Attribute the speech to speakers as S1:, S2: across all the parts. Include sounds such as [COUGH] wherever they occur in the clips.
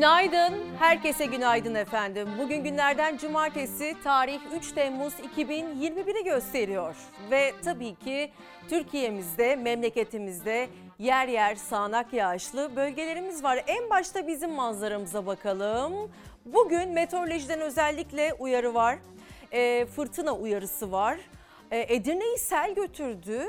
S1: Günaydın, herkese günaydın efendim. Bugün günlerden cumartesi, tarih 3 Temmuz 2021'i gösteriyor. Ve tabii ki Türkiye'mizde, memleketimizde yer yer sağanak yağışlı bölgelerimiz var. En başta bizim manzaramıza bakalım. Bugün meteorolojiden özellikle uyarı var. Ee, fırtına uyarısı var. Ee, Edirne'yi sel götürdü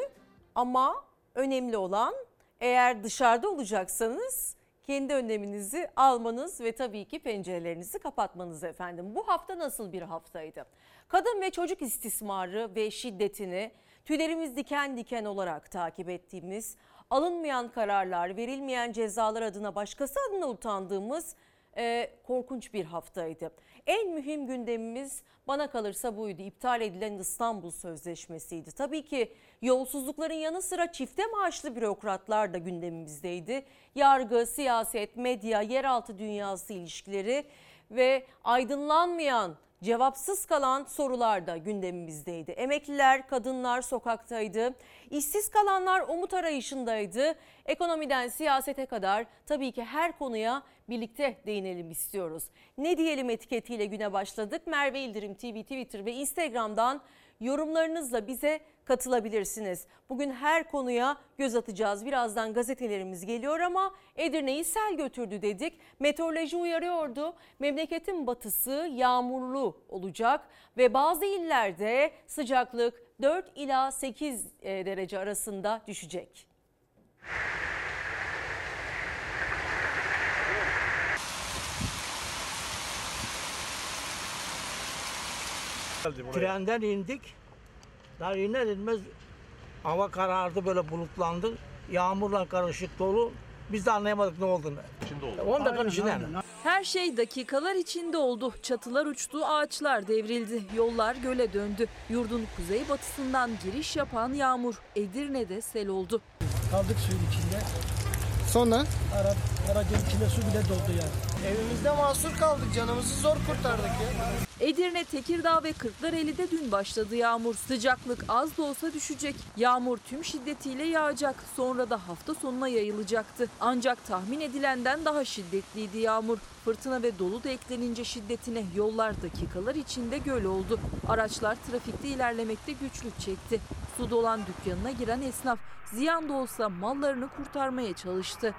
S1: ama önemli olan eğer dışarıda olacaksanız kendi önleminizi almanız ve tabii ki pencerelerinizi kapatmanız efendim. Bu hafta nasıl bir haftaydı? Kadın ve çocuk istismarı ve şiddetini tüylerimiz diken diken olarak takip ettiğimiz, alınmayan kararlar, verilmeyen cezalar adına başkası adına utandığımız e, korkunç bir haftaydı. En mühim gündemimiz bana kalırsa buydu. İptal edilen İstanbul Sözleşmesi'ydi. Tabii ki yolsuzlukların yanı sıra çifte maaşlı bürokratlar da gündemimizdeydi. Yargı, siyaset, medya, yeraltı dünyası ilişkileri ve aydınlanmayan Cevapsız kalan sorular da gündemimizdeydi. Emekliler, kadınlar sokaktaydı. İşsiz kalanlar umut arayışındaydı. Ekonomiden siyasete kadar tabii ki her konuya birlikte değinelim istiyoruz. Ne diyelim etiketiyle güne başladık. Merve İldirim TV, Twitter ve Instagram'dan yorumlarınızla bize katılabilirsiniz. Bugün her konuya göz atacağız. Birazdan gazetelerimiz geliyor ama Edirne'yi sel götürdü dedik. Meteoroloji uyarıyordu. Memleketin batısı yağmurlu olacak ve bazı illerde sıcaklık 4 ila 8 e, derece arasında düşecek.
S2: Trenden indik. Daha iner inmez hava karardı böyle bulutlandı. Yağmurla karışık dolu. Biz de anlayamadık ne olduğunu. Şimdi oldu. 10 dakikanın içinde. yani.
S3: Her şey dakikalar içinde oldu. Çatılar uçtu, ağaçlar devrildi, yollar göle döndü. Yurdun kuzeybatısından giriş yapan yağmur Edirne'de sel oldu.
S4: Kaldık suyun içinde.
S5: Sonra
S4: Ara, aracın içinde su bile doldu yani. Evimizde mahsur kaldık. Canımızı zor kurtardık ya.
S3: Edirne, Tekirdağ ve Kırklareli'de dün başladı yağmur. Sıcaklık az da olsa düşecek. Yağmur tüm şiddetiyle yağacak. Sonra da hafta sonuna yayılacaktı. Ancak tahmin edilenden daha şiddetliydi yağmur. Fırtına ve dolu da eklenince şiddetine yollar dakikalar içinde göl oldu. Araçlar trafikte ilerlemekte güçlük çekti. Su dolan dükkanına giren esnaf ziyan da olsa mallarını kurtarmaya çalıştı.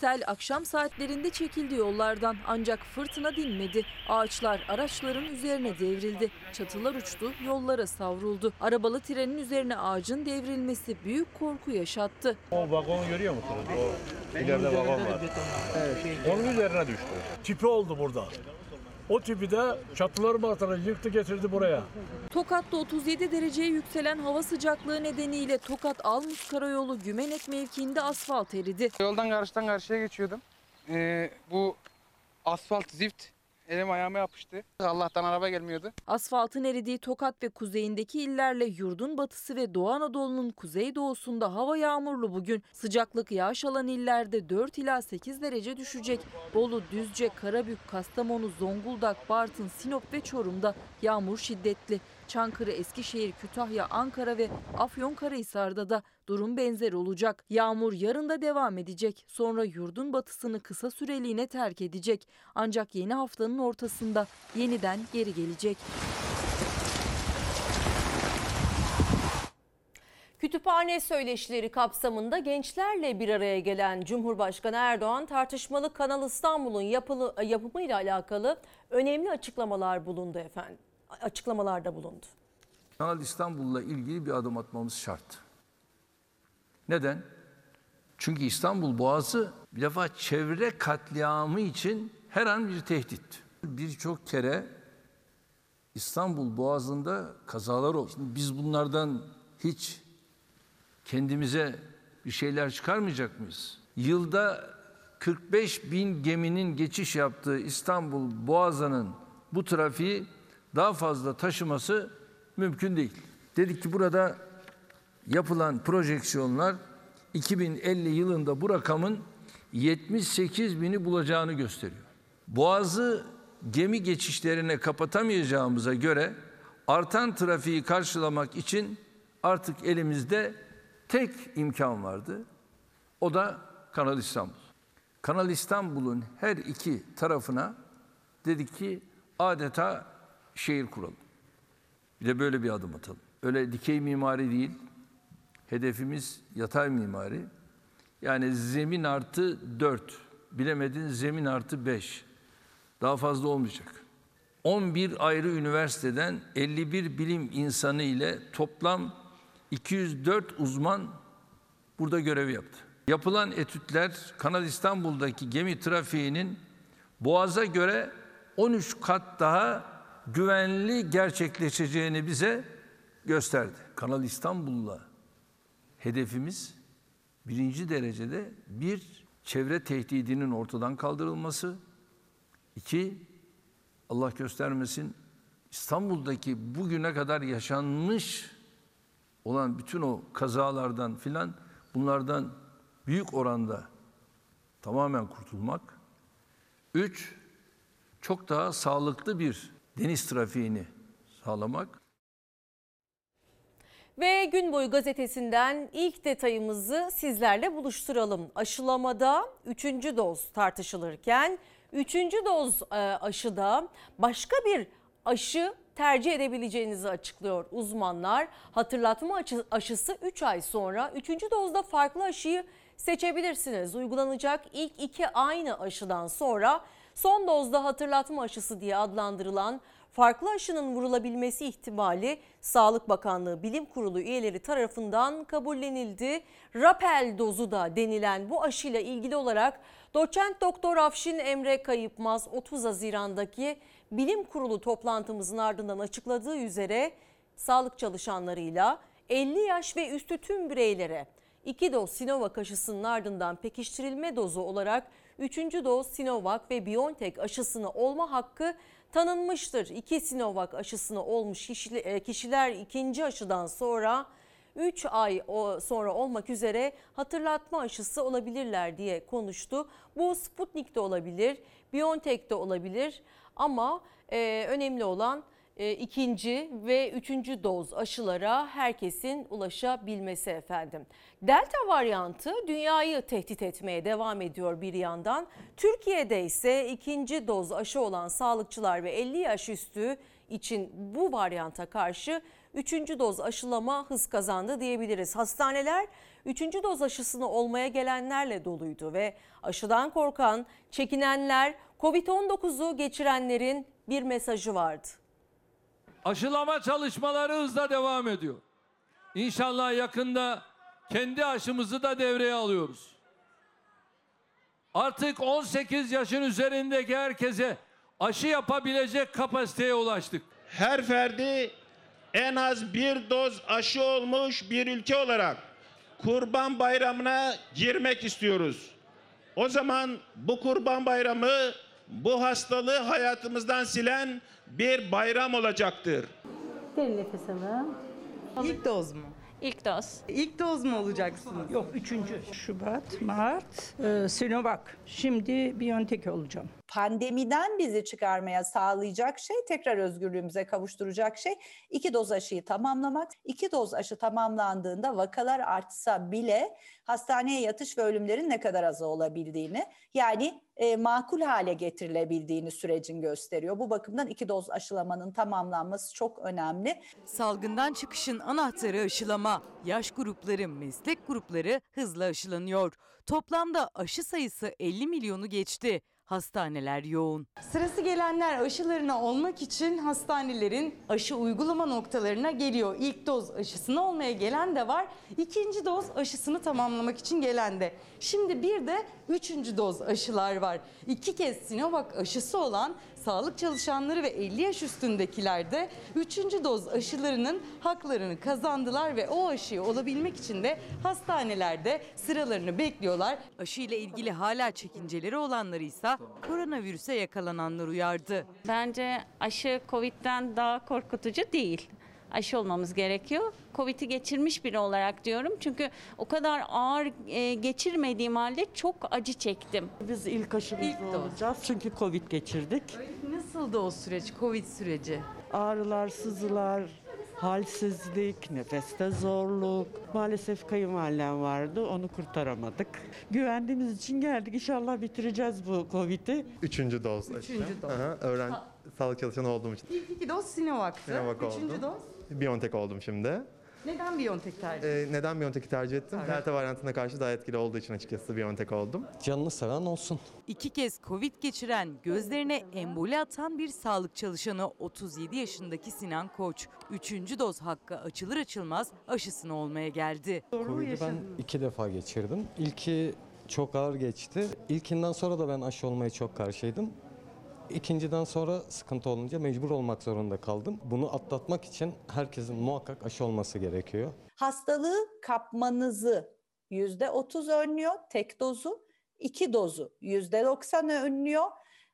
S3: Sel akşam saatlerinde çekildi yollardan ancak fırtına dinmedi. Ağaçlar araçların üzerine devrildi. Çatılar uçtu, yollara savruldu. Arabalı trenin üzerine ağacın devrilmesi büyük korku yaşattı.
S6: O vagonu görüyor musunuz? O ileride vagon var. Onun üzerine düştü.
S2: Tipi oldu burada. O tipi de çatıları martaları yıktı getirdi buraya.
S3: Tokat'ta 37 dereceye yükselen hava sıcaklığı nedeniyle Tokat Almus Karayolu Gümenek mevkiinde asfalt eridi.
S7: Yoldan karşıdan karşıya geçiyordum. Ee, bu asfalt zift elim ayağıma yapıştı. Allah'tan araba gelmiyordu.
S3: Asfaltın eridiği Tokat ve kuzeyindeki illerle yurdun batısı ve Doğu Anadolu'nun kuzeydoğusunda hava yağmurlu bugün. Sıcaklık yağış alan illerde 4 ila 8 derece düşecek. Bolu, Düzce, Karabük, Kastamonu, Zonguldak, Bartın, Sinop ve Çorum'da yağmur şiddetli. Çankırı, Eskişehir, Kütahya, Ankara ve Afyonkarahisar'da da durum benzer olacak. Yağmur yarın da devam edecek. Sonra yurdun batısını kısa süreliğine terk edecek. Ancak yeni haftanın ortasında yeniden geri gelecek.
S1: Kütüphane söyleşileri kapsamında gençlerle bir araya gelen Cumhurbaşkanı Erdoğan tartışmalı Kanal İstanbul'un yapımıyla alakalı önemli açıklamalar bulundu efendim. Açıklamalarda bulundu.
S8: Kanal İstanbul'la ilgili bir adım atmamız şart. Neden? Çünkü İstanbul Boğazı bir defa çevre katliamı için her an bir tehdit. Birçok kere İstanbul Boğazı'nda kazalar oldu. Şimdi biz bunlardan hiç kendimize bir şeyler çıkarmayacak mıyız? Yılda 45 bin geminin geçiş yaptığı İstanbul Boğazı'nın bu trafiği daha fazla taşıması mümkün değil. Dedik ki burada yapılan projeksiyonlar 2050 yılında bu rakamın 78 bini bulacağını gösteriyor. Boğazı gemi geçişlerine kapatamayacağımıza göre artan trafiği karşılamak için artık elimizde tek imkan vardı. O da Kanal İstanbul. Kanal İstanbul'un her iki tarafına dedik ki adeta şehir kuralım. Bir de böyle bir adım atalım. Öyle dikey mimari değil. Hedefimiz yatay mimari. Yani zemin artı 4. Bilemedin zemin artı 5. Daha fazla olmayacak. 11 ayrı üniversiteden 51 bilim insanı ile toplam 204 uzman burada görev yaptı. Yapılan etütler Kanal İstanbul'daki gemi trafiğinin Boğaz'a göre 13 kat daha güvenli gerçekleşeceğini bize gösterdi. Kanal İstanbul'la hedefimiz birinci derecede bir çevre tehdidinin ortadan kaldırılması, iki Allah göstermesin İstanbul'daki bugüne kadar yaşanmış olan bütün o kazalardan filan bunlardan büyük oranda tamamen kurtulmak. Üç, çok daha sağlıklı bir deniz trafiğini sağlamak.
S1: Ve gün boyu gazetesinden ilk detayımızı sizlerle buluşturalım. Aşılamada 3. doz tartışılırken 3. doz e, aşıda başka bir aşı tercih edebileceğinizi açıklıyor uzmanlar. Hatırlatma aşı- aşısı 3 ay sonra 3. dozda farklı aşıyı seçebilirsiniz. Uygulanacak ilk iki aynı aşıdan sonra son dozda hatırlatma aşısı diye adlandırılan farklı aşının vurulabilmesi ihtimali Sağlık Bakanlığı Bilim Kurulu üyeleri tarafından kabullenildi. Rapel dozu da denilen bu aşıyla ilgili olarak doçent doktor Afşin Emre Kayıpmaz 30 Haziran'daki Bilim Kurulu toplantımızın ardından açıkladığı üzere sağlık çalışanlarıyla 50 yaş ve üstü tüm bireylere 2 doz Sinovac aşısının ardından pekiştirilme dozu olarak 3. doz Sinovac ve BioNTech aşısını olma hakkı tanınmıştır. 2 Sinovac aşısını olmuş e, kişiler ikinci aşıdan sonra 3 ay sonra olmak üzere hatırlatma aşısı olabilirler diye konuştu. Bu Sputnik de olabilir, BioNTech de olabilir ama e, önemli olan e, ikinci ve üçüncü doz aşılara herkesin ulaşabilmesi efendim. Delta varyantı dünyayı tehdit etmeye devam ediyor bir yandan. Türkiye'de ise ikinci doz aşı olan sağlıkçılar ve 50 yaş üstü için bu varyanta karşı üçüncü doz aşılama hız kazandı diyebiliriz. Hastaneler üçüncü doz aşısını olmaya gelenlerle doluydu ve aşıdan korkan, çekinenler, Covid-19'u geçirenlerin bir mesajı vardı.
S9: Aşılama çalışmaları hızla devam ediyor. İnşallah yakında kendi aşımızı da devreye alıyoruz. Artık 18 yaşın üzerindeki herkese aşı yapabilecek kapasiteye ulaştık.
S10: her ferdi en az bir doz aşı olmuş bir ülke olarak Kurban Bayramı'na girmek istiyoruz. O zaman bu Kurban Bayramı bu hastalığı hayatımızdan silen bir bayram olacaktır.
S11: Derin nefes alın.
S12: İlk doz mu?
S11: İlk doz.
S12: İlk doz mu olacaksınız?
S11: Yok üçüncü. Şubat, Mart, e, Sinovac. Şimdi Biontech olacağım.
S12: Pandemiden bizi çıkarmaya sağlayacak şey, tekrar özgürlüğümüze kavuşturacak şey iki doz aşıyı tamamlamak. İki doz aşı tamamlandığında vakalar artsa bile hastaneye yatış ve ölümlerin ne kadar az olabildiğini yani e, makul hale getirilebildiğini sürecin gösteriyor. Bu bakımdan iki doz aşılamanın tamamlanması çok önemli.
S13: Salgından çıkışın anahtarı aşılama. Yaş grupları, meslek grupları hızla aşılanıyor. Toplamda aşı sayısı 50 milyonu geçti. Hastaneler yoğun.
S12: Sırası gelenler aşılarına olmak için hastanelerin aşı uygulama noktalarına geliyor. İlk doz aşısını olmaya gelen de var. İkinci doz aşısını tamamlamak için gelen de. Şimdi bir de üçüncü doz aşılar var. İki kez Sinovac aşısı olan sağlık çalışanları ve 50 yaş üstündekiler de üçüncü doz aşılarının haklarını kazandılar ve o aşıyı olabilmek için de hastanelerde sıralarını bekliyorlar.
S13: Aşı ile ilgili hala çekinceleri olanları ise koronavirüse yakalananlar uyardı.
S11: Bence aşı Covid'den daha korkutucu değil. Aşı olmamız gerekiyor. Covid'i geçirmiş biri olarak diyorum. Çünkü o kadar ağır e, geçirmediğim halde çok acı çektim.
S14: Biz ilk
S13: doz.
S14: olacağız çünkü Covid geçirdik.
S13: Nasıldı o süreç, Covid süreci?
S14: Ağrılar, sızılar,
S10: Halsizlik, nefeste zorluk. Maalesef kayınvalidem vardı, onu kurtaramadık. Güvendiğimiz için geldik. İnşallah bitireceğiz bu Covid'i.
S15: Üçüncü doz.
S7: Üçüncü doz.
S15: Aha, öğren sağlık çalışanı olduğum için.
S7: İlk iki doz Sinovac'tı.
S15: Sinovac
S7: Üçüncü
S15: oldu.
S7: doz.
S15: Biontech oldum şimdi.
S7: Neden Biontech tercih
S15: Ee, neden Biontech'i tercih ettim? Delta varyantına karşı daha etkili olduğu için açıkçası Biontech oldum.
S16: Canını seven olsun.
S13: İki kez Covid geçiren, gözlerine emboli atan bir sağlık çalışanı 37 yaşındaki Sinan Koç. Üçüncü doz hakkı açılır açılmaz aşısını olmaya geldi.
S16: Covid'i ben iki defa geçirdim. İlki çok ağır geçti. İlkinden sonra da ben aşı olmaya çok karşıydım. İkinciden sonra sıkıntı olunca mecbur olmak zorunda kaldım. Bunu atlatmak için herkesin muhakkak aşı olması gerekiyor.
S12: hastalığı kapmanızı yüzde otuz önlüyor tek dozu, iki dozu yüzde doksan önlüyor.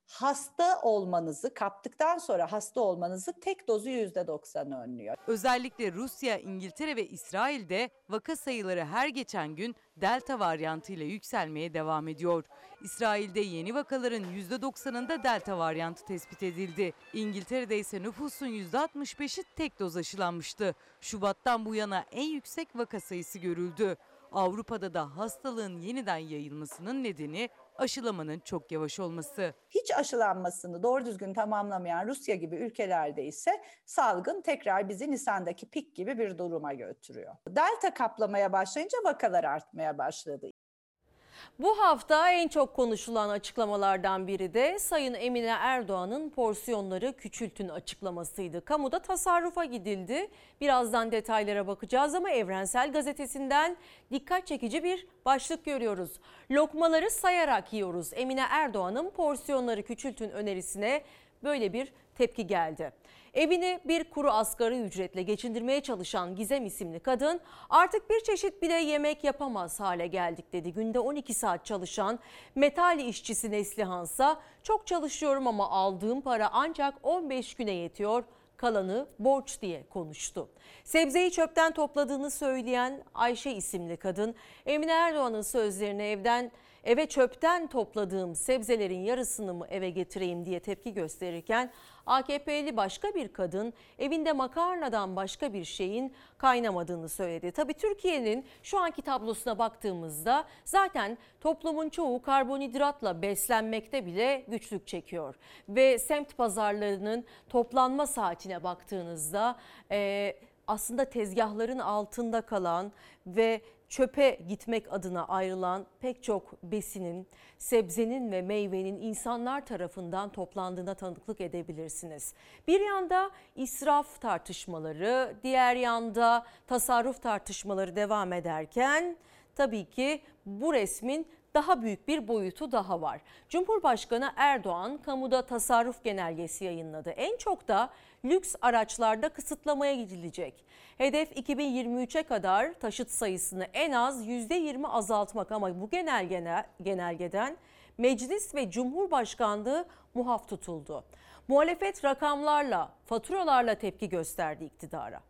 S12: Hasta olmanızı kaptıktan sonra hasta olmanızı tek dozu yüzde doksan önlüyor.
S13: Özellikle Rusya, İngiltere ve İsrail'de vaka sayıları her geçen gün delta varyantıyla yükselmeye devam ediyor. İsrail'de yeni vakaların %90'ında delta varyantı tespit edildi. İngiltere'de ise nüfusun %65'i tek doz aşılanmıştı. Şubattan bu yana en yüksek vaka sayısı görüldü. Avrupa'da da hastalığın yeniden yayılmasının nedeni aşılamanın çok yavaş olması.
S12: Hiç aşılanmasını doğru düzgün tamamlamayan Rusya gibi ülkelerde ise salgın tekrar bizi Nisan'daki pik gibi bir duruma götürüyor. Delta kaplamaya başlayınca vakalar artmaya başladı.
S1: Bu hafta en çok konuşulan açıklamalardan biri de Sayın Emine Erdoğan'ın porsiyonları küçültün açıklamasıydı. Kamuda tasarrufa gidildi. Birazdan detaylara bakacağız ama Evrensel Gazetesi'nden dikkat çekici bir başlık görüyoruz. Lokmaları sayarak yiyoruz. Emine Erdoğan'ın porsiyonları küçültün önerisine böyle bir tepki geldi. Evini bir kuru asgari ücretle geçindirmeye çalışan Gizem isimli kadın artık bir çeşit bile yemek yapamaz hale geldik dedi. Günde 12 saat çalışan metal işçisi Neslihansa çok çalışıyorum ama aldığım para ancak 15 güne yetiyor kalanı borç diye konuştu. Sebzeyi çöpten topladığını söyleyen Ayşe isimli kadın Emine Erdoğan'ın sözlerine evden eve çöpten topladığım sebzelerin yarısını mı eve getireyim diye tepki gösterirken AKP'li başka bir kadın evinde makarnadan başka bir şeyin kaynamadığını söyledi. Tabii Türkiye'nin şu anki tablosuna baktığımızda zaten toplumun çoğu karbonhidratla beslenmekte bile güçlük çekiyor. Ve semt pazarlarının toplanma saatine baktığınızda e, aslında tezgahların altında kalan ve çöpe gitmek adına ayrılan pek çok besinin, sebzenin ve meyvenin insanlar tarafından toplandığına tanıklık edebilirsiniz. Bir yanda israf tartışmaları, diğer yanda tasarruf tartışmaları devam ederken tabii ki bu resmin daha büyük bir boyutu daha var. Cumhurbaşkanı Erdoğan kamuda tasarruf genelgesi yayınladı. En çok da lüks araçlarda kısıtlamaya gidilecek. Hedef 2023'e kadar taşıt sayısını en az %20 azaltmak ama bu genelgene, genelgeden meclis ve cumhurbaşkanlığı muhaf tutuldu. Muhalefet rakamlarla, faturalarla tepki gösterdi iktidara.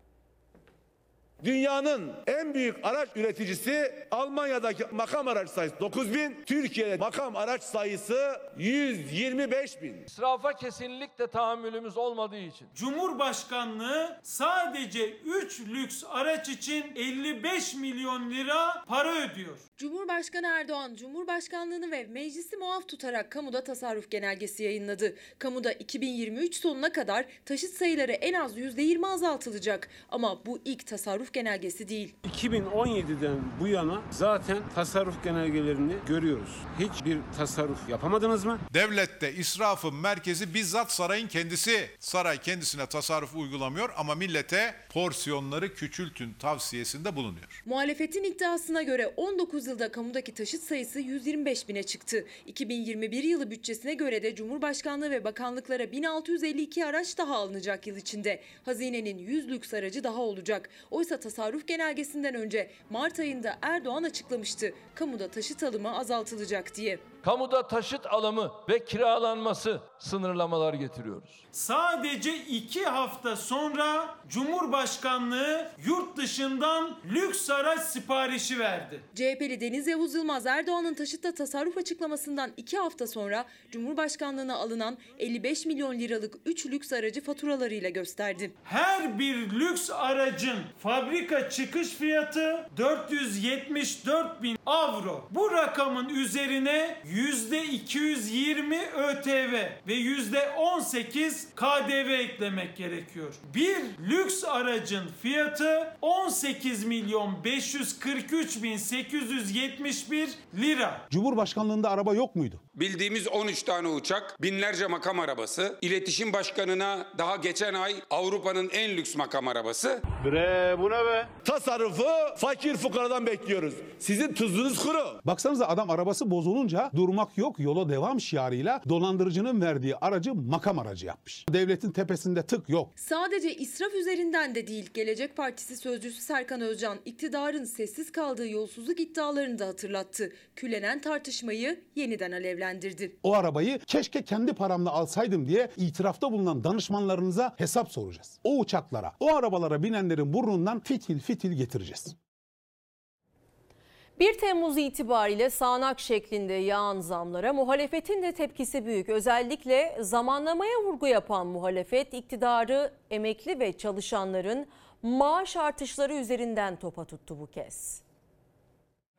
S17: Dünyanın en büyük araç üreticisi Almanya'daki makam araç sayısı 9000, Türkiye'de makam araç sayısı 125 bin.
S9: İsrafa kesinlikle tahammülümüz olmadığı için.
S18: Cumhurbaşkanlığı sadece 3 lüks araç için 55 milyon lira para ödüyor.
S19: Cumhurbaşkanı Erdoğan, Cumhurbaşkanlığını ve meclisi muaf tutarak kamuda tasarruf genelgesi yayınladı. Kamuda 2023 sonuna kadar taşıt sayıları en az %20 azaltılacak. Ama bu ilk tasarruf genelgesi değil.
S2: 2017'den bu yana zaten tasarruf genelgelerini görüyoruz. Hiçbir tasarruf yapamadınız mı?
S20: Devlette israfın merkezi bizzat sarayın kendisi. Saray kendisine tasarruf uygulamıyor ama millete porsiyonları küçültün tavsiyesinde bulunuyor.
S19: Muhalefetin iddiasına göre 19 yılda kamudaki taşıt sayısı 125 bine çıktı. 2021 yılı bütçesine göre de Cumhurbaşkanlığı ve bakanlıklara 1652 araç daha alınacak yıl içinde. Hazinenin 100 lüks aracı daha olacak. Oysa tasarruf genelgesinden önce Mart ayında Erdoğan açıklamıştı. Kamuda taşıt alımı azaltılacak diye.
S9: Kamuda taşıt alımı ve kiralanması sınırlamalar getiriyoruz.
S18: Sadece 2 hafta sonra Cumhurbaşkanlığı yurt dışından lüks araç siparişi verdi.
S19: CHP'li lideri Deniz Yavuz Yılmaz Erdoğan'ın taşıtta tasarruf açıklamasından iki hafta sonra Cumhurbaşkanlığına alınan 55 milyon liralık 3 lüks aracı faturalarıyla gösterdi.
S18: Her bir lüks aracın fabrika çıkış fiyatı 474 bin avro. Bu rakamın üzerine yüzde 220 ÖTV ve yüzde 18 KDV eklemek gerekiyor. Bir lüks aracın fiyatı 18 milyon 543 bin 871 lira.
S21: Cumhurbaşkanlığında araba yok muydu?
S22: Bildiğimiz 13 tane uçak, binlerce makam arabası, iletişim başkanına daha geçen ay Avrupa'nın en lüks makam arabası.
S23: Bre bu ne be? Tasarrufu fakir fukaradan bekliyoruz. Sizin tuzunuz kuru.
S21: Baksanıza adam arabası bozulunca durmak yok yola devam şiarıyla dolandırıcının verdiği aracı makam aracı yapmış. Devletin tepesinde tık yok.
S19: Sadece israf üzerinden de değil Gelecek Partisi sözcüsü Serkan Özcan iktidarın sessiz kaldığı yolsuzluk iddialarını da hatırlattı. Külenen tartışmayı yeniden alevlendirdi.
S21: O arabayı keşke kendi paramla alsaydım diye itirafta bulunan danışmanlarınıza hesap soracağız. O uçaklara, o arabalara binenlerin burnundan fitil fitil getireceğiz.
S1: 1 Temmuz itibariyle sağanak şeklinde yağan zamlara muhalefetin de tepkisi büyük. Özellikle zamanlamaya vurgu yapan muhalefet iktidarı emekli ve çalışanların maaş artışları üzerinden topa tuttu bu kez.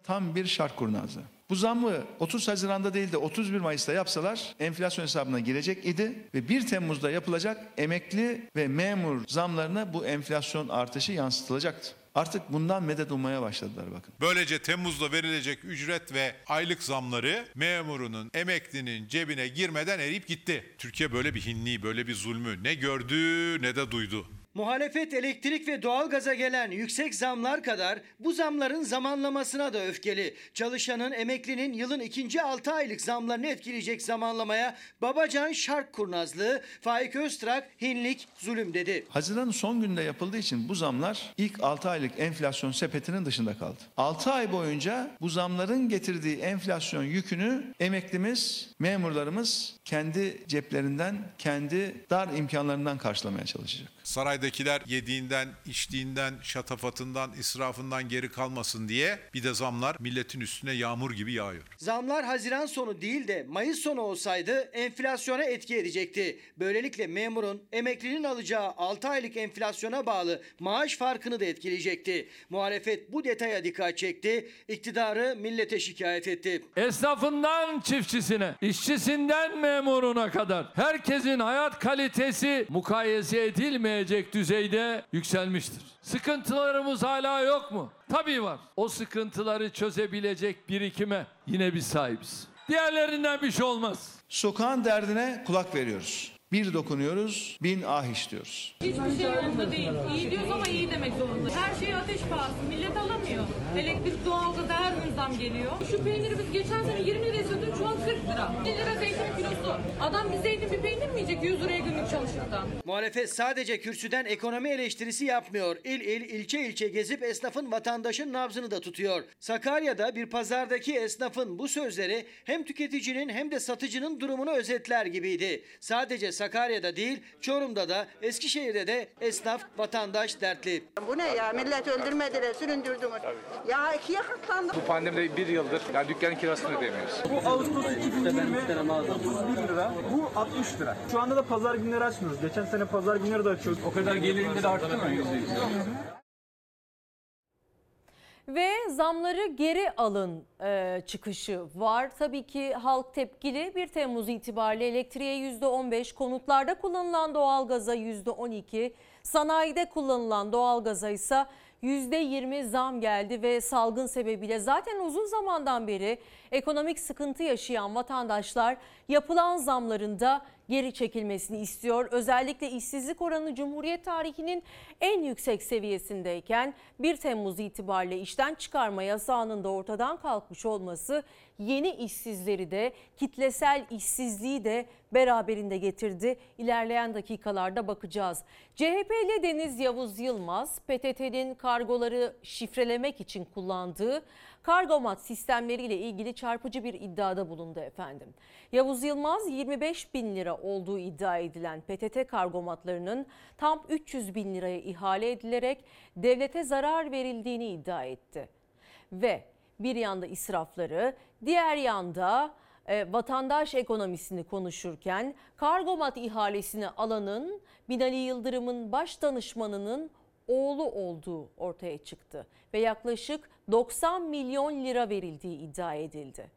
S24: Tam bir şark kurnazı. Bu zammı 30 Haziran'da değil de 31 Mayıs'ta yapsalar enflasyon hesabına girecek idi ve 1 Temmuz'da yapılacak emekli ve memur zamlarına bu enflasyon artışı yansıtılacaktı. Artık bundan medet ummaya başladılar bakın.
S20: Böylece Temmuz'da verilecek ücret ve aylık zamları memurunun, emeklinin cebine girmeden eriyip gitti. Türkiye böyle bir hinliği, böyle bir zulmü ne gördü ne de duydu.
S25: Muhalefet elektrik ve doğalgaza gelen yüksek zamlar kadar bu zamların zamanlamasına da öfkeli. Çalışanın, emeklinin yılın ikinci 6 aylık zamlarını etkileyecek zamanlamaya Babacan şark kurnazlığı, Faik Öztrak hinlik, zulüm dedi.
S24: Haziran'ın son günde yapıldığı için bu zamlar ilk 6 aylık enflasyon sepetinin dışında kaldı. 6 ay boyunca bu zamların getirdiği enflasyon yükünü emeklimiz, memurlarımız kendi ceplerinden, kendi dar imkanlarından karşılamaya çalışacak.
S20: Saraydakiler yediğinden, içtiğinden, şatafatından, israfından geri kalmasın diye bir de zamlar milletin üstüne yağmur gibi yağıyor.
S25: Zamlar Haziran sonu değil de Mayıs sonu olsaydı enflasyona etki edecekti. Böylelikle memurun, emeklinin alacağı 6 aylık enflasyona bağlı maaş farkını da etkileyecekti. Muhalefet bu detaya dikkat çekti, iktidarı millete şikayet etti.
S9: Esnafından çiftçisine, işçisinden memuruna kadar herkesin hayat kalitesi mukayese edilmeyecek düzeyde yükselmiştir. Sıkıntılarımız hala yok mu? Tabii var. O sıkıntıları çözebilecek birikime yine biz sahibiz. Diğerlerinden bir şey olmaz.
S24: Sokağın derdine kulak veriyoruz. Bir dokunuyoruz, bin ah istiyoruz.
S26: Hiçbir şey yolunda değil. İyi diyoruz ama iyi demek zorunda. Her şey ateş pahası. Millet alamıyor. Elektrik, doğalgaz her gün zam geliyor. Şu peyniri biz geçen sene 20 liraya satıyorduk. Şu an 40 lira. 1 lira zeytin kilosu. Adam bir zeytin bir peynir mi yiyecek 100 liraya günlük çalışırdan?
S25: Muhalefet sadece kürsüden ekonomi eleştirisi yapmıyor. İl il, ilçe ilçe gezip esnafın vatandaşın nabzını da tutuyor. Sakarya'da bir pazardaki esnafın bu sözleri hem tüketicinin hem de satıcının durumunu özetler gibiydi. Sadece Sakarya'da değil, Çorum'da da, Eskişehir'de de esnaf, vatandaş dertli.
S27: Bu ne ya? Millet öldürmediler, süründürdünüz. Ya ikiye katlandı.
S28: Bu pandemide bir yıldır yani dükkanın kirasını ödemiyoruz.
S29: Bu Ağustos 2020 31 lira, bu 60 lira. Şu anda da pazar günleri açmıyoruz. Geçen sene pazar günleri de açıyoruz.
S28: O kadar gelirinde de arttı mı?
S1: Ve zamları geri alın e, çıkışı var. Tabii ki halk tepkili 1 Temmuz itibariyle elektriğe %15, konutlarda kullanılan doğalgaza %12, sanayide kullanılan doğalgaza ise %20 zam geldi ve salgın sebebiyle zaten uzun zamandan beri ekonomik sıkıntı yaşayan vatandaşlar yapılan zamlarında geri çekilmesini istiyor. Özellikle işsizlik oranı Cumhuriyet tarihinin en yüksek seviyesindeyken 1 Temmuz itibariyle işten çıkarma yasağının da ortadan kalkmış olması yeni işsizleri de kitlesel işsizliği de beraberinde getirdi. İlerleyen dakikalarda bakacağız. CHP'li Deniz Yavuz Yılmaz PTT'nin kargoları şifrelemek için kullandığı kargomat sistemleriyle ilgili çarpıcı bir iddiada bulundu efendim. Yavuz Yılmaz 25 bin lira olduğu iddia edilen PTT kargomatlarının tam 300 bin liraya ihale edilerek devlete zarar verildiğini iddia etti. Ve bir yanda israfları, diğer yanda e, vatandaş ekonomisini konuşurken Kargomat ihalesini alanın Binali Yıldırım'ın baş danışmanının oğlu olduğu ortaya çıktı ve yaklaşık 90 milyon lira verildiği iddia edildi.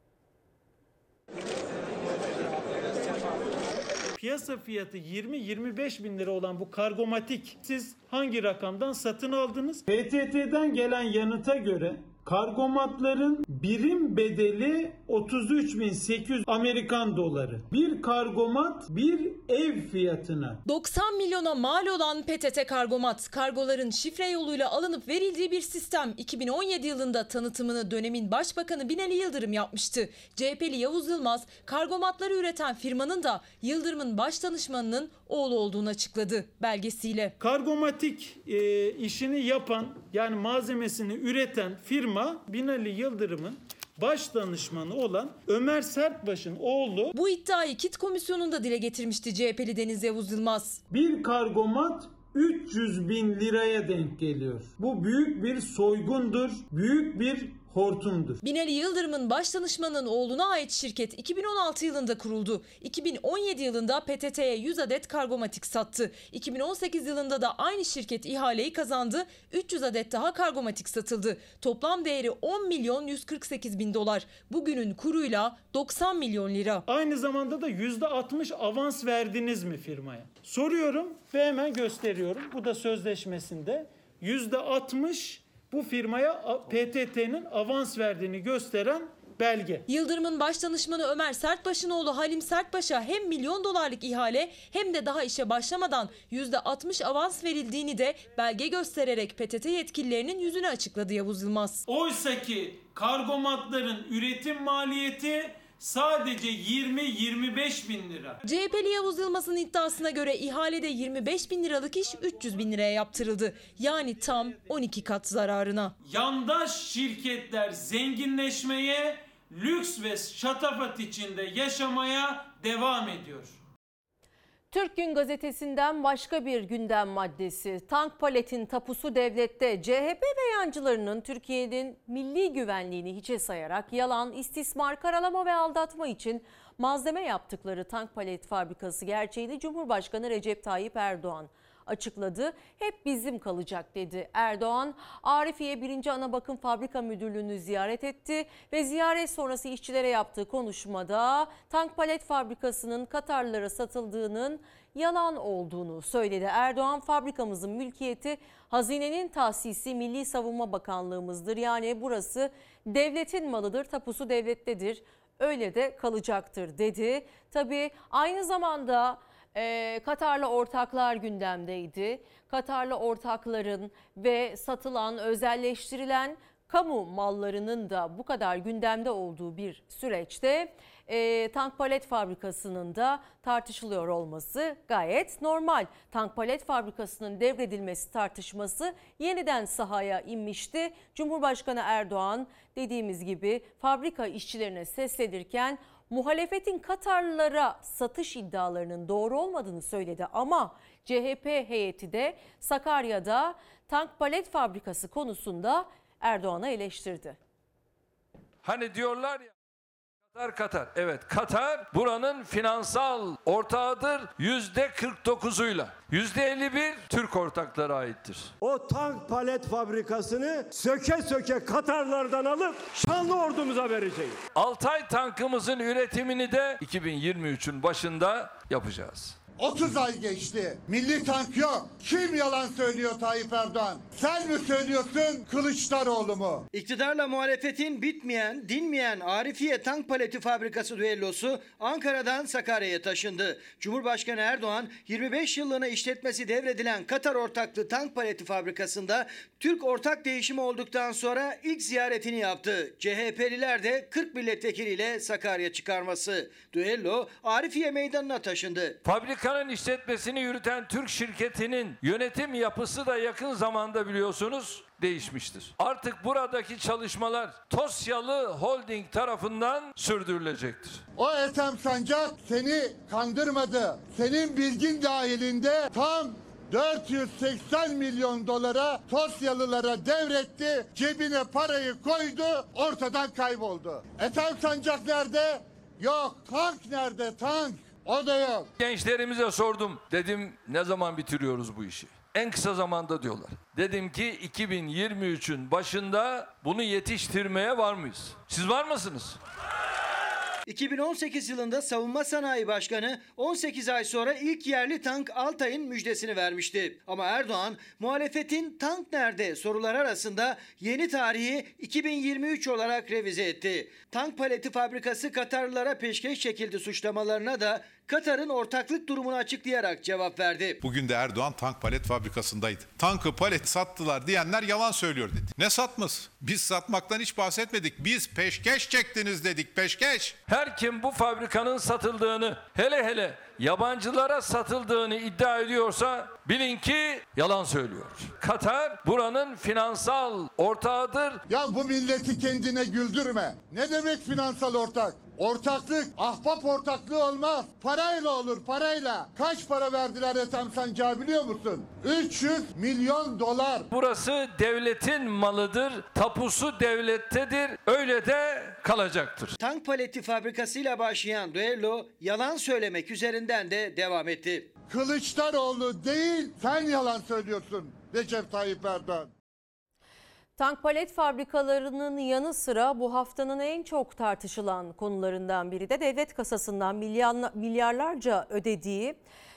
S18: Piyasa fiyatı 20-25 bin lira olan bu kargomatik siz hangi rakamdan satın aldınız? PTT'den gelen yanıta göre kargomatların birim bedeli 33.800 Amerikan doları. Bir kargomat bir ev fiyatına.
S19: 90 milyona mal olan PTT Kargomat, kargoların şifre yoluyla alınıp verildiği bir sistem. 2017 yılında tanıtımını dönemin Başbakanı Binali Yıldırım yapmıştı. CHP'li Yavuz Yılmaz, kargomatları üreten firmanın da Yıldırım'ın baş danışmanının oğlu olduğunu açıkladı belgesiyle.
S18: Kargomatik e, işini yapan yani malzemesini üreten firma Binali Yıldırım'ın baş danışmanı olan Ömer Sertbaş'ın oğlu.
S19: Bu iddiayı KİT komisyonunda dile getirmişti CHP'li Deniz Yavuz Yılmaz.
S18: Bir kargomat 300 bin liraya denk geliyor. Bu büyük bir soygundur, büyük bir hortumdur.
S19: Binali Yıldırım'ın baş danışmanının oğluna ait şirket 2016 yılında kuruldu. 2017 yılında PTT'ye 100 adet kargomatik sattı. 2018 yılında da aynı şirket ihaleyi kazandı. 300 adet daha kargomatik satıldı. Toplam değeri 10 milyon 148 bin dolar. Bugünün kuruyla 90 milyon lira.
S18: Aynı zamanda da %60 avans verdiniz mi firmaya? Soruyorum ve hemen gösteriyorum. Bu da sözleşmesinde %60 bu firmaya PTT'nin avans verdiğini gösteren belge.
S19: Yıldırım'ın baş danışmanı Ömer Sertbaş'ın oğlu Halim Sertbaş'a hem milyon dolarlık ihale hem de daha işe başlamadan %60 avans verildiğini de belge göstererek PTT yetkililerinin yüzüne açıkladı Yavuz Yılmaz.
S18: Oysa ki kargomatların üretim maliyeti sadece 20-25 bin lira.
S19: CHP'li Yavuz Yılmaz'ın iddiasına göre ihalede 25 bin liralık iş 300 bin liraya yaptırıldı. Yani tam 12 kat zararına.
S18: Yandaş şirketler zenginleşmeye, lüks ve şatafat içinde yaşamaya devam ediyor.
S1: Türk Gün Gazetesi'nden başka bir gündem maddesi. Tank paletin tapusu devlette CHP ve yancılarının Türkiye'nin milli güvenliğini hiçe sayarak yalan, istismar, karalama ve aldatma için malzeme yaptıkları tank palet fabrikası gerçeğini Cumhurbaşkanı Recep Tayyip Erdoğan açıkladı. Hep bizim kalacak dedi. Erdoğan, Arifiye 1. Ana Bakım Fabrika Müdürlüğü'nü ziyaret etti ve ziyaret sonrası işçilere yaptığı konuşmada tank palet fabrikasının Katarlılara satıldığının yalan olduğunu söyledi. Erdoğan fabrikamızın mülkiyeti hazinenin tahsisi Milli Savunma Bakanlığımızdır. Yani burası devletin malıdır, tapusu devlettedir. Öyle de kalacaktır dedi. Tabii aynı zamanda ee, Katarlı ortaklar gündemdeydi. Katarlı ortakların ve satılan, özelleştirilen kamu mallarının da bu kadar gündemde olduğu bir süreçte e, tank palet fabrikasının da tartışılıyor olması gayet normal. Tank palet fabrikasının devredilmesi tartışması yeniden sahaya inmişti. Cumhurbaşkanı Erdoğan dediğimiz gibi fabrika işçilerine seslenirken muhalefetin Katarlılara satış iddialarının doğru olmadığını söyledi ama CHP heyeti de Sakarya'da tank palet fabrikası konusunda Erdoğan'a eleştirdi.
S9: Hani diyorlar ya Katar Katar. Evet Katar buranın finansal ortağıdır yüzde 49'uyla. Yüzde 51 Türk ortaklara aittir.
S30: O tank palet fabrikasını söke söke Katarlardan alıp şanlı ordumuza vereceğiz.
S9: Altay tankımızın üretimini de 2023'ün başında yapacağız.
S31: 30 ay geçti. Milli tank yok. Kim yalan söylüyor Tayyip Erdoğan? Sen mi söylüyorsun Kılıçdaroğlu mu?
S25: İktidarla muhalefetin bitmeyen, dinmeyen Arifiye Tank Paleti Fabrikası düellosu Ankara'dan Sakarya'ya taşındı. Cumhurbaşkanı Erdoğan 25 yıllığına işletmesi devredilen Katar ortaklı tank paleti fabrikasında Türk ortak değişimi olduktan sonra ilk ziyaretini yaptı. CHP'liler de 40 milletvekiliyle Sakarya çıkarması. Düello Arifiye Meydanı'na taşındı.
S9: Fabrika Fabrikanın işletmesini yürüten Türk şirketinin yönetim yapısı da yakın zamanda biliyorsunuz değişmiştir. Artık buradaki çalışmalar Tosyalı Holding tarafından sürdürülecektir.
S31: O Ethem Sancak seni kandırmadı. Senin bilgin dahilinde tam 480 milyon dolara Tosyalılara devretti. Cebine parayı koydu. Ortadan kayboldu. Ethem Sancak nerede? Yok. Tank nerede? Tank. O da yok.
S9: Gençlerimize sordum. Dedim ne zaman bitiriyoruz bu işi? En kısa zamanda diyorlar. Dedim ki 2023'ün başında bunu yetiştirmeye var mıyız? Siz var mısınız?
S25: 2018 yılında Savunma Sanayi Başkanı 18 ay sonra ilk yerli tank Altay'ın müjdesini vermişti. Ama Erdoğan muhalefetin tank nerede sorular arasında yeni tarihi 2023 olarak revize etti. Tank paleti fabrikası Katarlılara peşkeş çekildi suçlamalarına da Katar'ın ortaklık durumunu açıklayarak cevap verdi.
S20: Bugün de Erdoğan tank palet fabrikasındaydı. Tankı palet sattılar diyenler yalan söylüyor dedi. Ne satması? Biz satmaktan hiç bahsetmedik. Biz peşkeş çektiniz dedik peşkeş.
S9: Her kim bu fabrikanın satıldığını, hele hele yabancılara satıldığını iddia ediyorsa bilin ki yalan söylüyor. Katar buranın finansal ortağıdır.
S31: Ya bu milleti kendine güldürme. Ne demek finansal ortak? Ortaklık, ahbap ortaklığı olmaz. Parayla olur, parayla. Kaç para verdiler Ethem Sancağı biliyor musun? 300 milyon dolar.
S9: Burası devletin malıdır, tapusu devlettedir, öyle de kalacaktır.
S25: Tank paleti fabrikasıyla başlayan düello yalan söylemek üzerinden de devam etti.
S31: Kılıçdaroğlu değil, sen yalan söylüyorsun Recep Tayyip Erdoğan.
S1: Tank palet fabrikalarının yanı sıra bu haftanın en çok tartışılan konularından biri de devlet kasasından milyar- milyarlarca ödediği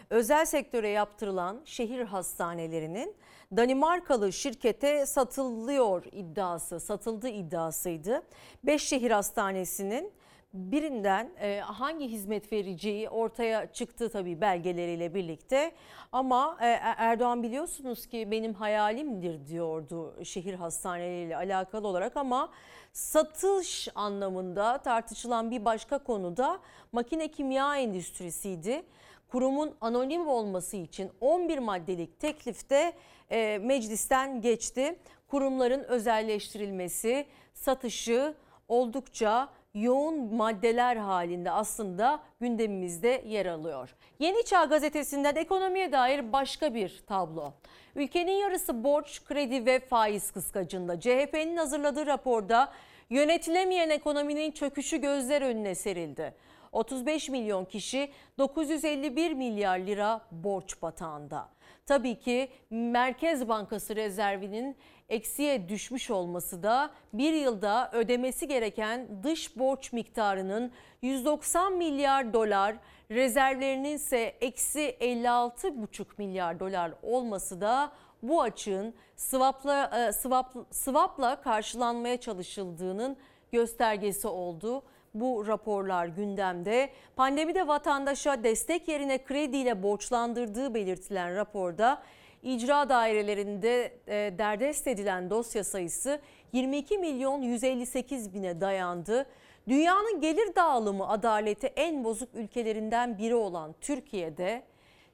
S1: özel sektöre yaptırılan şehir hastanelerinin Danimarkalı şirkete satılıyor iddiası, satıldı iddiasıydı. Beş şehir hastanesinin birinden e, hangi hizmet vereceği ortaya çıktı tabii belgeleriyle birlikte. Ama e, Erdoğan biliyorsunuz ki benim hayalimdir diyordu şehir hastaneleriyle alakalı olarak ama satış anlamında tartışılan bir başka konu da makine kimya endüstrisiydi. Kurumun anonim olması için 11 maddelik teklifte e, meclisten geçti. Kurumların özelleştirilmesi, satışı oldukça yoğun maddeler halinde aslında gündemimizde yer alıyor. Yeni Çağ gazetesinden ekonomiye dair başka bir tablo. Ülkenin yarısı borç, kredi ve faiz kıskacında. CHP'nin hazırladığı raporda yönetilemeyen ekonominin çöküşü gözler önüne serildi. 35 milyon kişi 951 milyar lira borç batağında. Tabii ki Merkez Bankası rezervinin eksiye düşmüş olması da bir yılda ödemesi gereken dış borç miktarının 190 milyar dolar, rezervlerinin ise eksi 56,5 milyar dolar olması da bu açığın swapla, e, swap, swapla karşılanmaya çalışıldığının göstergesi oldu. Bu raporlar gündemde. Pandemide vatandaşa destek yerine krediyle borçlandırdığı belirtilen raporda icra dairelerinde e, derdest edilen dosya sayısı 22 milyon 158 bine dayandı. Dünyanın gelir dağılımı adaleti en bozuk ülkelerinden biri olan Türkiye'de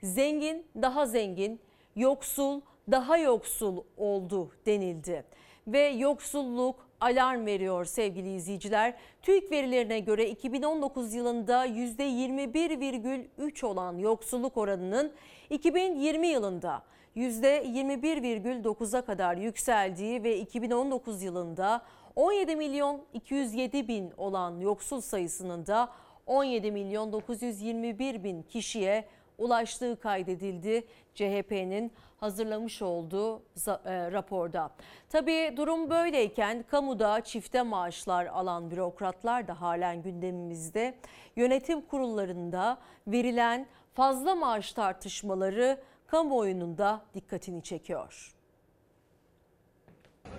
S1: zengin daha zengin, yoksul daha yoksul oldu denildi. Ve yoksulluk alarm veriyor sevgili izleyiciler. TÜİK verilerine göre 2019 yılında %21,3 olan yoksulluk oranının 2020 yılında %21,9'a kadar yükseldiği ve 2019 yılında 17 milyon 207 bin olan yoksul sayısının da 17 milyon 921 bin kişiye ulaştığı kaydedildi. CHP'nin hazırlamış olduğu raporda. Tabii durum böyleyken kamuda çifte maaşlar alan bürokratlar da halen gündemimizde. Yönetim kurullarında verilen fazla maaş tartışmaları kamuoyunun da dikkatini çekiyor.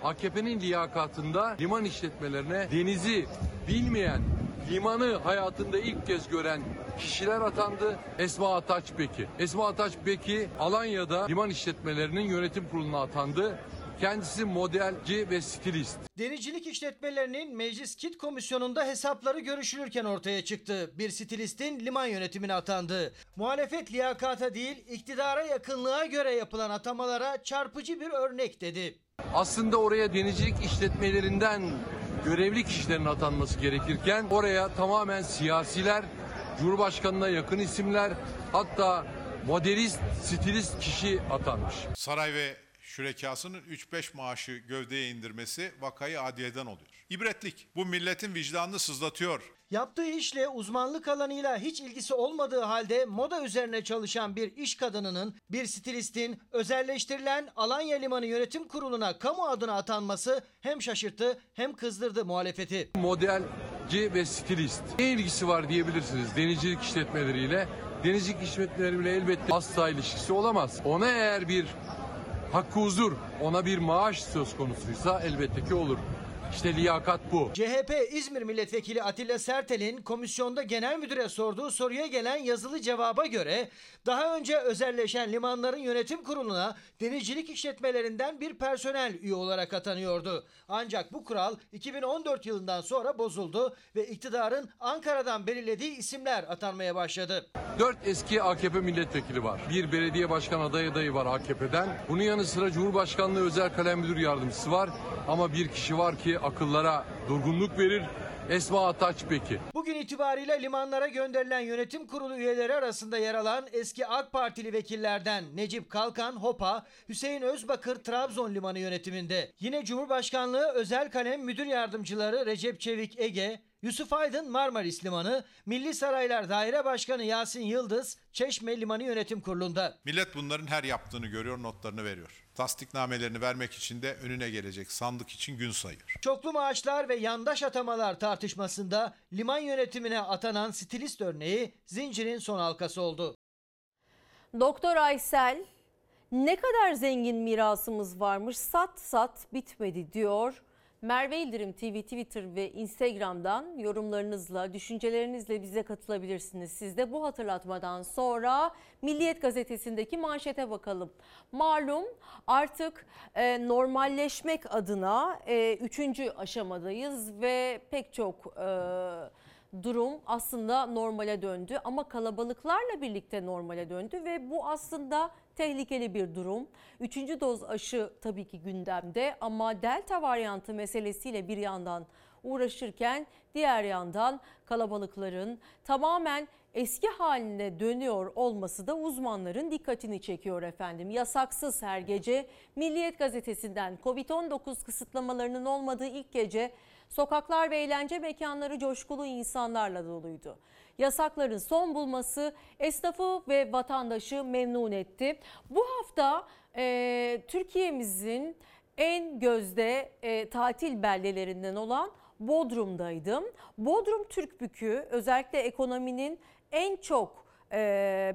S32: AKP'nin liyakatında liman işletmelerine denizi bilmeyen, limanı hayatında ilk kez gören kişiler atandı. Esma Ataçbeki. Esma Ataçbeki Alanya'da liman işletmelerinin yönetim kuruluna atandı. Kendisi modelci ve stilist.
S25: Denizcilik işletmelerinin Meclis Kit Komisyonu'nda hesapları görüşülürken ortaya çıktı. Bir stilistin liman yönetimine atandı. Muhalefet liyakata değil iktidara yakınlığa göre yapılan atamalara çarpıcı bir örnek dedi.
S32: Aslında oraya denizcilik işletmelerinden görevli kişilerin atanması gerekirken oraya tamamen siyasiler, Cumhurbaşkanına yakın isimler hatta Modelist, stilist kişi atanmış.
S20: Saray ve şürekasının 3-5 maaşı gövdeye indirmesi vakayı adiyeden oluyor. İbretlik. Bu milletin vicdanını sızlatıyor.
S25: Yaptığı işle uzmanlık alanıyla hiç ilgisi olmadığı halde moda üzerine çalışan bir iş kadınının, bir stilistin özelleştirilen Alanya Limanı Yönetim Kurulu'na kamu adına atanması hem şaşırttı hem kızdırdı muhalefeti.
S32: Modelci ve stilist. Ne ilgisi var diyebilirsiniz denizcilik işletmeleriyle. Denizcilik işletmeleriyle elbette asla ilişkisi olamaz. Ona eğer bir hakkı huzur, ona bir maaş söz konusuysa elbette ki olur. İşte liyakat bu.
S25: CHP İzmir Milletvekili Atilla Sertel'in komisyonda genel müdüre sorduğu soruya gelen yazılı cevaba göre daha önce özelleşen limanların yönetim kuruluna denizcilik işletmelerinden bir personel üye olarak atanıyordu. Ancak bu kural 2014 yılından sonra bozuldu ve iktidarın Ankara'dan belirlediği isimler atanmaya başladı.
S32: Dört eski AKP milletvekili var. Bir belediye başkan adayı adayı var AKP'den. Bunun yanı sıra Cumhurbaşkanlığı özel kalem müdür yardımcısı var. Ama bir kişi var ki akıllara durgunluk verir. Esma Ataç peki.
S25: Bugün itibariyle limanlara gönderilen yönetim kurulu üyeleri arasında yer alan eski AK Partili vekillerden Necip Kalkan Hopa, Hüseyin Özbakır Trabzon Limanı yönetiminde. Yine Cumhurbaşkanlığı Özel Kalem Müdür Yardımcıları Recep Çevik Ege, Yusuf Aydın Marmaris Limanı, Milli Saraylar Daire Başkanı Yasin Yıldız Çeşme Limanı Yönetim Kurulu'nda.
S20: Millet bunların her yaptığını görüyor, notlarını veriyor. Tasdiknamelerini vermek için de önüne gelecek sandık için gün sayıyor.
S25: Çoklu maaşlar ve yandaş atamalar tartışmasında liman yönetimine atanan stilist örneği zincirin son halkası oldu.
S1: Doktor Aysel ne kadar zengin mirasımız varmış sat sat bitmedi diyor. Merve İldirim TV Twitter ve Instagram'dan yorumlarınızla, düşüncelerinizle bize katılabilirsiniz. Siz de bu hatırlatmadan sonra Milliyet Gazetesi'ndeki manşete bakalım. Malum artık e, normalleşmek adına e, üçüncü aşamadayız ve pek çok e, durum aslında normale döndü ama kalabalıklarla birlikte normale döndü ve bu aslında tehlikeli bir durum. Üçüncü doz aşı tabii ki gündemde ama delta varyantı meselesiyle bir yandan uğraşırken diğer yandan kalabalıkların tamamen eski haline dönüyor olması da uzmanların dikkatini çekiyor efendim. Yasaksız her gece Milliyet gazetesinden Covid-19 kısıtlamalarının olmadığı ilk gece Sokaklar ve eğlence mekanları coşkulu insanlarla doluydu. Yasakların son bulması esnafı ve vatandaşı memnun etti. Bu hafta e, Türkiye'mizin en gözde e, tatil beldelerinden olan Bodrum'daydım. Bodrum Türkbükü özellikle ekonominin en çok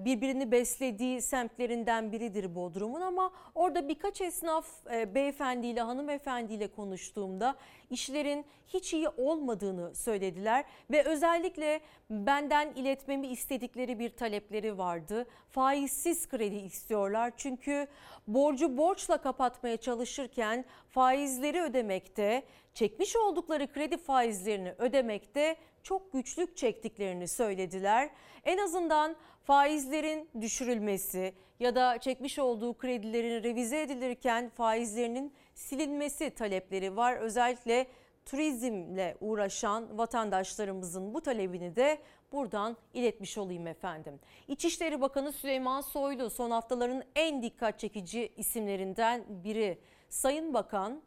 S1: birbirini beslediği semtlerinden biridir Bodrum'un ama orada birkaç esnaf e, beyefendiyle hanımefendiyle konuştuğumda işlerin hiç iyi olmadığını söylediler ve özellikle benden iletmemi istedikleri bir talepleri vardı. Faizsiz kredi istiyorlar çünkü borcu borçla kapatmaya çalışırken faizleri ödemekte, çekmiş oldukları kredi faizlerini ödemekte çok güçlük çektiklerini söylediler. En azından faizlerin düşürülmesi ya da çekmiş olduğu kredilerin revize edilirken faizlerinin silinmesi talepleri var. Özellikle turizmle uğraşan vatandaşlarımızın bu talebini de buradan iletmiş olayım efendim. İçişleri Bakanı Süleyman Soylu son haftaların en dikkat çekici isimlerinden biri. Sayın Bakan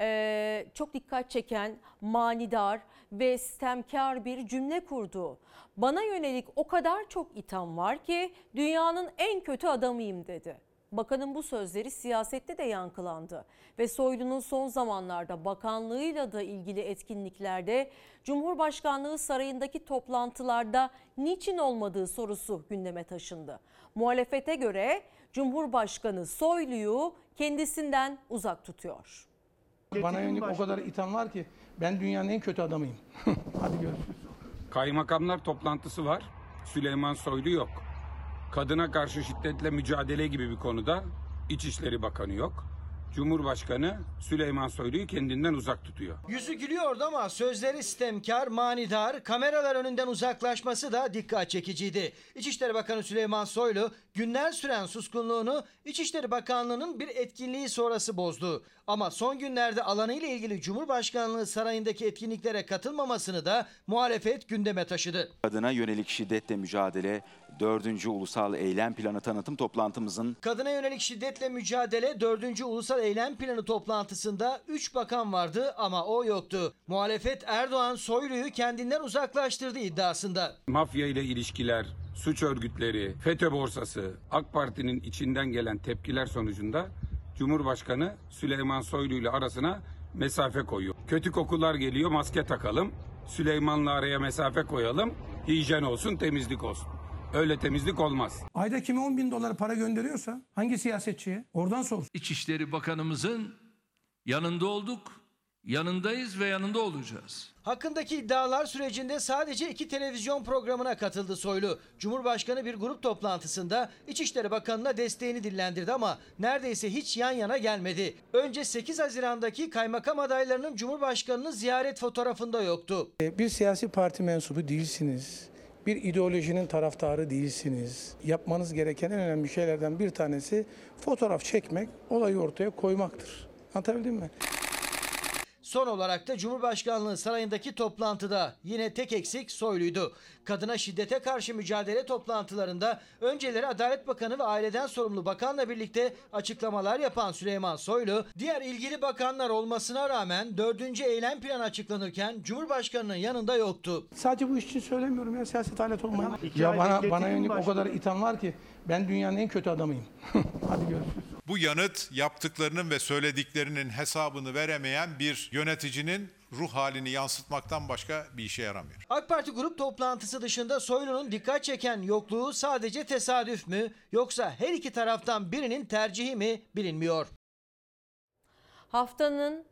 S1: e, çok dikkat çeken manidar ve sistemkar bir cümle kurdu. Bana yönelik o kadar çok itham var ki dünyanın en kötü adamıyım dedi. Bakanın bu sözleri siyasette de yankılandı ve Soylu'nun son zamanlarda bakanlığıyla da ilgili etkinliklerde Cumhurbaşkanlığı sarayındaki toplantılarda niçin olmadığı sorusu gündeme taşındı. Muhalefete göre Cumhurbaşkanı Soylu'yu kendisinden uzak tutuyor.
S33: Bana yönelik o kadar itham var ki ben dünyanın en kötü adamıyım. [LAUGHS] Hadi görüşürüz.
S22: Kaymakamlar toplantısı var. Süleyman Soylu yok. Kadına karşı şiddetle mücadele gibi bir konuda İçişleri Bakanı yok. Cumhurbaşkanı Süleyman Soylu'yu kendinden uzak tutuyor.
S25: Yüzü gülüyordu ama sözleri sistemkar, manidar, kameralar önünden uzaklaşması da dikkat çekiciydi. İçişleri Bakanı Süleyman Soylu günler süren suskunluğunu İçişleri Bakanlığı'nın bir etkinliği sonrası bozdu. Ama son günlerde alanıyla ilgili Cumhurbaşkanlığı sarayındaki etkinliklere katılmamasını da muhalefet gündeme taşıdı.
S34: Kadına yönelik şiddetle mücadele 4. Ulusal Eylem Planı tanıtım toplantımızın
S25: Kadına yönelik şiddetle mücadele 4. Ulusal Eylem Planı toplantısında 3 bakan vardı ama o yoktu. Muhalefet Erdoğan Soylu'yu kendinden uzaklaştırdı iddiasında.
S22: Mafya ile ilişkiler, suç örgütleri, FETÖ borsası, AK Parti'nin içinden gelen tepkiler sonucunda Cumhurbaşkanı Süleyman Soylu ile arasına mesafe koyuyor. Kötü kokular geliyor, maske takalım. Süleyman'la araya mesafe koyalım. Hijyen olsun, temizlik olsun. Öyle temizlik olmaz.
S33: Ayda kime 10 bin dolar para gönderiyorsa hangi siyasetçiye? Oradan sor.
S9: İçişleri Bakanımızın yanında olduk, yanındayız ve yanında olacağız.
S25: Hakkındaki iddialar sürecinde sadece iki televizyon programına katıldı Soylu. Cumhurbaşkanı bir grup toplantısında İçişleri Bakanı'na desteğini dillendirdi ama neredeyse hiç yan yana gelmedi. Önce 8 Haziran'daki kaymakam adaylarının Cumhurbaşkanı'nı ziyaret fotoğrafında yoktu.
S33: E, Bir siyasi parti mensubu değilsiniz. Bir ideolojinin taraftarı değilsiniz. Yapmanız gereken en önemli şeylerden bir tanesi fotoğraf çekmek, olayı ortaya koymaktır. Anlatabildim mi?
S25: Son olarak da Cumhurbaşkanlığı sarayındaki toplantıda yine tek eksik Soylu'ydu. Kadına şiddete karşı mücadele toplantılarında önceleri Adalet Bakanı ve aileden sorumlu bakanla birlikte açıklamalar yapan Süleyman Soylu, diğer ilgili bakanlar olmasına rağmen 4. eylem planı açıklanırken Cumhurbaşkanı'nın yanında yoktu.
S33: Sadece bu iş için söylemiyorum ya siyaset alet olmayın. Ya bana, bana yönelik o kadar itham var ki ben dünyanın en kötü adamıyım. [LAUGHS] Hadi görüşürüz.
S20: Bu yanıt yaptıklarının ve söylediklerinin hesabını veremeyen bir yöneticinin ruh halini yansıtmaktan başka bir işe yaramıyor.
S25: AK Parti grup toplantısı dışında Soylu'nun dikkat çeken yokluğu sadece tesadüf mü yoksa her iki taraftan birinin tercihi mi bilinmiyor.
S1: Haftanın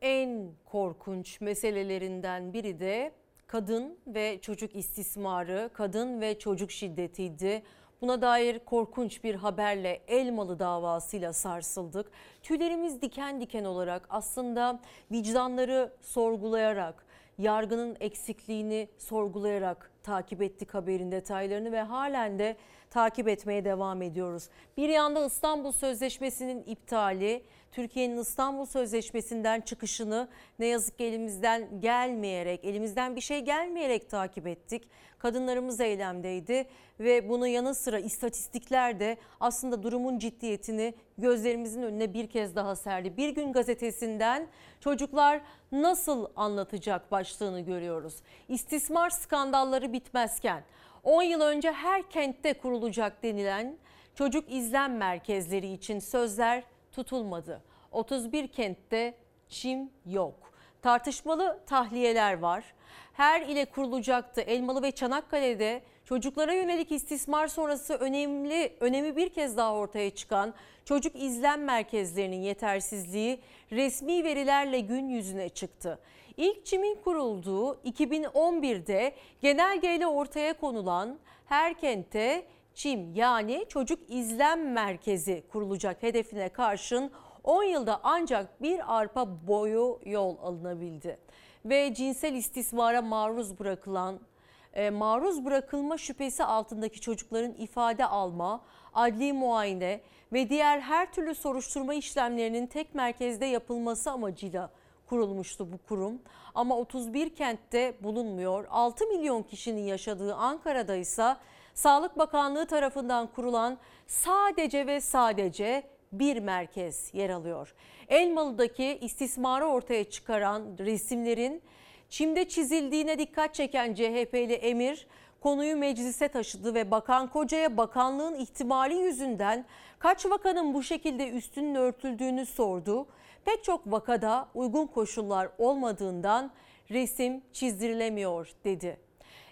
S1: en korkunç meselelerinden biri de kadın ve çocuk istismarı, kadın ve çocuk şiddetiydi. Buna dair korkunç bir haberle Elmalı davasıyla sarsıldık. Tüylerimiz diken diken olarak aslında vicdanları sorgulayarak, yargının eksikliğini sorgulayarak takip ettik haberin detaylarını ve halen de takip etmeye devam ediyoruz. Bir yanda İstanbul Sözleşmesi'nin iptali, Türkiye'nin İstanbul Sözleşmesi'nden çıkışını ne yazık ki elimizden gelmeyerek, elimizden bir şey gelmeyerek takip ettik. Kadınlarımız eylemdeydi ve bunun yanı sıra istatistikler de aslında durumun ciddiyetini gözlerimizin önüne bir kez daha serdi. Bir gün gazetesinden çocuklar nasıl anlatacak başlığını görüyoruz. İstismar skandalları bitmezken 10 yıl önce her kentte kurulacak denilen çocuk izlem merkezleri için sözler tutulmadı. 31 kentte çim yok. Tartışmalı tahliyeler var. Her ile kurulacaktı. Elmalı ve Çanakkale'de çocuklara yönelik istismar sonrası önemli önemi bir kez daha ortaya çıkan çocuk izlem merkezlerinin yetersizliği resmi verilerle gün yüzüne çıktı. İlk çimin kurulduğu 2011'de genelgeyle ortaya konulan her kente çim yani çocuk izlem merkezi kurulacak hedefine karşın 10 yılda ancak bir arpa boyu yol alınabildi. Ve cinsel istismara maruz bırakılan, e, maruz bırakılma şüphesi altındaki çocukların ifade alma, adli muayene ve diğer her türlü soruşturma işlemlerinin tek merkezde yapılması amacıyla kurulmuştu bu kurum. Ama 31 kentte bulunmuyor. 6 milyon kişinin yaşadığı Ankara'da ise Sağlık Bakanlığı tarafından kurulan sadece ve sadece bir merkez yer alıyor. Elmalı'daki istismarı ortaya çıkaran resimlerin çimde çizildiğine dikkat çeken CHP'li Emir konuyu meclise taşıdı ve Bakan Koca'ya bakanlığın ihtimali yüzünden kaç vakanın bu şekilde üstünün örtüldüğünü sordu. Pek çok vakada uygun koşullar olmadığından resim çizdirilemiyor dedi.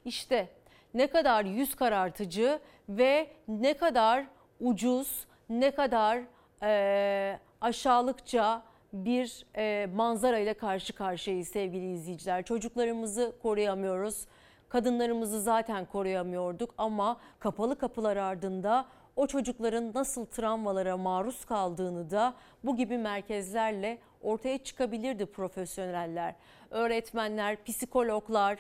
S1: İşte ne kadar yüz karartıcı ve ne kadar ucuz, ne kadar e, aşağılıkça bir e, manzara ile karşı karşıyayız sevgili izleyiciler. Çocuklarımızı koruyamıyoruz. Kadınlarımızı zaten koruyamıyorduk ama kapalı kapılar ardında o çocukların nasıl travmalara maruz kaldığını da bu gibi merkezlerle ortaya çıkabilirdi profesyoneller, öğretmenler, psikologlar.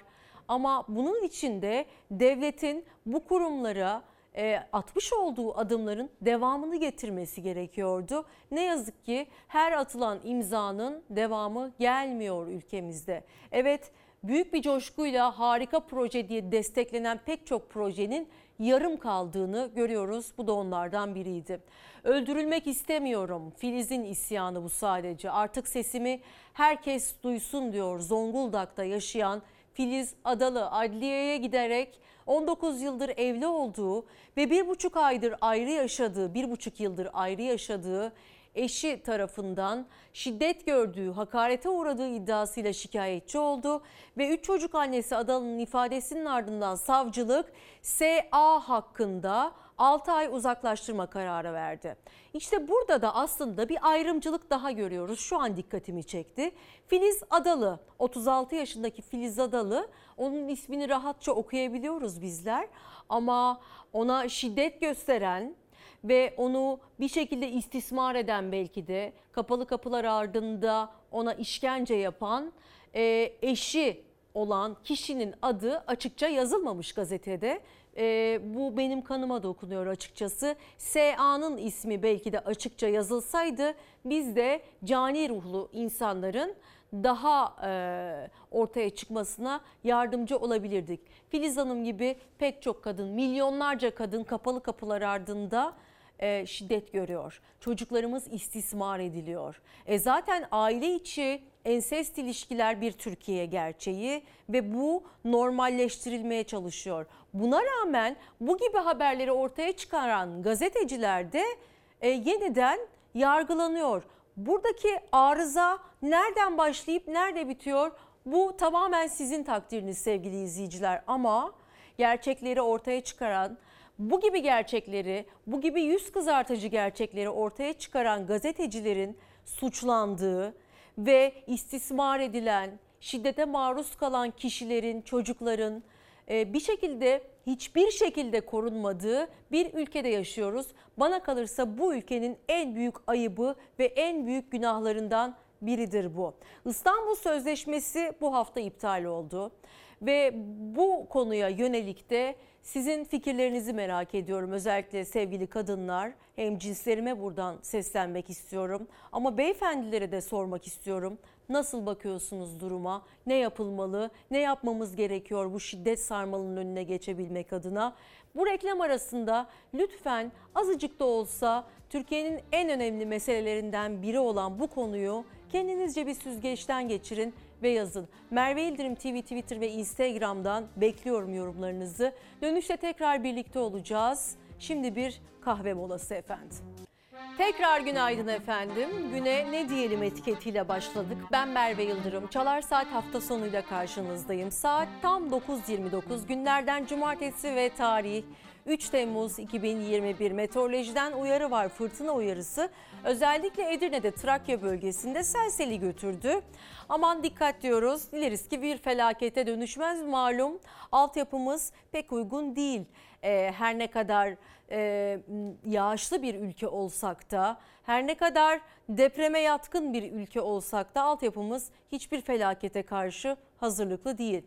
S1: Ama bunun içinde devletin bu kurumlara e, atmış olduğu adımların devamını getirmesi gerekiyordu. Ne yazık ki her atılan imzanın devamı gelmiyor ülkemizde. Evet büyük bir coşkuyla harika proje diye desteklenen pek çok projenin yarım kaldığını görüyoruz. Bu da onlardan biriydi. Öldürülmek istemiyorum. Filiz'in isyanı bu sadece. Artık sesimi herkes duysun diyor Zonguldak'ta yaşayan Filiz Adalı adliyeye giderek 19 yıldır evli olduğu ve bir buçuk aydır ayrı yaşadığı, bir buçuk yıldır ayrı yaşadığı eşi tarafından şiddet gördüğü, hakarete uğradığı iddiasıyla şikayetçi oldu ve 3 çocuk annesi Adalı'nın ifadesinin ardından savcılık SA hakkında 6 ay uzaklaştırma kararı verdi. İşte burada da aslında bir ayrımcılık daha görüyoruz. Şu an dikkatimi çekti. Filiz Adalı, 36 yaşındaki Filiz Adalı, onun ismini rahatça okuyabiliyoruz bizler. Ama ona şiddet gösteren, ve onu bir şekilde istismar eden belki de kapalı kapılar ardında ona işkence yapan e, eşi olan kişinin adı açıkça yazılmamış gazetede. E, bu benim kanıma dokunuyor açıkçası. SA'nın ismi belki de açıkça yazılsaydı biz de cani ruhlu insanların daha e, ortaya çıkmasına yardımcı olabilirdik. Filiz Hanım gibi pek çok kadın, milyonlarca kadın kapalı kapılar ardında e, şiddet görüyor. Çocuklarımız istismar ediliyor. E zaten aile içi ensest ilişkiler bir Türkiye gerçeği ve bu normalleştirilmeye çalışıyor. Buna rağmen bu gibi haberleri ortaya çıkaran gazeteciler de e, yeniden yargılanıyor. Buradaki arıza nereden başlayıp nerede bitiyor? Bu tamamen sizin takdiriniz sevgili izleyiciler ama gerçekleri ortaya çıkaran bu gibi gerçekleri, bu gibi yüz kızartıcı gerçekleri ortaya çıkaran gazetecilerin suçlandığı ve istismar edilen, şiddete maruz kalan kişilerin, çocukların e, bir şekilde hiçbir şekilde korunmadığı bir ülkede yaşıyoruz. Bana kalırsa bu ülkenin en büyük ayıbı ve en büyük günahlarından biridir bu. İstanbul Sözleşmesi bu hafta iptal oldu ve bu konuya yönelik de sizin fikirlerinizi merak ediyorum. Özellikle sevgili kadınlar, hem cinslerime buradan seslenmek istiyorum. Ama beyefendilere de sormak istiyorum. Nasıl bakıyorsunuz duruma? Ne yapılmalı? Ne yapmamız gerekiyor bu şiddet sarmalının önüne geçebilmek adına? Bu reklam arasında lütfen azıcık da olsa Türkiye'nin en önemli meselelerinden biri olan bu konuyu kendinizce bir süzgeçten geçirin ve yazın. Merve İldirim TV, Twitter ve Instagram'dan bekliyorum yorumlarınızı. Dönüşte tekrar birlikte olacağız. Şimdi bir kahve molası efendim. Tekrar günaydın efendim. Güne ne diyelim etiketiyle başladık. Ben Merve Yıldırım. Çalar Saat hafta sonuyla karşınızdayım. Saat tam 9.29. Günlerden cumartesi ve tarih 3 Temmuz 2021 meteorolojiden uyarı var fırtına uyarısı. Özellikle Edirne'de Trakya bölgesinde selseli götürdü. Aman dikkat diyoruz. Dileriz ki bir felakete dönüşmez malum. Altyapımız pek uygun değil. Ee, her ne kadar e, yağışlı bir ülke olsak da her ne kadar depreme yatkın bir ülke olsak da altyapımız hiçbir felakete karşı hazırlıklı değil.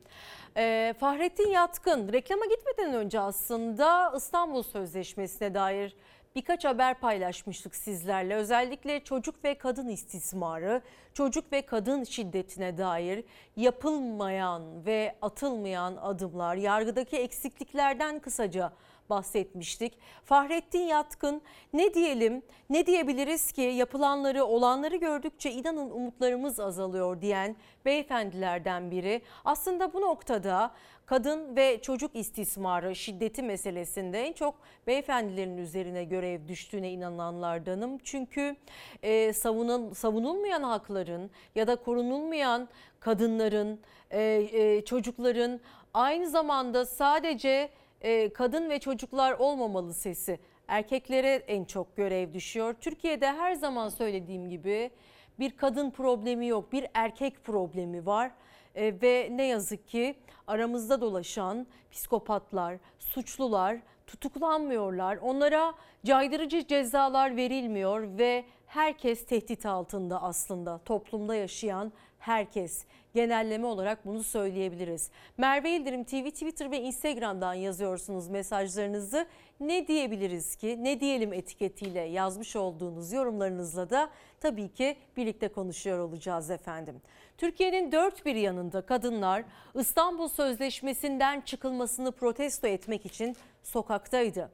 S1: Ee, Fahrettin Yatkın reklama gitmeden önce aslında İstanbul Sözleşmesi'ne dair birkaç haber paylaşmıştık sizlerle. Özellikle çocuk ve kadın istismarı, çocuk ve kadın şiddetine dair yapılmayan ve atılmayan adımlar, yargıdaki eksikliklerden kısaca bahsetmiştik. Fahrettin Yatkın ne diyelim ne diyebiliriz ki yapılanları olanları gördükçe inanın umutlarımız azalıyor diyen beyefendilerden biri. Aslında bu noktada kadın ve çocuk istismarı şiddeti meselesinde en çok beyefendilerin üzerine görev düştüğüne inananlardanım. Çünkü e, savunul, savunulmayan hakların ya da korunulmayan kadınların, e, e, çocukların aynı zamanda sadece e, kadın ve çocuklar olmamalı sesi. Erkeklere en çok görev düşüyor. Türkiye'de her zaman söylediğim gibi bir kadın problemi yok, bir erkek problemi var. E, ve ne yazık ki aramızda dolaşan psikopatlar, suçlular tutuklanmıyorlar. Onlara caydırıcı cezalar verilmiyor ve herkes tehdit altında aslında toplumda yaşayan herkes. Genelleme olarak bunu söyleyebiliriz. Merve İldirim TV, Twitter ve Instagram'dan yazıyorsunuz mesajlarınızı. Ne diyebiliriz ki? Ne diyelim etiketiyle yazmış olduğunuz yorumlarınızla da tabii ki birlikte konuşuyor olacağız efendim. Türkiye'nin dört bir yanında kadınlar İstanbul Sözleşmesi'nden çıkılmasını protesto etmek için sokaktaydı.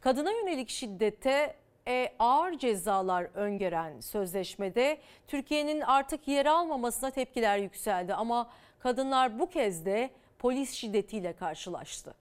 S1: Kadına yönelik şiddete e, ağır cezalar öngören sözleşmede Türkiye'nin artık yer almamasına tepkiler yükseldi ama kadınlar bu kez de polis şiddetiyle karşılaştı.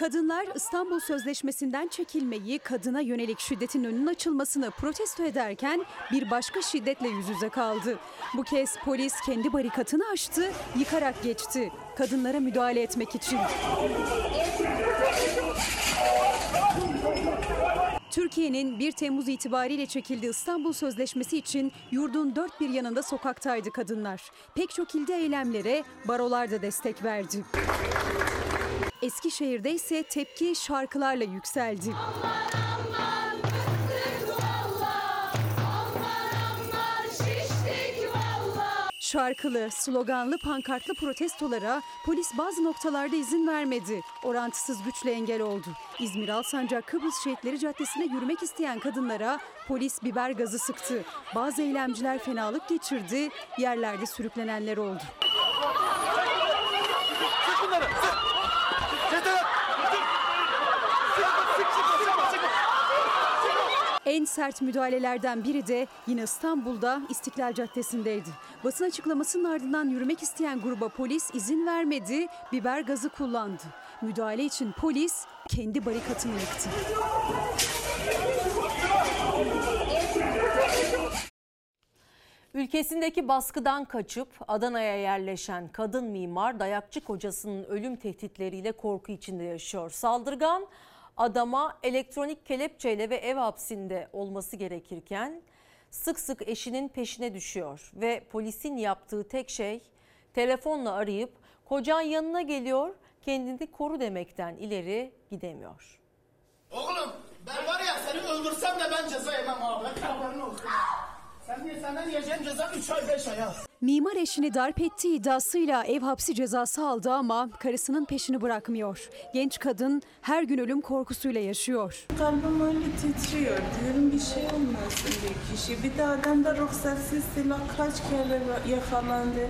S35: Kadınlar İstanbul Sözleşmesi'nden çekilmeyi, kadına yönelik şiddetin önünün açılmasını protesto ederken bir başka şiddetle yüz yüze kaldı. Bu kez polis kendi barikatını aştı, yıkarak geçti. Kadınlara müdahale etmek için. Türkiye'nin 1 Temmuz itibariyle çekildiği İstanbul Sözleşmesi için yurdun dört bir yanında sokaktaydı kadınlar. Pek çok ilde eylemlere barolar da destek verdi. Eskişehir'de ise tepki şarkılarla yükseldi. Şarkılı, sloganlı, pankartlı protestolara polis bazı noktalarda izin vermedi. Orantısız güçle engel oldu. İzmir Alsancak Kıbrıs Şehitleri Caddesi'ne yürümek isteyen kadınlara polis biber gazı sıktı. Bazı eylemciler fenalık geçirdi, yerlerde sürüklenenler oldu. En sert müdahalelerden biri de yine İstanbul'da İstiklal Caddesi'ndeydi. Basın açıklamasının ardından yürümek isteyen gruba polis izin vermedi, biber gazı kullandı. Müdahale için polis kendi barikatını yıktı.
S1: Ülkesindeki baskıdan kaçıp Adana'ya yerleşen kadın mimar dayakçı kocasının ölüm tehditleriyle korku içinde yaşıyor. Saldırgan adama elektronik kelepçeyle ve ev hapsinde olması gerekirken sık sık eşinin peşine düşüyor ve polisin yaptığı tek şey telefonla arayıp kocan yanına geliyor kendini koru demekten ileri gidemiyor.
S36: Oğlum ben var ya seni öldürsem de ben ceza yemem abi. Haberin olsun. Sen diye senden yiyeceğin ceza 3 ay 5 ay ha.
S35: Mimar eşini darp ettiği iddiasıyla ev hapsi cezası aldı ama karısının peşini bırakmıyor. Genç kadın her gün ölüm korkusuyla yaşıyor.
S37: Kalbim öyle titriyor. Diyorum bir şey olmasın bir kişi. Bir de adam da ruhsatsız silah kaç kere yakalandı.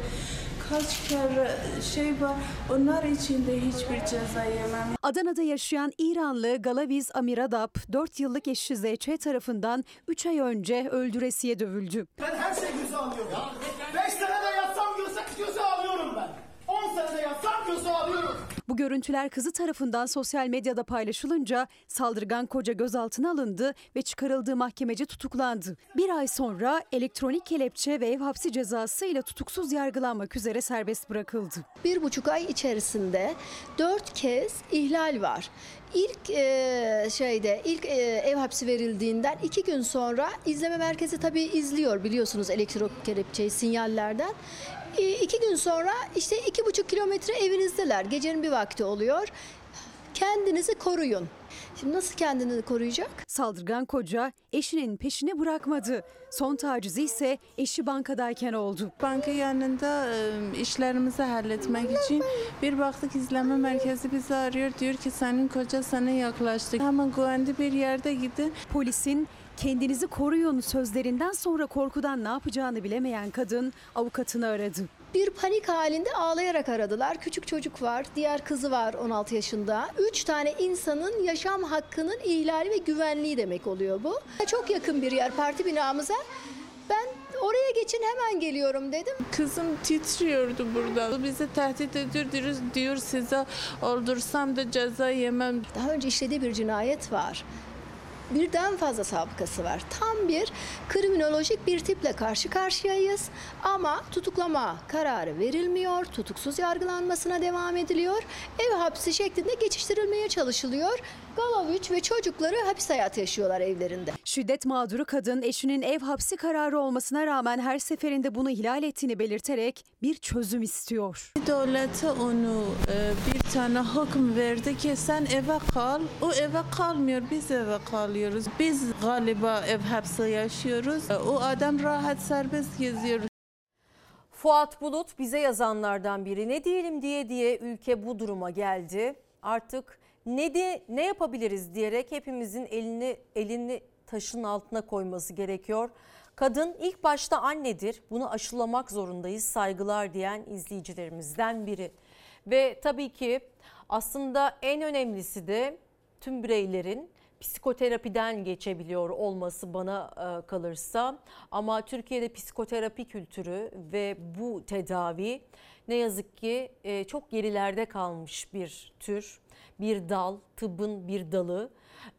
S37: Kaç kere şey var. Onlar için de hiçbir ceza yemem.
S35: Adana'da yaşayan İranlı Galaviz Amiradap 4 yıllık eşi ZÇ tarafından 3 ay önce öldüresiye dövüldü.
S36: Ben her şeyi göze alıyorum. 5 sene de yatsam göze, göze alıyorum ben. 10 sene de yatsam göze alıyorum.
S35: Bu görüntüler kızı tarafından sosyal medyada paylaşılınca saldırgan koca gözaltına alındı ve çıkarıldığı mahkemece tutuklandı. Bir ay sonra elektronik kelepçe ve ev hapsi cezası ile tutuksuz yargılanmak üzere serbest bırakıldı.
S38: Bir buçuk ay içerisinde dört kez ihlal var. İlk e, şeyde ilk e, ev hapsi verildiğinden iki gün sonra izleme merkezi tabii izliyor biliyorsunuz elektrik kelepçeyi sinyallerden. İki gün sonra işte iki buçuk kilometre evinizdeler. Gecenin bir vakti oluyor. Kendinizi koruyun. Şimdi nasıl kendini koruyacak?
S35: Saldırgan koca eşinin peşini bırakmadı. Son tacizi ise eşi bankadayken oldu.
S37: Banka yanında e, işlerimizi halletmek için bir baktık izleme merkezi bizi arıyor. Diyor ki senin koca sana yaklaştı. Hemen güvenli bir yerde gidin.
S35: Polisin kendinizi koruyun sözlerinden sonra korkudan ne yapacağını bilemeyen kadın avukatını aradı.
S38: Bir panik halinde ağlayarak aradılar. Küçük çocuk var, diğer kızı var 16 yaşında. Üç tane insanın yaşam hakkının ihlali ve güvenliği demek oluyor bu. Çok yakın bir yer parti binamıza. Ben oraya geçin hemen geliyorum dedim.
S37: Kızım titriyordu burada. Bizi tehdit ediyor diyor, diyor size öldürsem de ceza yemem.
S38: Daha önce işlediği bir cinayet var birden fazla sabıkası var. Tam bir kriminolojik bir tiple karşı karşıyayız ama tutuklama kararı verilmiyor, tutuksuz yargılanmasına devam ediliyor. Ev hapsi şeklinde geçiştirilmeye çalışılıyor. Galaviç ve çocukları hapis hayatı yaşıyorlar evlerinde.
S35: Şiddet mağduru kadın eşinin ev hapsi kararı olmasına rağmen her seferinde bunu ihlal ettiğini belirterek bir çözüm istiyor.
S37: Devlete onu e, bir tane hüküm verdi ki sen eve kal. O eve kalmıyor, biz eve kalıyoruz. Biz galiba ev hapsi yaşıyoruz. E, O adam rahat serbest geziyor.
S1: Fuat Bulut bize yazanlardan biri. Ne diyelim diye diye ülke bu duruma geldi. Artık ne de ne yapabiliriz diyerek hepimizin elini elini taşın altına koyması gerekiyor. Kadın ilk başta annedir. Bunu aşılamak zorundayız. Saygılar diyen izleyicilerimizden biri. Ve tabii ki aslında en önemlisi de tüm bireylerin psikoterapiden geçebiliyor olması bana e, kalırsa ama Türkiye'de psikoterapi kültürü ve bu tedavi ne yazık ki e, çok gerilerde kalmış bir tür, bir dal, tıbbın bir dalı.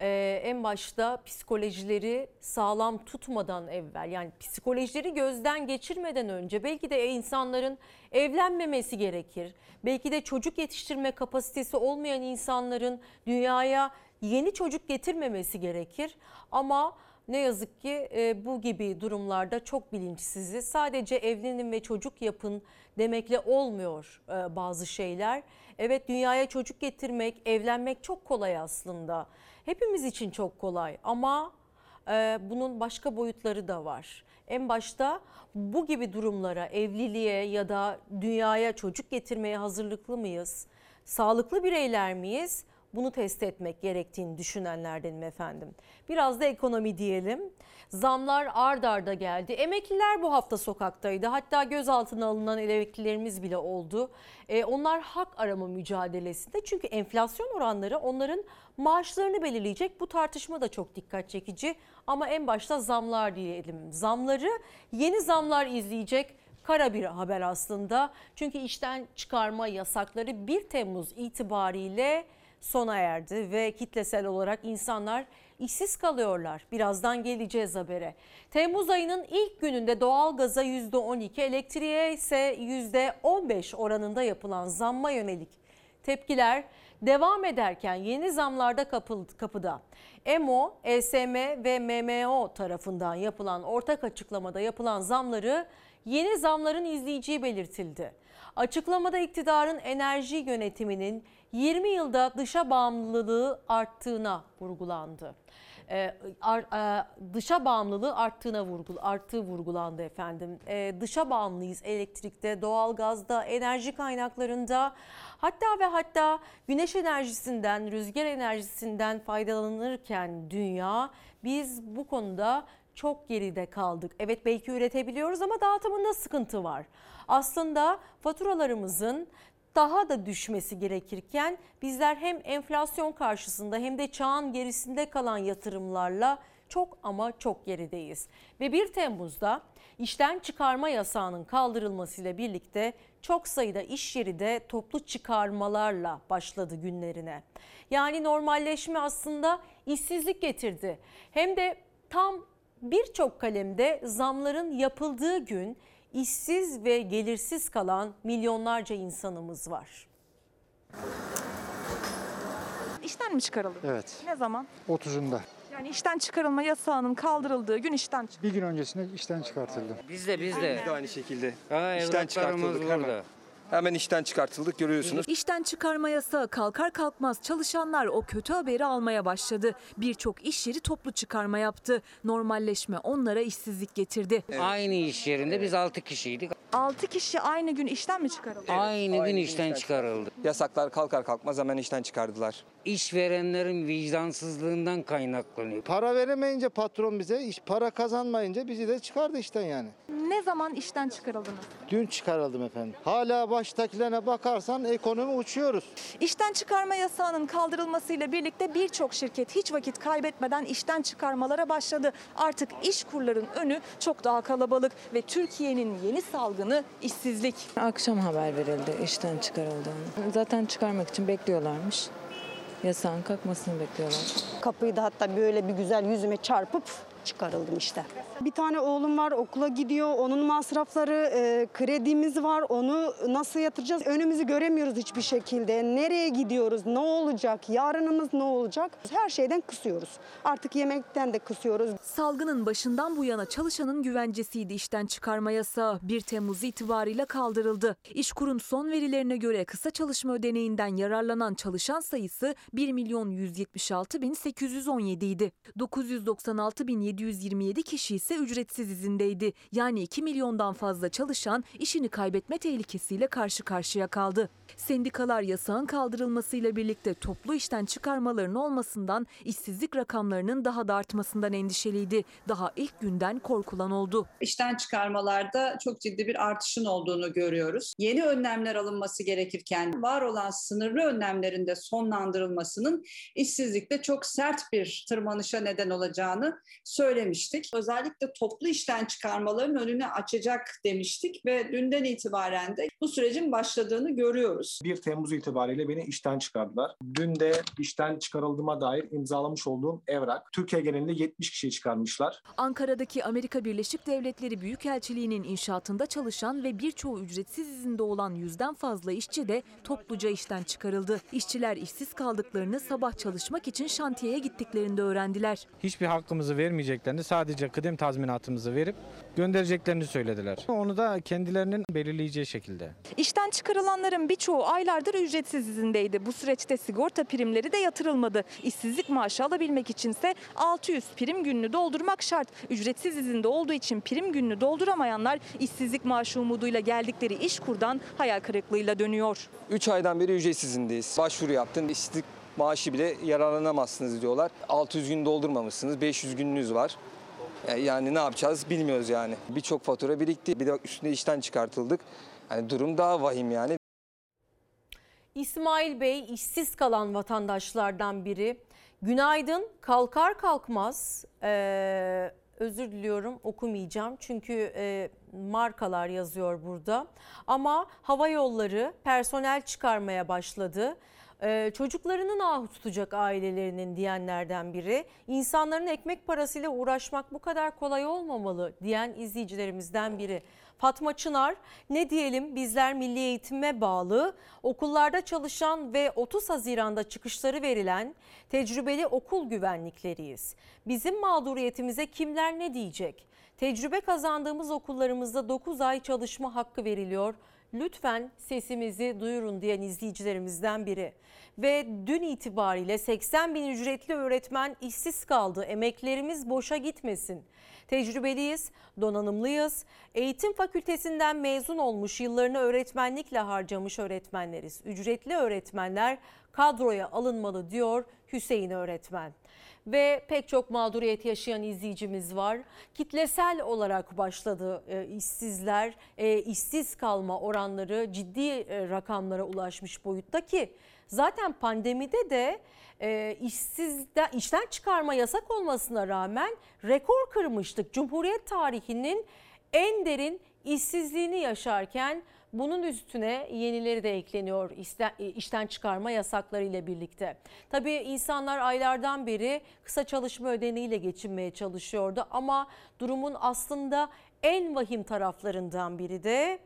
S1: E, en başta psikolojileri sağlam tutmadan evvel yani psikolojileri gözden geçirmeden önce belki de insanların evlenmemesi gerekir. Belki de çocuk yetiştirme kapasitesi olmayan insanların dünyaya yeni çocuk getirmemesi gerekir. Ama ne yazık ki e, bu gibi durumlarda çok bilinçsiziz. Sadece evlenin ve çocuk yapın demekle olmuyor e, bazı şeyler. Evet dünyaya çocuk getirmek, evlenmek çok kolay aslında. Hepimiz için çok kolay ama e, bunun başka boyutları da var. En başta bu gibi durumlara, evliliğe ya da dünyaya çocuk getirmeye hazırlıklı mıyız? Sağlıklı bireyler miyiz? Bunu test etmek gerektiğini düşünenlerdenim efendim. Biraz da ekonomi diyelim. Zamlar ard arda geldi. Emekliler bu hafta sokaktaydı. Hatta gözaltına alınan emeklilerimiz bile oldu. E, onlar hak arama mücadelesinde. Çünkü enflasyon oranları onların maaşlarını belirleyecek. Bu tartışma da çok dikkat çekici. Ama en başta zamlar diyelim. Zamları yeni zamlar izleyecek kara bir haber aslında. Çünkü işten çıkarma yasakları 1 Temmuz itibariyle sona erdi ve kitlesel olarak insanlar işsiz kalıyorlar. Birazdan geleceğiz habere. Temmuz ayının ilk gününde doğalgaza %12, elektriğe ise %15 oranında yapılan zamma yönelik tepkiler devam ederken yeni zamlarda kapıldı, kapıda. EMO, ESM ve MMO tarafından yapılan ortak açıklamada yapılan zamları yeni zamların izleyeceği belirtildi. Açıklamada iktidarın enerji yönetiminin 20 yılda dışa bağımlılığı arttığına vurgulandı. Ee, ar, e, dışa bağımlılığı arttığına vurgul, arttığı vurgulandı efendim. Ee, dışa bağımlıyız elektrikte, doğalgazda, enerji kaynaklarında. Hatta ve hatta güneş enerjisinden, rüzgar enerjisinden faydalanırken dünya biz bu konuda çok geride kaldık. Evet belki üretebiliyoruz ama dağıtımında sıkıntı var. Aslında faturalarımızın daha da düşmesi gerekirken bizler hem enflasyon karşısında hem de çağın gerisinde kalan yatırımlarla çok ama çok gerideyiz. Ve 1 Temmuz'da işten çıkarma yasağının kaldırılmasıyla birlikte çok sayıda iş yeri de toplu çıkarmalarla başladı günlerine. Yani normalleşme aslında işsizlik getirdi. Hem de tam birçok kalemde zamların yapıldığı gün işsiz ve gelirsiz kalan milyonlarca insanımız var.
S37: İşten mi çıkarıldı?
S39: Evet.
S37: Ne zaman?
S39: 30'unda.
S37: Yani işten çıkarılma yasağının kaldırıldığı gün işten çık.
S39: Bir gün öncesinde işten çıkartıldı.
S40: Biz de biz de.
S39: Biz de aynı şekilde.
S40: Ha,
S39: işten çıkartıldık hemen. Hemen işten çıkartıldık görüyorsunuz.
S41: İşten çıkarma yasağı kalkar kalkmaz çalışanlar o kötü haberi almaya başladı. Birçok iş yeri toplu çıkarma yaptı. Normalleşme onlara işsizlik getirdi.
S40: Aynı iş yerinde biz 6 kişiydik.
S37: 6 kişi aynı gün işten mi çıkarıldı?
S40: Aynı gün işten çıkarıldı.
S39: Yasaklar kalkar kalkmaz hemen işten çıkardılar.
S40: İşverenlerin vicdansızlığından kaynaklanıyor.
S42: Para veremeyince patron bize, iş para kazanmayınca bizi de çıkardı işten yani.
S37: Ne zaman işten çıkarıldınız?
S42: Dün çıkarıldım efendim. Hala baştakilerine bakarsan ekonomi uçuyoruz.
S37: İşten çıkarma yasağının kaldırılmasıyla birlikte birçok şirket hiç vakit kaybetmeden işten çıkarmalara başladı. Artık iş kurların önü çok daha kalabalık ve Türkiye'nin yeni salgını işsizlik.
S43: Akşam haber verildi işten çıkarıldığını. Zaten çıkarmak için bekliyorlarmış. Yasağın kalkmasını bekliyorlar.
S44: Kapıyı da hatta böyle bir güzel yüzüme çarpıp çıkarıldım işte. Bir tane oğlum var okula gidiyor. Onun masrafları, e, kredimiz var. Onu nasıl yatıracağız? Önümüzü göremiyoruz hiçbir şekilde. Nereye gidiyoruz? Ne olacak? Yarınımız ne olacak? Her şeyden kısıyoruz. Artık yemekten de kısıyoruz.
S41: Salgının başından bu yana çalışanın güvencesiydi işten çıkarma yasağı. 1 Temmuz itibariyle kaldırıldı. İşkur'un son verilerine göre kısa çalışma ödeneğinden yararlanan çalışan sayısı 1 milyon 176 bin 817 idi. 996 bin 727 kişi ise ücretsiz izindeydi. Yani 2 milyondan fazla çalışan işini kaybetme tehlikesiyle karşı karşıya kaldı. Sendikalar yasağın kaldırılmasıyla birlikte toplu işten çıkarmaların olmasından, işsizlik rakamlarının daha da artmasından endişeliydi. Daha ilk günden korkulan oldu.
S12: İşten çıkarmalarda çok ciddi bir artışın olduğunu görüyoruz. Yeni önlemler alınması gerekirken var olan sınırlı önlemlerin de sonlandırılmasının işsizlikte çok sert bir tırmanışa neden olacağını söylemiştik. Özellikle toplu işten çıkarmaların önünü açacak demiştik ve dünden itibaren de bu sürecin başladığını görüyoruz.
S42: 1 Temmuz itibariyle beni işten çıkardılar. Dün de işten çıkarıldığıma dair imzalamış olduğum evrak. Türkiye genelinde 70 kişiyi çıkarmışlar.
S41: Ankara'daki Amerika Birleşik Devletleri Büyükelçiliği'nin inşaatında çalışan ve birçoğu ücretsiz izinde olan yüzden fazla işçi de topluca işten çıkarıldı. İşçiler işsiz kaldıklarını sabah çalışmak için şantiyeye gittiklerinde öğrendiler.
S7: Hiçbir hakkımızı vermeyeceklerini sadece kıdem tazminatımızı verip göndereceklerini söylediler. Onu da kendilerinin belirleyeceği şekilde.
S37: İşten çıkarılanların birçoğu aylardır ücretsiz izindeydi. Bu süreçte sigorta primleri de yatırılmadı. İşsizlik maaşı alabilmek içinse 600 prim gününü doldurmak şart. Ücretsiz izinde olduğu için prim gününü dolduramayanlar işsizlik maaşı umuduyla geldikleri iş kurdan hayal kırıklığıyla dönüyor.
S39: 3 aydan beri ücretsiz izindeyiz. Başvuru yaptın, işsizlik maaşı bile yararlanamazsınız diyorlar. 600 gün doldurmamışsınız, 500 gününüz var. E, Yani ne yapacağız bilmiyoruz yani. Birçok fatura birikti. Bir de üstüne işten çıkartıldık. Yani durum daha vahim yani.
S1: İsmail Bey işsiz kalan vatandaşlardan biri. Günaydın kalkar kalkmaz eee, özür diliyorum okumayacağım çünkü eee, markalar yazıyor burada. Ama hava yolları personel çıkarmaya başladı. Eee, çocuklarının ahı tutacak ailelerinin diyenlerden biri. İnsanların ekmek parasıyla uğraşmak bu kadar kolay olmamalı diyen izleyicilerimizden biri. Fatma Çınar ne diyelim bizler milli eğitime bağlı okullarda çalışan ve 30 Haziran'da çıkışları verilen tecrübeli okul güvenlikleriyiz. Bizim mağduriyetimize kimler ne diyecek? Tecrübe kazandığımız okullarımızda 9 ay çalışma hakkı veriliyor. Lütfen sesimizi duyurun diyen izleyicilerimizden biri. Ve dün itibariyle 80 bin ücretli öğretmen işsiz kaldı. Emeklerimiz boşa gitmesin. Tecrübeliyiz, donanımlıyız. Eğitim fakültesinden mezun olmuş yıllarını öğretmenlikle harcamış öğretmenleriz. Ücretli öğretmenler kadroya alınmalı diyor Hüseyin öğretmen. Ve pek çok mağduriyet yaşayan izleyicimiz var. Kitlesel olarak başladı e, işsizler, e, işsiz kalma oranları ciddi e, rakamlara ulaşmış boyutta ki zaten pandemide de e, işsizden, işten çıkarma yasak olmasına rağmen rekor kırmıştık. Cumhuriyet tarihinin en derin işsizliğini yaşarken bunun üstüne yenileri de ekleniyor iste- işten çıkarma yasakları ile birlikte. Tabii insanlar aylardan beri kısa çalışma ödeneğiyle geçinmeye çalışıyordu ama durumun aslında en vahim taraflarından biri de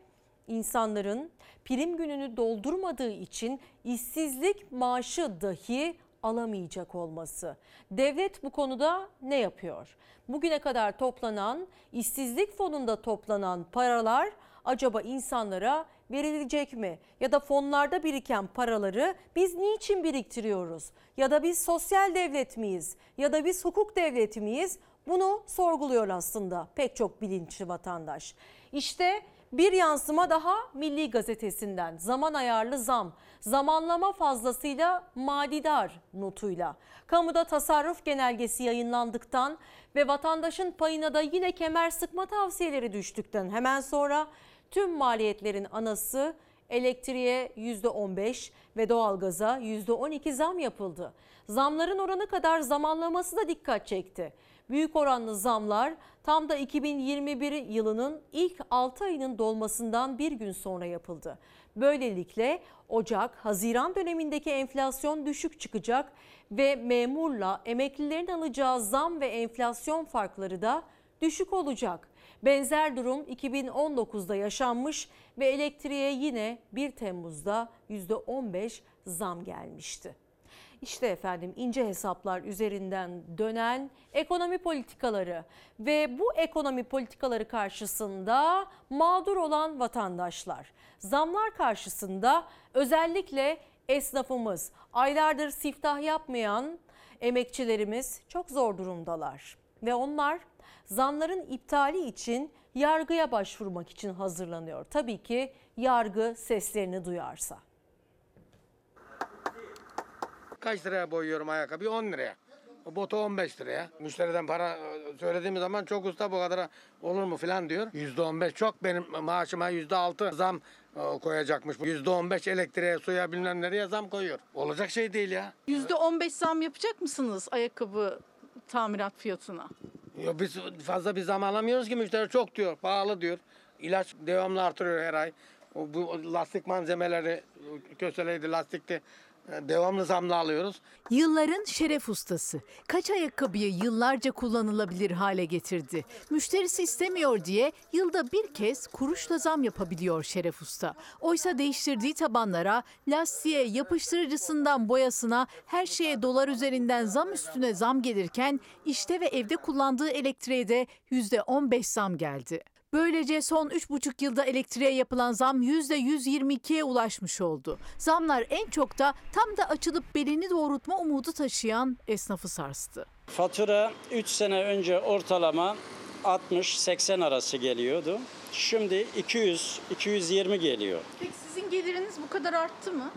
S1: insanların prim gününü doldurmadığı için işsizlik maaşı dahi alamayacak olması. Devlet bu konuda ne yapıyor? Bugüne kadar toplanan işsizlik fonunda toplanan paralar acaba insanlara verilecek mi? Ya da fonlarda biriken paraları biz niçin biriktiriyoruz? Ya da biz sosyal devlet miyiz? Ya da biz hukuk devleti miyiz? Bunu sorguluyor aslında pek çok bilinçli vatandaş. İşte bir yansıma daha Milli Gazetesi'nden zaman ayarlı zam, zamanlama fazlasıyla madidar notuyla. Kamuda tasarruf genelgesi yayınlandıktan ve vatandaşın payına da yine kemer sıkma tavsiyeleri düştükten hemen sonra tüm maliyetlerin anası elektriğe %15 ve doğalgaza %12 zam yapıldı. Zamların oranı kadar zamanlaması da dikkat çekti. Büyük oranlı zamlar tam da 2021 yılının ilk 6 ayının dolmasından bir gün sonra yapıldı. Böylelikle Ocak, Haziran dönemindeki enflasyon düşük çıkacak ve memurla emeklilerin alacağı zam ve enflasyon farkları da düşük olacak. Benzer durum 2019'da yaşanmış ve elektriğe yine 1 Temmuz'da %15 zam gelmişti. İşte efendim ince hesaplar üzerinden dönen ekonomi politikaları ve bu ekonomi politikaları karşısında mağdur olan vatandaşlar. Zamlar karşısında özellikle esnafımız, aylardır siftah yapmayan emekçilerimiz çok zor durumdalar. Ve onlar zamların iptali için yargıya başvurmak için hazırlanıyor. Tabii ki yargı seslerini duyarsa.
S45: Kaç liraya boyuyorum ayakkabıyı? 10 liraya. O botu 15 liraya. Müşteriden para e, söylediğimiz zaman çok usta bu kadar olur mu falan diyor. %15 çok benim maaşıma %6 zam e, koyacakmış. %15 elektriğe, suya bilmem nereye zam koyuyor. Olacak şey değil ya.
S46: %15 zam yapacak mısınız ayakkabı tamirat fiyatına?
S45: Yo, biz fazla bir zam alamıyoruz ki müşteri çok diyor, pahalı diyor. İlaç devamlı artırıyor her ay. O, bu lastik malzemeleri, köseleydi, lastikti. E, Devamlı zamla alıyoruz.
S47: Yılların şeref ustası. Kaç ayakkabıyı yıllarca kullanılabilir hale getirdi. Müşterisi istemiyor diye yılda bir kez kuruşla zam yapabiliyor şeref usta. Oysa değiştirdiği tabanlara, lastiğe, yapıştırıcısından boyasına her şeye dolar üzerinden zam üstüne zam gelirken işte ve evde kullandığı elektriğe de %15 zam geldi. Böylece son 3,5 yılda elektriğe yapılan zam %122'ye ulaşmış oldu. Zamlar en çok da tam da açılıp belini doğrultma umudu taşıyan esnafı sarstı.
S48: Fatura 3 sene önce ortalama 60-80 arası geliyordu. Şimdi 200-220 geliyor.
S46: Peki sizin geliriniz bu kadar arttı mı?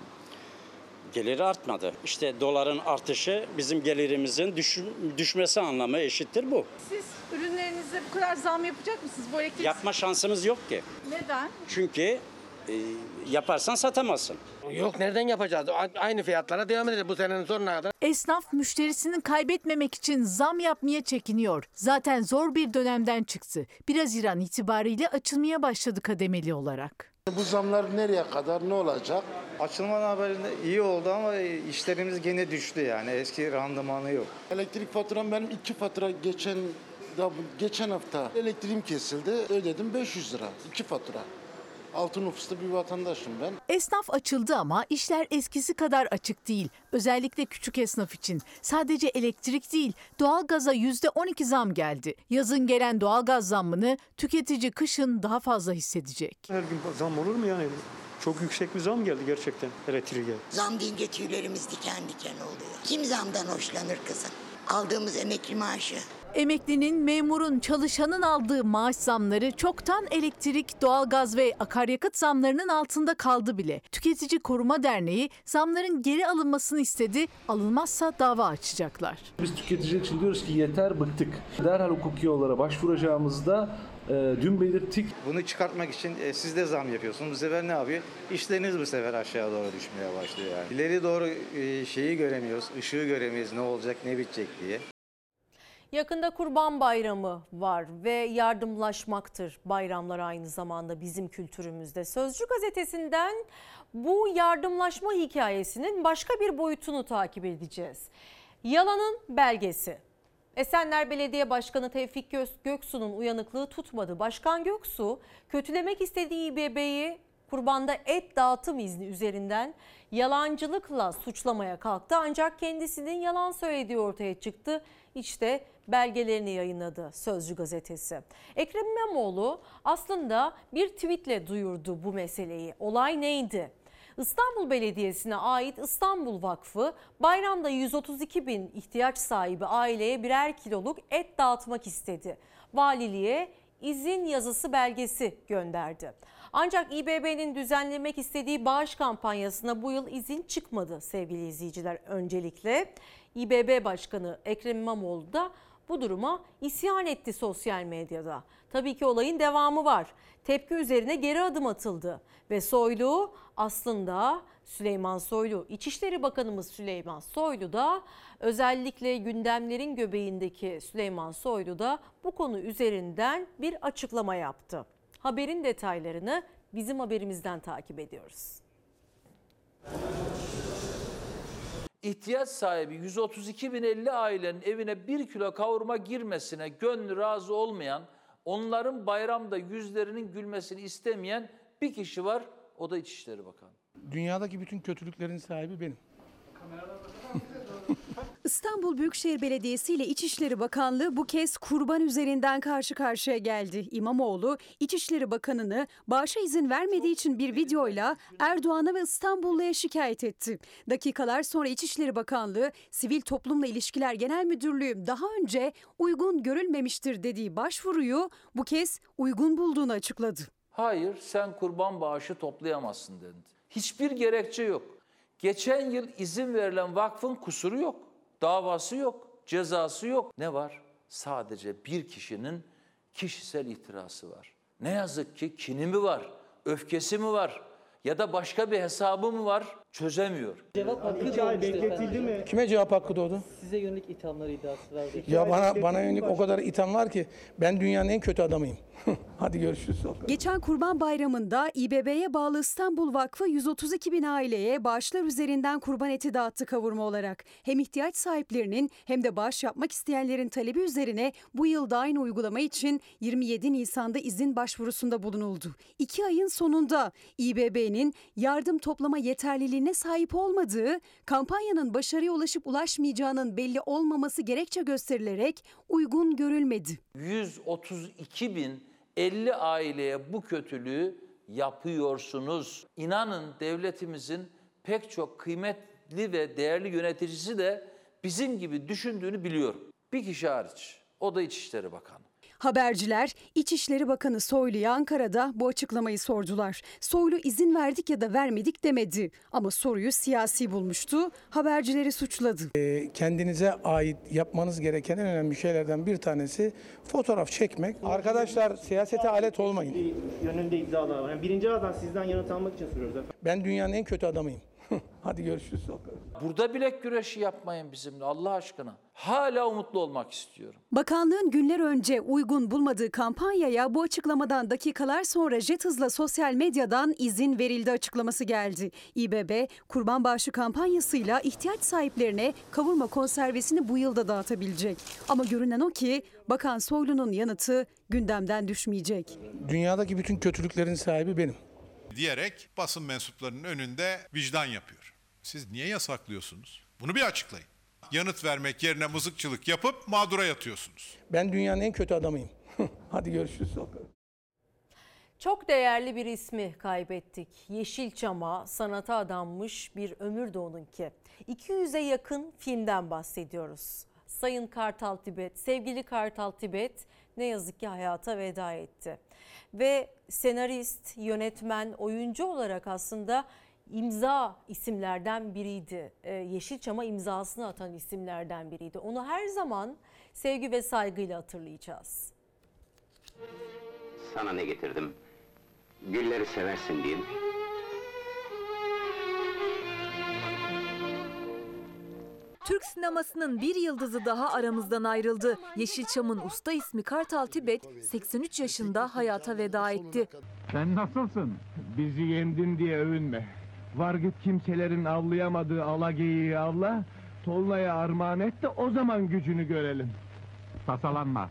S48: Geliri artmadı. İşte doların artışı bizim gelirimizin düş- düşmesi anlamı eşittir bu.
S46: Siz ürünlerinize bu kadar zam yapacak mısınız? Bu elektrik
S48: Yapma şansımız yok ki.
S46: neden?
S48: Çünkü e, yaparsan satamazsın.
S45: Yok nereden yapacağız? A- Aynı fiyatlara devam edeceğiz bu senenin sonuna kadar.
S47: Esnaf müşterisini kaybetmemek için zam yapmaya çekiniyor. Zaten zor bir dönemden çıktı. 1 Haziran itibariyle açılmaya başladı kademeli olarak.
S49: Bu zamlar nereye kadar ne olacak?
S42: Açılmanın haberinde iyi oldu ama işlerimiz gene düştü yani. Eski randımanı yok.
S49: Elektrik faturam benim iki fatura geçen da geçen hafta elektriğim kesildi. Ödedim 500 lira. iki fatura. Altı nüfuslu bir vatandaşım ben.
S47: Esnaf açıldı ama işler eskisi kadar açık değil. Özellikle küçük esnaf için. Sadece elektrik değil, doğalgaza %12 zam geldi. Yazın gelen doğalgaz zammını tüketici kışın daha fazla hissedecek.
S29: Her gün zam olur mu yani? Çok yüksek bir zam geldi gerçekten elektriğe.
S50: Zam deyince tüylerimiz diken diken oluyor. Kim zamdan hoşlanır kızım? Aldığımız emekli maaşı.
S47: Emeklinin, memurun, çalışanın aldığı maaş zamları çoktan elektrik, doğalgaz ve akaryakıt zamlarının altında kaldı bile. Tüketici Koruma Derneği zamların geri alınmasını istedi. Alınmazsa dava açacaklar.
S51: Biz tüketiciler için diyoruz ki yeter bıktık. Derhal hukuki yollara başvuracağımızda e, dün belirttik.
S42: Bunu çıkartmak için e, siz de zam yapıyorsunuz. Bu sefer ne yapıyor? İşleriniz bu sefer aşağı doğru düşmeye başlıyor yani. İleri doğru e, şeyi göremiyoruz, ışığı göremiyoruz ne olacak, ne bitecek diye.
S1: Yakında Kurban Bayramı var ve yardımlaşmaktır bayramlar aynı zamanda bizim kültürümüzde. Sözcü gazetesinden bu yardımlaşma hikayesinin başka bir boyutunu takip edeceğiz. Yalanın belgesi. Esenler Belediye Başkanı Tevfik Gö- Göksu'nun uyanıklığı tutmadı. Başkan Göksu kötülemek istediği İBB'yi kurbanda et dağıtım izni üzerinden yalancılıkla suçlamaya kalktı. Ancak kendisinin yalan söylediği ortaya çıktı. İşte belgelerini yayınladı Sözcü gazetesi. Ekrem İmamoğlu aslında bir tweetle duyurdu bu meseleyi. Olay neydi? İstanbul Belediyesi'ne ait İstanbul Vakfı bayramda 132 bin ihtiyaç sahibi aileye birer kiloluk et dağıtmak istedi. Valiliğe izin yazısı belgesi gönderdi. Ancak İBB'nin düzenlemek istediği bağış kampanyasına bu yıl izin çıkmadı sevgili izleyiciler öncelikle. İBB Başkanı Ekrem İmamoğlu da bu duruma isyan etti sosyal medyada. Tabii ki olayın devamı var. Tepki üzerine geri adım atıldı ve Soylu aslında Süleyman Soylu, İçişleri Bakanımız Süleyman Soylu da özellikle gündemlerin göbeğindeki Süleyman Soylu da bu konu üzerinden bir açıklama yaptı. Haberin detaylarını bizim haberimizden takip ediyoruz.
S52: İhtiyaç sahibi 132.050 ailenin evine bir kilo kavurma girmesine gönlü razı olmayan, onların bayramda yüzlerinin gülmesini istemeyen bir kişi var. O da İçişleri Bakanı.
S33: Dünyadaki bütün kötülüklerin sahibi benim. [LAUGHS]
S35: İstanbul Büyükşehir Belediyesi ile İçişleri Bakanlığı bu kez kurban üzerinden karşı karşıya geldi. İmamoğlu, İçişleri Bakanı'nı bağışa izin vermediği için bir videoyla Erdoğan'a ve İstanbullu'ya şikayet etti. Dakikalar sonra İçişleri Bakanlığı, Sivil Toplumla İlişkiler Genel Müdürlüğü daha önce uygun görülmemiştir dediği başvuruyu bu kez uygun bulduğunu açıkladı.
S8: Hayır sen kurban bağışı toplayamazsın dedi. Hiçbir gerekçe yok. Geçen yıl izin verilen vakfın kusuru yok. Davası yok. Cezası yok. Ne var? Sadece bir kişinin kişisel itirazı var. Ne yazık ki kini mi var? Öfkesi mi var? Ya da başka bir hesabı mı var? Çözemiyor.
S53: Cevap hakkı İki ay bekletildi mi?
S33: Kime cevap hakkı doğdu?
S53: Size yönelik ithamlar iddiası vardı.
S33: Ya bana bana yönelik o kadar itham var ki ben dünyanın en kötü adamıyım. [LAUGHS] Hadi görüşürüz.
S35: Geçen Kurban Bayramı'nda İBB'ye bağlı İstanbul Vakfı 132 bin aileye bağışlar üzerinden kurban eti dağıttı kavurma olarak. Hem ihtiyaç sahiplerinin hem de bağış yapmak isteyenlerin talebi üzerine bu yıl da aynı uygulama için 27 Nisan'da izin başvurusunda bulunuldu. İki ayın sonunda İBB'nin yardım toplama yeterliliğine sahip olmadığı, kampanyanın başarıya ulaşıp ulaşmayacağının belli olmaması gerekçe gösterilerek uygun görülmedi.
S8: 132 bin 50 aileye bu kötülüğü yapıyorsunuz. İnanın devletimizin pek çok kıymetli ve değerli yöneticisi de bizim gibi düşündüğünü biliyorum. Bir kişi hariç. O da İçişleri Bakanı.
S35: Haberciler İçişleri Bakanı Soylu'ya Ankara'da bu açıklamayı sordular. Soylu izin verdik ya da vermedik demedi ama soruyu siyasi bulmuştu. Habercileri suçladı.
S33: Ee, kendinize ait yapmanız gereken en önemli şeylerden bir tanesi fotoğraf çekmek. Arkadaşlar siyasete alet olmayın.
S53: Yönünde iddialar var. Yani birinci ağızdan sizden yanıt almak için soruyoruz efendim.
S33: Ben dünyanın en kötü adamıyım. [LAUGHS] Hadi görüşürüz.
S8: Burada bilek güreşi yapmayın bizimle Allah aşkına. Hala umutlu olmak istiyorum.
S35: Bakanlığın günler önce uygun bulmadığı kampanyaya bu açıklamadan dakikalar sonra jet hızla sosyal medyadan izin verildi açıklaması geldi. İBB kurban bağışı kampanyasıyla ihtiyaç sahiplerine kavurma konservesini bu yılda dağıtabilecek. Ama görünen o ki Bakan Soylu'nun yanıtı gündemden düşmeyecek.
S33: Dünyadaki bütün kötülüklerin sahibi benim.
S20: diyerek basın mensuplarının önünde vicdan yapıyor. Siz niye yasaklıyorsunuz? Bunu bir açıklayın. Yanıt vermek yerine mızıkçılık yapıp mağdura yatıyorsunuz.
S33: Ben dünyanın en kötü adamıyım. [LAUGHS] Hadi görüşürüz.
S1: Çok değerli bir ismi kaybettik. Yeşilçam'a sanata adanmış bir ömür de onunki. 200'e yakın filmden bahsediyoruz. Sayın Kartal Tibet, sevgili Kartal Tibet ne yazık ki hayata veda etti. Ve senarist, yönetmen, oyuncu olarak aslında imza isimlerden biriydi. Ee, Yeşilçam'a imzasını atan isimlerden biriydi. Onu her zaman sevgi ve saygıyla hatırlayacağız.
S49: Sana ne getirdim? Gülleri seversin diyeyim.
S41: Türk sinemasının bir yıldızı daha aramızdan ayrıldı. Yeşilçam'ın usta ismi Kartal Tibet 83 yaşında hayata veda etti.
S54: Sen nasılsın? Bizi yendin diye övünme. Var git kimselerin avlayamadığı alageyiği avla, Tolunay'a armağan et de o zaman gücünü görelim. Tasalanma.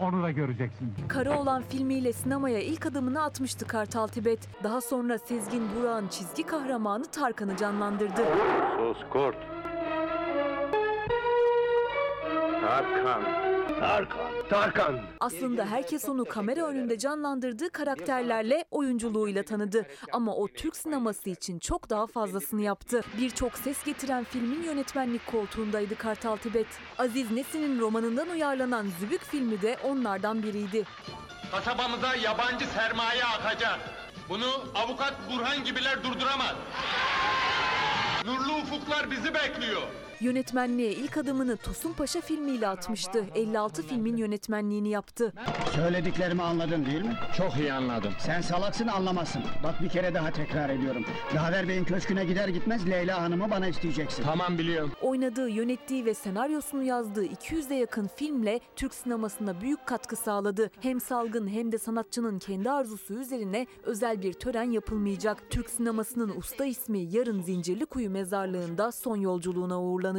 S54: Onu da göreceksin.
S41: Karaoğlan filmiyle sinemaya ilk adımını atmıştı Kartal Tibet. Daha sonra Sezgin Burak'ın çizgi kahramanı Tarkan'ı canlandırdı.
S49: Sus kurt. Tarkan. Tarkan. Tarkan.
S41: Aslında herkes onu kamera önünde canlandırdığı karakterlerle oyunculuğuyla tanıdı. Ama o Türk sineması için çok daha fazlasını yaptı. Birçok ses getiren filmin yönetmenlik koltuğundaydı Kartal Tibet. Aziz Nesin'in romanından uyarlanan Zübük filmi de onlardan biriydi.
S55: Kasabamıza yabancı sermaye akacak. Bunu avukat Burhan gibiler durduramaz. Nurlu ufuklar bizi bekliyor.
S41: Yönetmenliğe ilk adımını Tosun Paşa filmiyle atmıştı. 56 filmin yönetmenliğini yaptı.
S42: Söylediklerimi anladın değil mi?
S54: Çok iyi anladım.
S42: Sen salaksın anlamazsın. Bak bir kere daha tekrar ediyorum. Laver Bey'in köşküne gider gitmez Leyla Hanım'ı bana isteyeceksin.
S54: Tamam biliyorum.
S41: Oynadığı, yönettiği ve senaryosunu yazdığı 200'e yakın filmle Türk sinemasına büyük katkı sağladı. Hem salgın hem de sanatçının kendi arzusu üzerine özel bir tören yapılmayacak. Türk sinemasının usta ismi yarın Zincirlikuyu mezarlığında son yolculuğuna uğurlanacak.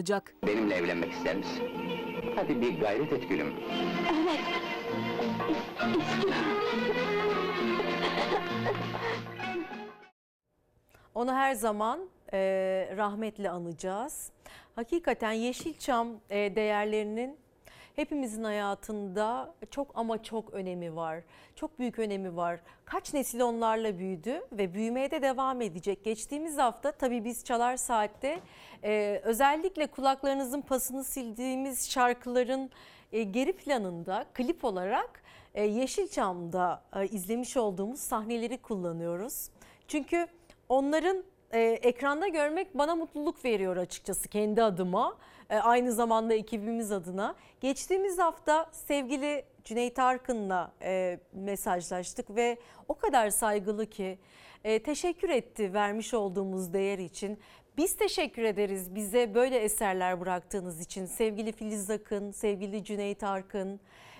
S49: Benimle evlenmek ister misin? Hadi bir gayret et gülüm.
S1: Onu her zaman e, rahmetle anacağız. Hakikaten Yeşilçam e, değerlerinin hepimizin hayatında çok ama çok önemi var. Çok büyük önemi var. Kaç nesil onlarla büyüdü ve büyümeye de devam edecek. Geçtiğimiz hafta tabii biz Çalar Saat'te e, özellikle kulaklarınızın pasını sildiğimiz şarkıların e, geri planında klip olarak e, Yeşilçam'da e, izlemiş olduğumuz sahneleri kullanıyoruz. Çünkü onların e, ekranda görmek bana mutluluk veriyor açıkçası kendi adıma. E, aynı zamanda ekibimiz adına. Geçtiğimiz hafta sevgili Cüneyt Arkın'la e, mesajlaştık ve o kadar saygılı ki e, teşekkür etti vermiş olduğumuz değer için. Biz teşekkür ederiz bize böyle eserler bıraktığınız için. Sevgili Filiz Akın, sevgili Cüneyt Arkın,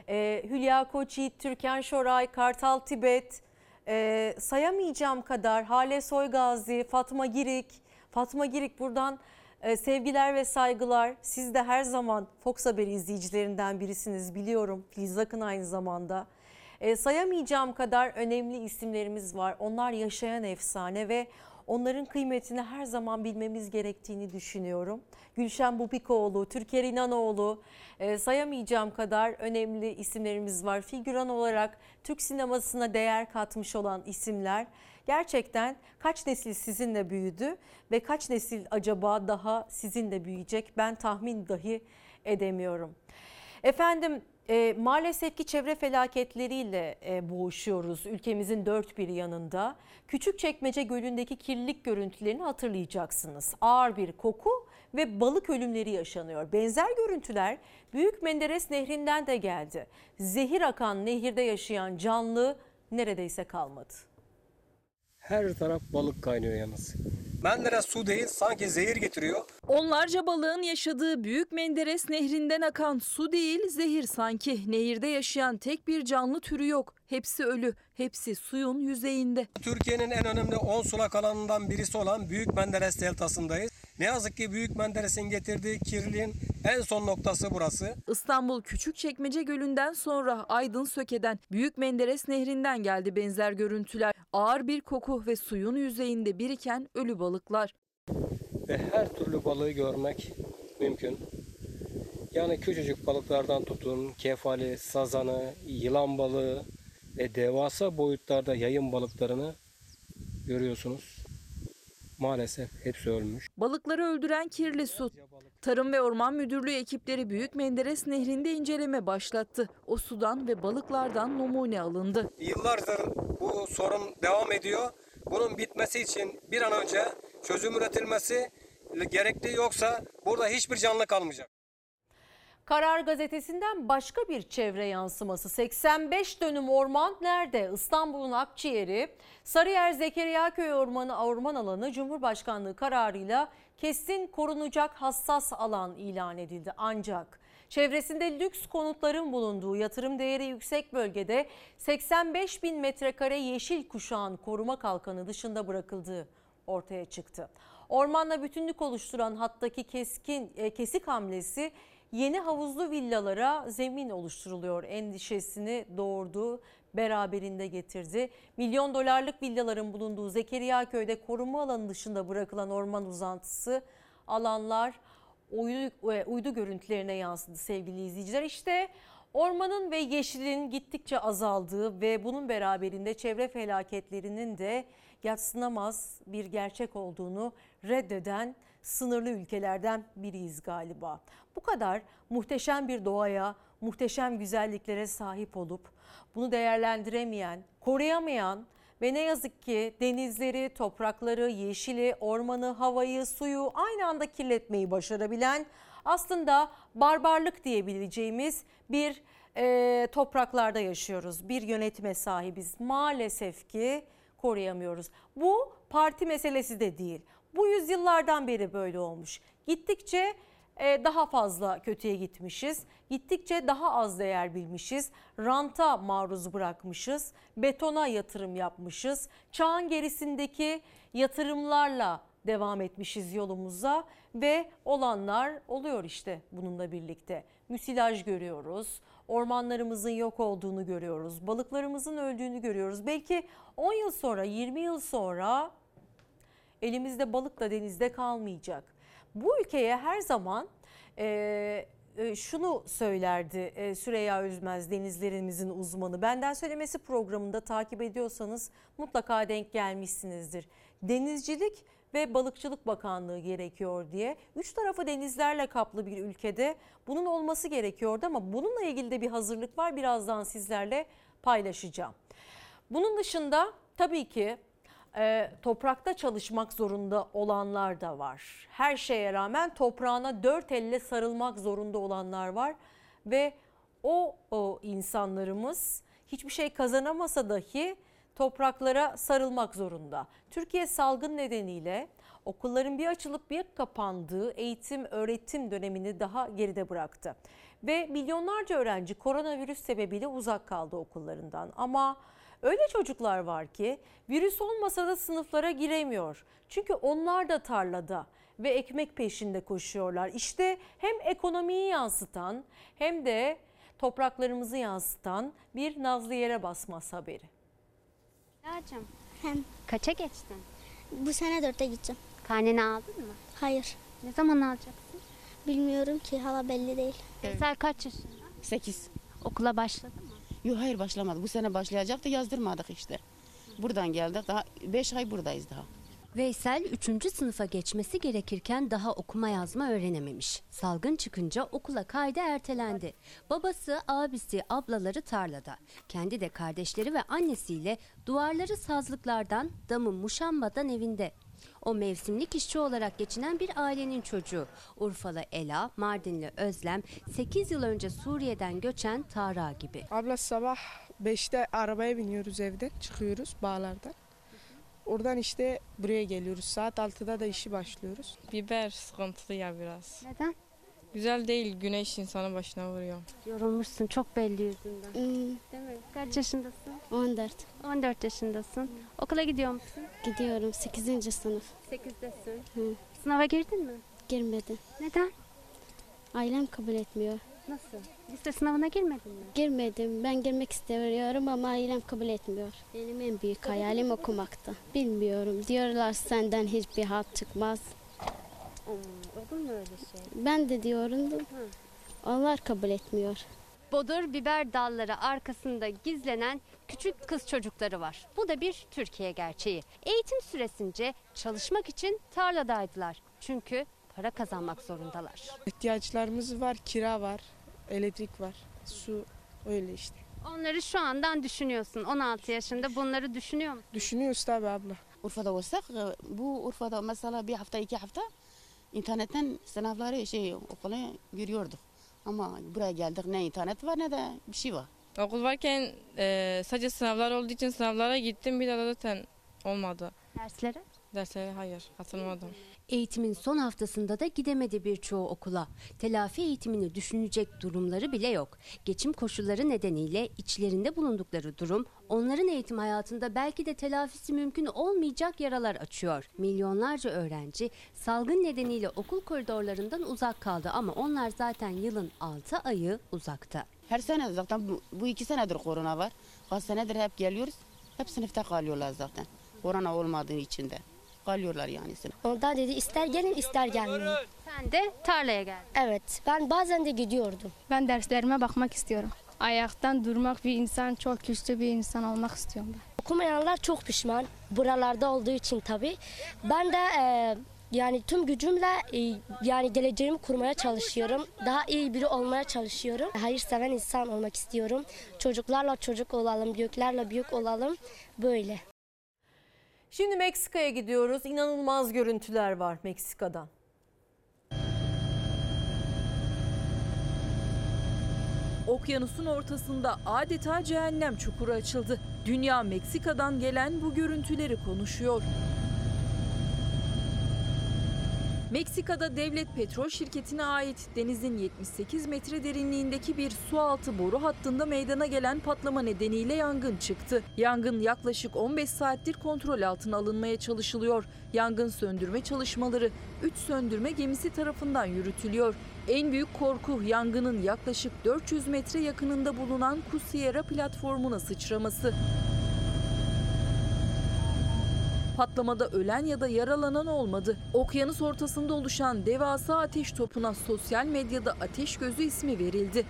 S1: e, Hülya Koçyiğit, Türkan Şoray, Kartal Tibet, e, sayamayacağım kadar Hale Soygazi, Fatma Girik, Fatma Girik buradan sevgiler ve saygılar. Siz de her zaman Fox Haber izleyicilerinden birisiniz biliyorum. Filiz Akın aynı zamanda. E, sayamayacağım kadar önemli isimlerimiz var. Onlar yaşayan efsane ve onların kıymetini her zaman bilmemiz gerektiğini düşünüyorum. Gülşen Bubikoğlu, Türker İnanoğlu, e, sayamayacağım kadar önemli isimlerimiz var. Figüran olarak Türk sinemasına değer katmış olan isimler. Gerçekten kaç nesil sizinle büyüdü ve kaç nesil acaba daha sizinle büyüyecek ben tahmin dahi edemiyorum. Efendim e, maalesef ki çevre felaketleriyle e, boğuşuyoruz ülkemizin dört bir yanında. Küçükçekmece Gölü'ndeki kirlilik görüntülerini hatırlayacaksınız. Ağır bir koku ve balık ölümleri yaşanıyor. Benzer görüntüler Büyük Menderes Nehri'nden de geldi. Zehir akan nehirde yaşayan canlı neredeyse kalmadı.
S56: Her taraf balık kaynıyor yalnız. Menderes su değil sanki zehir getiriyor.
S3: Onlarca balığın yaşadığı Büyük Menderes Nehri'nden akan su değil, zehir sanki. Nehirde yaşayan tek bir canlı türü yok. Hepsi ölü, hepsi suyun yüzeyinde.
S56: Türkiye'nin en önemli 10 sulak alanından birisi olan Büyük Menderes Deltası'ndayız. Ne yazık ki Büyük Menderes'in getirdiği kirliliğin en son noktası burası.
S3: İstanbul Küçükçekmece Gölü'nden sonra Aydın Söke'den Büyük Menderes Nehri'nden geldi benzer görüntüler. Ağır bir koku ve suyun yüzeyinde biriken ölü balıklar.
S56: Ve her türlü balığı görmek mümkün. Yani küçücük balıklardan tutun, kefali, sazanı, yılan balığı ve devasa boyutlarda yayın balıklarını görüyorsunuz. Maalesef hepsi ölmüş.
S3: Balıkları öldüren kirli su. Tarım ve Orman Müdürlüğü ekipleri Büyük Menderes Nehri'nde inceleme başlattı. O sudan ve balıklardan numune alındı.
S56: Yıllardır bu sorun devam ediyor. Bunun bitmesi için bir an önce çözüm üretilmesi gerekli yoksa burada hiçbir canlı kalmayacak.
S1: Karar gazetesinden başka bir çevre yansıması. 85 dönüm orman nerede? İstanbul'un Akciğeri, Sarıyer Zekeriyaköy Ormanı orman alanı Cumhurbaşkanlığı kararıyla kesin korunacak hassas alan ilan edildi. Ancak çevresinde lüks konutların bulunduğu yatırım değeri yüksek bölgede 85 bin metrekare yeşil kuşağın koruma kalkanı dışında bırakıldığı ortaya çıktı. Ormanla bütünlük oluşturan hattaki keskin e, kesik hamlesi yeni havuzlu villalara zemin oluşturuluyor endişesini doğurdu, beraberinde getirdi. Milyon dolarlık villaların bulunduğu Zekeriya Köy'de koruma alanı dışında bırakılan orman uzantısı alanlar uydu, e, uydu görüntülerine yansıdı sevgili izleyiciler. İşte ormanın ve yeşilin gittikçe azaldığı ve bunun beraberinde çevre felaketlerinin de yatsınamaz bir gerçek olduğunu reddeden sınırlı ülkelerden biriyiz galiba. Bu kadar muhteşem bir doğaya, muhteşem güzelliklere sahip olup bunu değerlendiremeyen, koruyamayan ve ne yazık ki denizleri, toprakları, yeşili, ormanı, havayı, suyu aynı anda kirletmeyi başarabilen aslında barbarlık diyebileceğimiz bir e, topraklarda yaşıyoruz. Bir yönetime sahibiz. Maalesef ki koruyamıyoruz. Bu parti meselesi de değil. Bu yüzyıllardan beri böyle olmuş. Gittikçe daha fazla kötüye gitmişiz. Gittikçe daha az değer bilmişiz. Ranta maruz bırakmışız. Betona yatırım yapmışız. Çağın gerisindeki yatırımlarla devam etmişiz yolumuza ve olanlar oluyor işte bununla birlikte. Müsilaj görüyoruz. Ormanlarımızın yok olduğunu görüyoruz. Balıklarımızın öldüğünü görüyoruz. Belki 10 yıl sonra, 20 yıl sonra elimizde balık da denizde kalmayacak. Bu ülkeye her zaman e, e, şunu söylerdi e, Süreyya Özmez denizlerimizin uzmanı. Benden söylemesi programında takip ediyorsanız mutlaka denk gelmişsinizdir. Denizcilik ve Balıkçılık Bakanlığı gerekiyor diye. Üç tarafı denizlerle kaplı bir ülkede bunun olması gerekiyordu ama bununla ilgili de bir hazırlık var. Birazdan sizlerle paylaşacağım. Bunun dışında tabii ki e, toprakta çalışmak zorunda olanlar da var. Her şeye rağmen toprağına dört elle sarılmak zorunda olanlar var ve o, o insanlarımız hiçbir şey kazanamasa dahi topraklara sarılmak zorunda. Türkiye salgın nedeniyle okulların bir açılıp bir kapandığı eğitim öğretim dönemini daha geride bıraktı. Ve milyonlarca öğrenci koronavirüs sebebiyle uzak kaldı okullarından. Ama öyle çocuklar var ki virüs olmasa da sınıflara giremiyor. Çünkü onlar da tarlada ve ekmek peşinde koşuyorlar. İşte hem ekonomiyi yansıtan hem de topraklarımızı yansıtan bir Nazlı Yere Basmaz haberi.
S57: Lacım. Kaça geçtin?
S58: Bu sene dörtte gideceğim.
S57: Karneni aldın mı?
S58: Hayır.
S57: Ne zaman alacaksın?
S58: Bilmiyorum ki hala belli değil.
S57: Veysel kaç yaşında?
S59: 8.
S57: Okula başladı mı?
S59: Yok hayır başlamadı. Bu sene başlayacaktı yazdırmadık işte. Buradan geldik. Daha 5 ay buradayız daha.
S57: Veysel 3. sınıfa geçmesi gerekirken daha okuma yazma öğrenememiş. Salgın çıkınca okula kaydı ertelendi. Babası, abisi, ablaları tarlada. Kendi de kardeşleri ve annesiyle duvarları sazlıklardan, damı muşambadan evinde. O mevsimlik işçi olarak geçinen bir ailenin çocuğu. Urfalı Ela, Mardinli Özlem, 8 yıl önce Suriye'den göçen Tara gibi.
S60: Abla sabah 5'te arabaya biniyoruz evden çıkıyoruz bağlardan. Oradan işte buraya geliyoruz. Saat 6'da da işi başlıyoruz.
S61: Biber sıkıntılı ya biraz.
S57: Neden?
S61: Güzel değil. Güneş insanın başına vuruyor.
S57: Yorulmuşsun çok belli yüzünden.
S58: Hmm,
S57: Değil mi? Kaç yaşındasın?
S58: 14.
S57: 14 yaşındasın. Okula gidiyor musun?
S58: Gidiyorum 8. sınıf.
S57: 8'desin.
S58: Hı.
S57: Sınava girdin mi?
S58: Girmedim.
S57: Neden?
S58: Ailem kabul etmiyor.
S57: Nasıl? Lise sınavına girmedin mi?
S58: Girmedim. Ben girmek istiyorum ama ailem kabul etmiyor. Benim en büyük hayalim okumakta. Bilmiyorum. Diyorlar senden hiçbir halt çıkmaz.
S57: Olur mu öyle şey?
S58: Ben de diyorum. da Onlar kabul etmiyor.
S57: Bodur biber dalları arkasında gizlenen küçük kız çocukları var. Bu da bir Türkiye gerçeği. Eğitim süresince çalışmak için tarladaydılar. Çünkü para kazanmak zorundalar.
S60: İhtiyaçlarımız var, kira var, elektrik var, su öyle işte.
S57: Onları şu andan düşünüyorsun. 16 yaşında bunları düşünüyor musun?
S60: Düşünüyoruz tabii abla.
S59: Urfa'da olsak e, bu Urfa'da mesela bir hafta iki hafta internetten sınavları şey okula giriyorduk. Ama buraya geldik ne internet var ne de bir şey var.
S61: Okul varken e, sadece sınavlar olduğu için sınavlara gittim. Bir daha da zaten olmadı.
S57: Derslere?
S61: Derslere hayır katılmadım.
S57: Eğitimin son haftasında da gidemedi birçoğu okula. Telafi eğitimini düşünecek durumları bile yok. Geçim koşulları nedeniyle içlerinde bulundukları durum onların eğitim hayatında belki de telafisi mümkün olmayacak yaralar açıyor. Milyonlarca öğrenci salgın nedeniyle okul koridorlarından uzak kaldı ama onlar zaten yılın 6 ayı uzakta.
S59: Her sene zaten bu, bu iki senedir korona var. Kaç senedir hep geliyoruz. Hep sınıfta kalıyorlar zaten. Korona olmadığı için de. Kalıyorlar yani.
S58: Ondan dedi ister gelin ister gelmeyin.
S57: Sen de tarlaya geldin.
S58: Evet ben bazen de gidiyordum.
S62: Ben derslerime bakmak istiyorum. Ayaktan durmak bir insan çok güçlü bir insan olmak istiyorum ben.
S58: Okumayanlar çok pişman. Buralarda olduğu için tabii. Ben de e, yani tüm gücümle e, yani geleceğimi kurmaya çalışıyorum. Daha iyi biri olmaya çalışıyorum. Hayırseven insan olmak istiyorum. Çocuklarla çocuk olalım, büyüklerle büyük olalım. Böyle.
S1: Şimdi Meksika'ya gidiyoruz. İnanılmaz görüntüler var Meksika'dan.
S3: Okyanusun ortasında adeta cehennem çukuru açıldı. Dünya Meksika'dan gelen bu görüntüleri konuşuyor. Meksika'da devlet petrol şirketine ait denizin 78 metre derinliğindeki bir sualtı boru hattında meydana gelen patlama nedeniyle yangın çıktı. Yangın yaklaşık 15 saattir kontrol altına alınmaya çalışılıyor. Yangın söndürme çalışmaları 3 söndürme gemisi tarafından yürütülüyor. En büyük korku yangının yaklaşık 400 metre yakınında bulunan Kusiyera platformuna sıçraması. Patlamada ölen ya da yaralanan olmadı. Okyanus ortasında oluşan devasa ateş topuna sosyal medyada ateş gözü ismi verildi.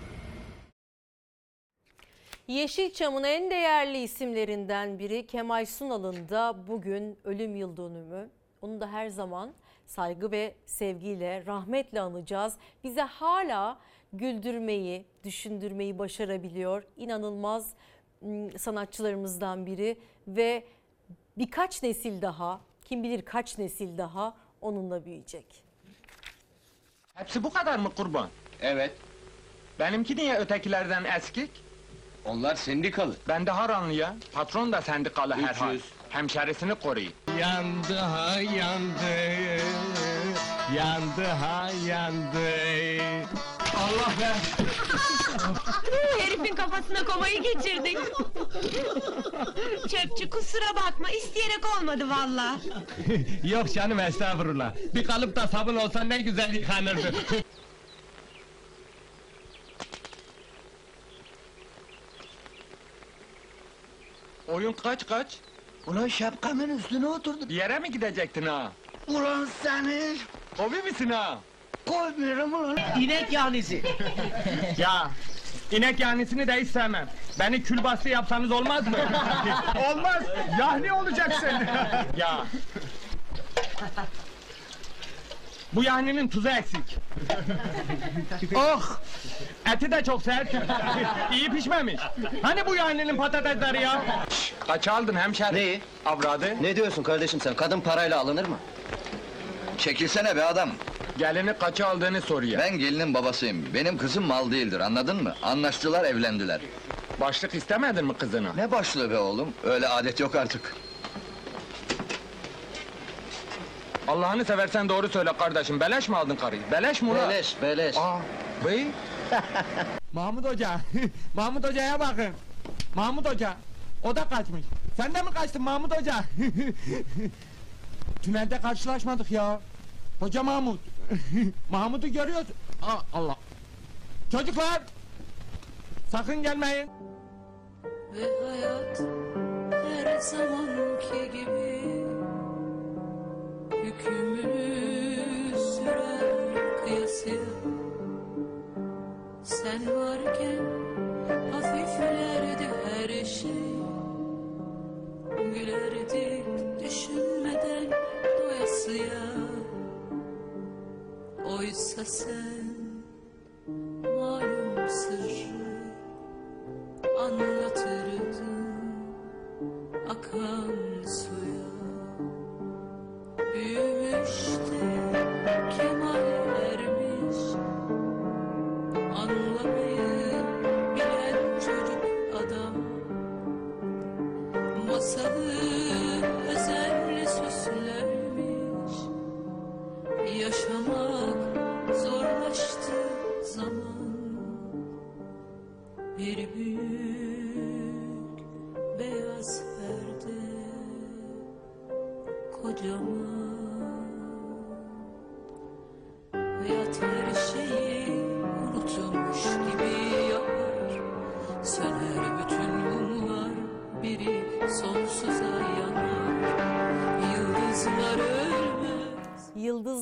S1: Yeşilçam'ın en değerli isimlerinden biri Kemal Sunal'ın da bugün ölüm yıl dönümü. Onu da her zaman saygı ve sevgiyle, rahmetle anacağız. Bize hala güldürmeyi, düşündürmeyi başarabiliyor. İnanılmaz ım, sanatçılarımızdan biri ve birkaç nesil daha, kim bilir kaç nesil daha onunla büyüyecek.
S54: Hepsi bu kadar mı kurban? Evet. Benimki niye ötekilerden eskik? Onlar sendikalı. Ben de Haranlı ya. Patron da sendikalı herhal. Hemşerisini koruyun.
S63: Yandı ha yandı. Yandı ha yandı. Allah be. [LAUGHS]
S64: Herifin kafasına komayı geçirdik. Çöpçü kusura bakma isteyerek olmadı valla. [LAUGHS]
S63: Yok canım estağfurullah. Bir kalıp da sabun olsa ne güzel yıkanırdı. [LAUGHS]
S54: Oyun kaç kaç? Ulan şapkamın üstüne oturdum. Bir yere mi gidecektin ha? Ulan seni! Kovi misin ha? Kovmuyorum ulan.
S63: İnek yanisi. ya inek yanisini de hiç sevmem. Beni külbastı yapsanız olmaz mı? [LAUGHS] olmaz. Yahni olacaksın. ya. Bu yahninin tuzu eksik. oh! Eti de çok sert. İyi pişmemiş. Hani bu yahninin patatesleri ya?
S54: Kaç aldın hemşerim? Neyi? Avradı.
S65: Ne diyorsun kardeşim sen? Kadın parayla alınır mı?
S54: Çekilsene be adam. Gelini kaça aldığını soruyor.
S65: Ben gelinin babasıyım. Benim kızım mal değildir anladın mı? Anlaştılar evlendiler.
S54: Başlık istemedin mi kızına?
S65: Ne başlığı be oğlum? Öyle adet yok artık.
S54: Allah'ını seversen doğru söyle kardeşim. Beleş mi aldın karıyı? Beleş mi ulan?
S65: Beleş, beleş.
S54: Aa, bey. [LAUGHS]
S63: Mahmut Hoca, [LAUGHS] Mahmut Hoca'ya bakın. Mahmut Hoca, o da kaçmış. Sen de mi kaçtın Mahmut Hoca? [LAUGHS] Tünelde karşılaşmadık ya. Hoca Mahmut. [LAUGHS] Mahmut'u görüyoruz. Aa, Allah. Çocuklar, sakın gelmeyin.
S66: Ve hayat her zamanki gibi Hükmünü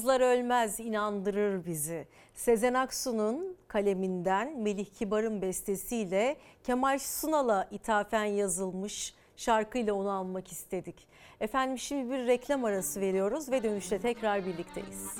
S66: Yıldızlar ölmez
S1: inandırır bizi. Sezen Aksu'nun kaleminden Melih Kibar'ın bestesiyle Kemal Sunal'a ithafen yazılmış şarkıyla onu almak istedik. Efendim şimdi bir reklam arası veriyoruz ve dönüşte tekrar birlikteyiz.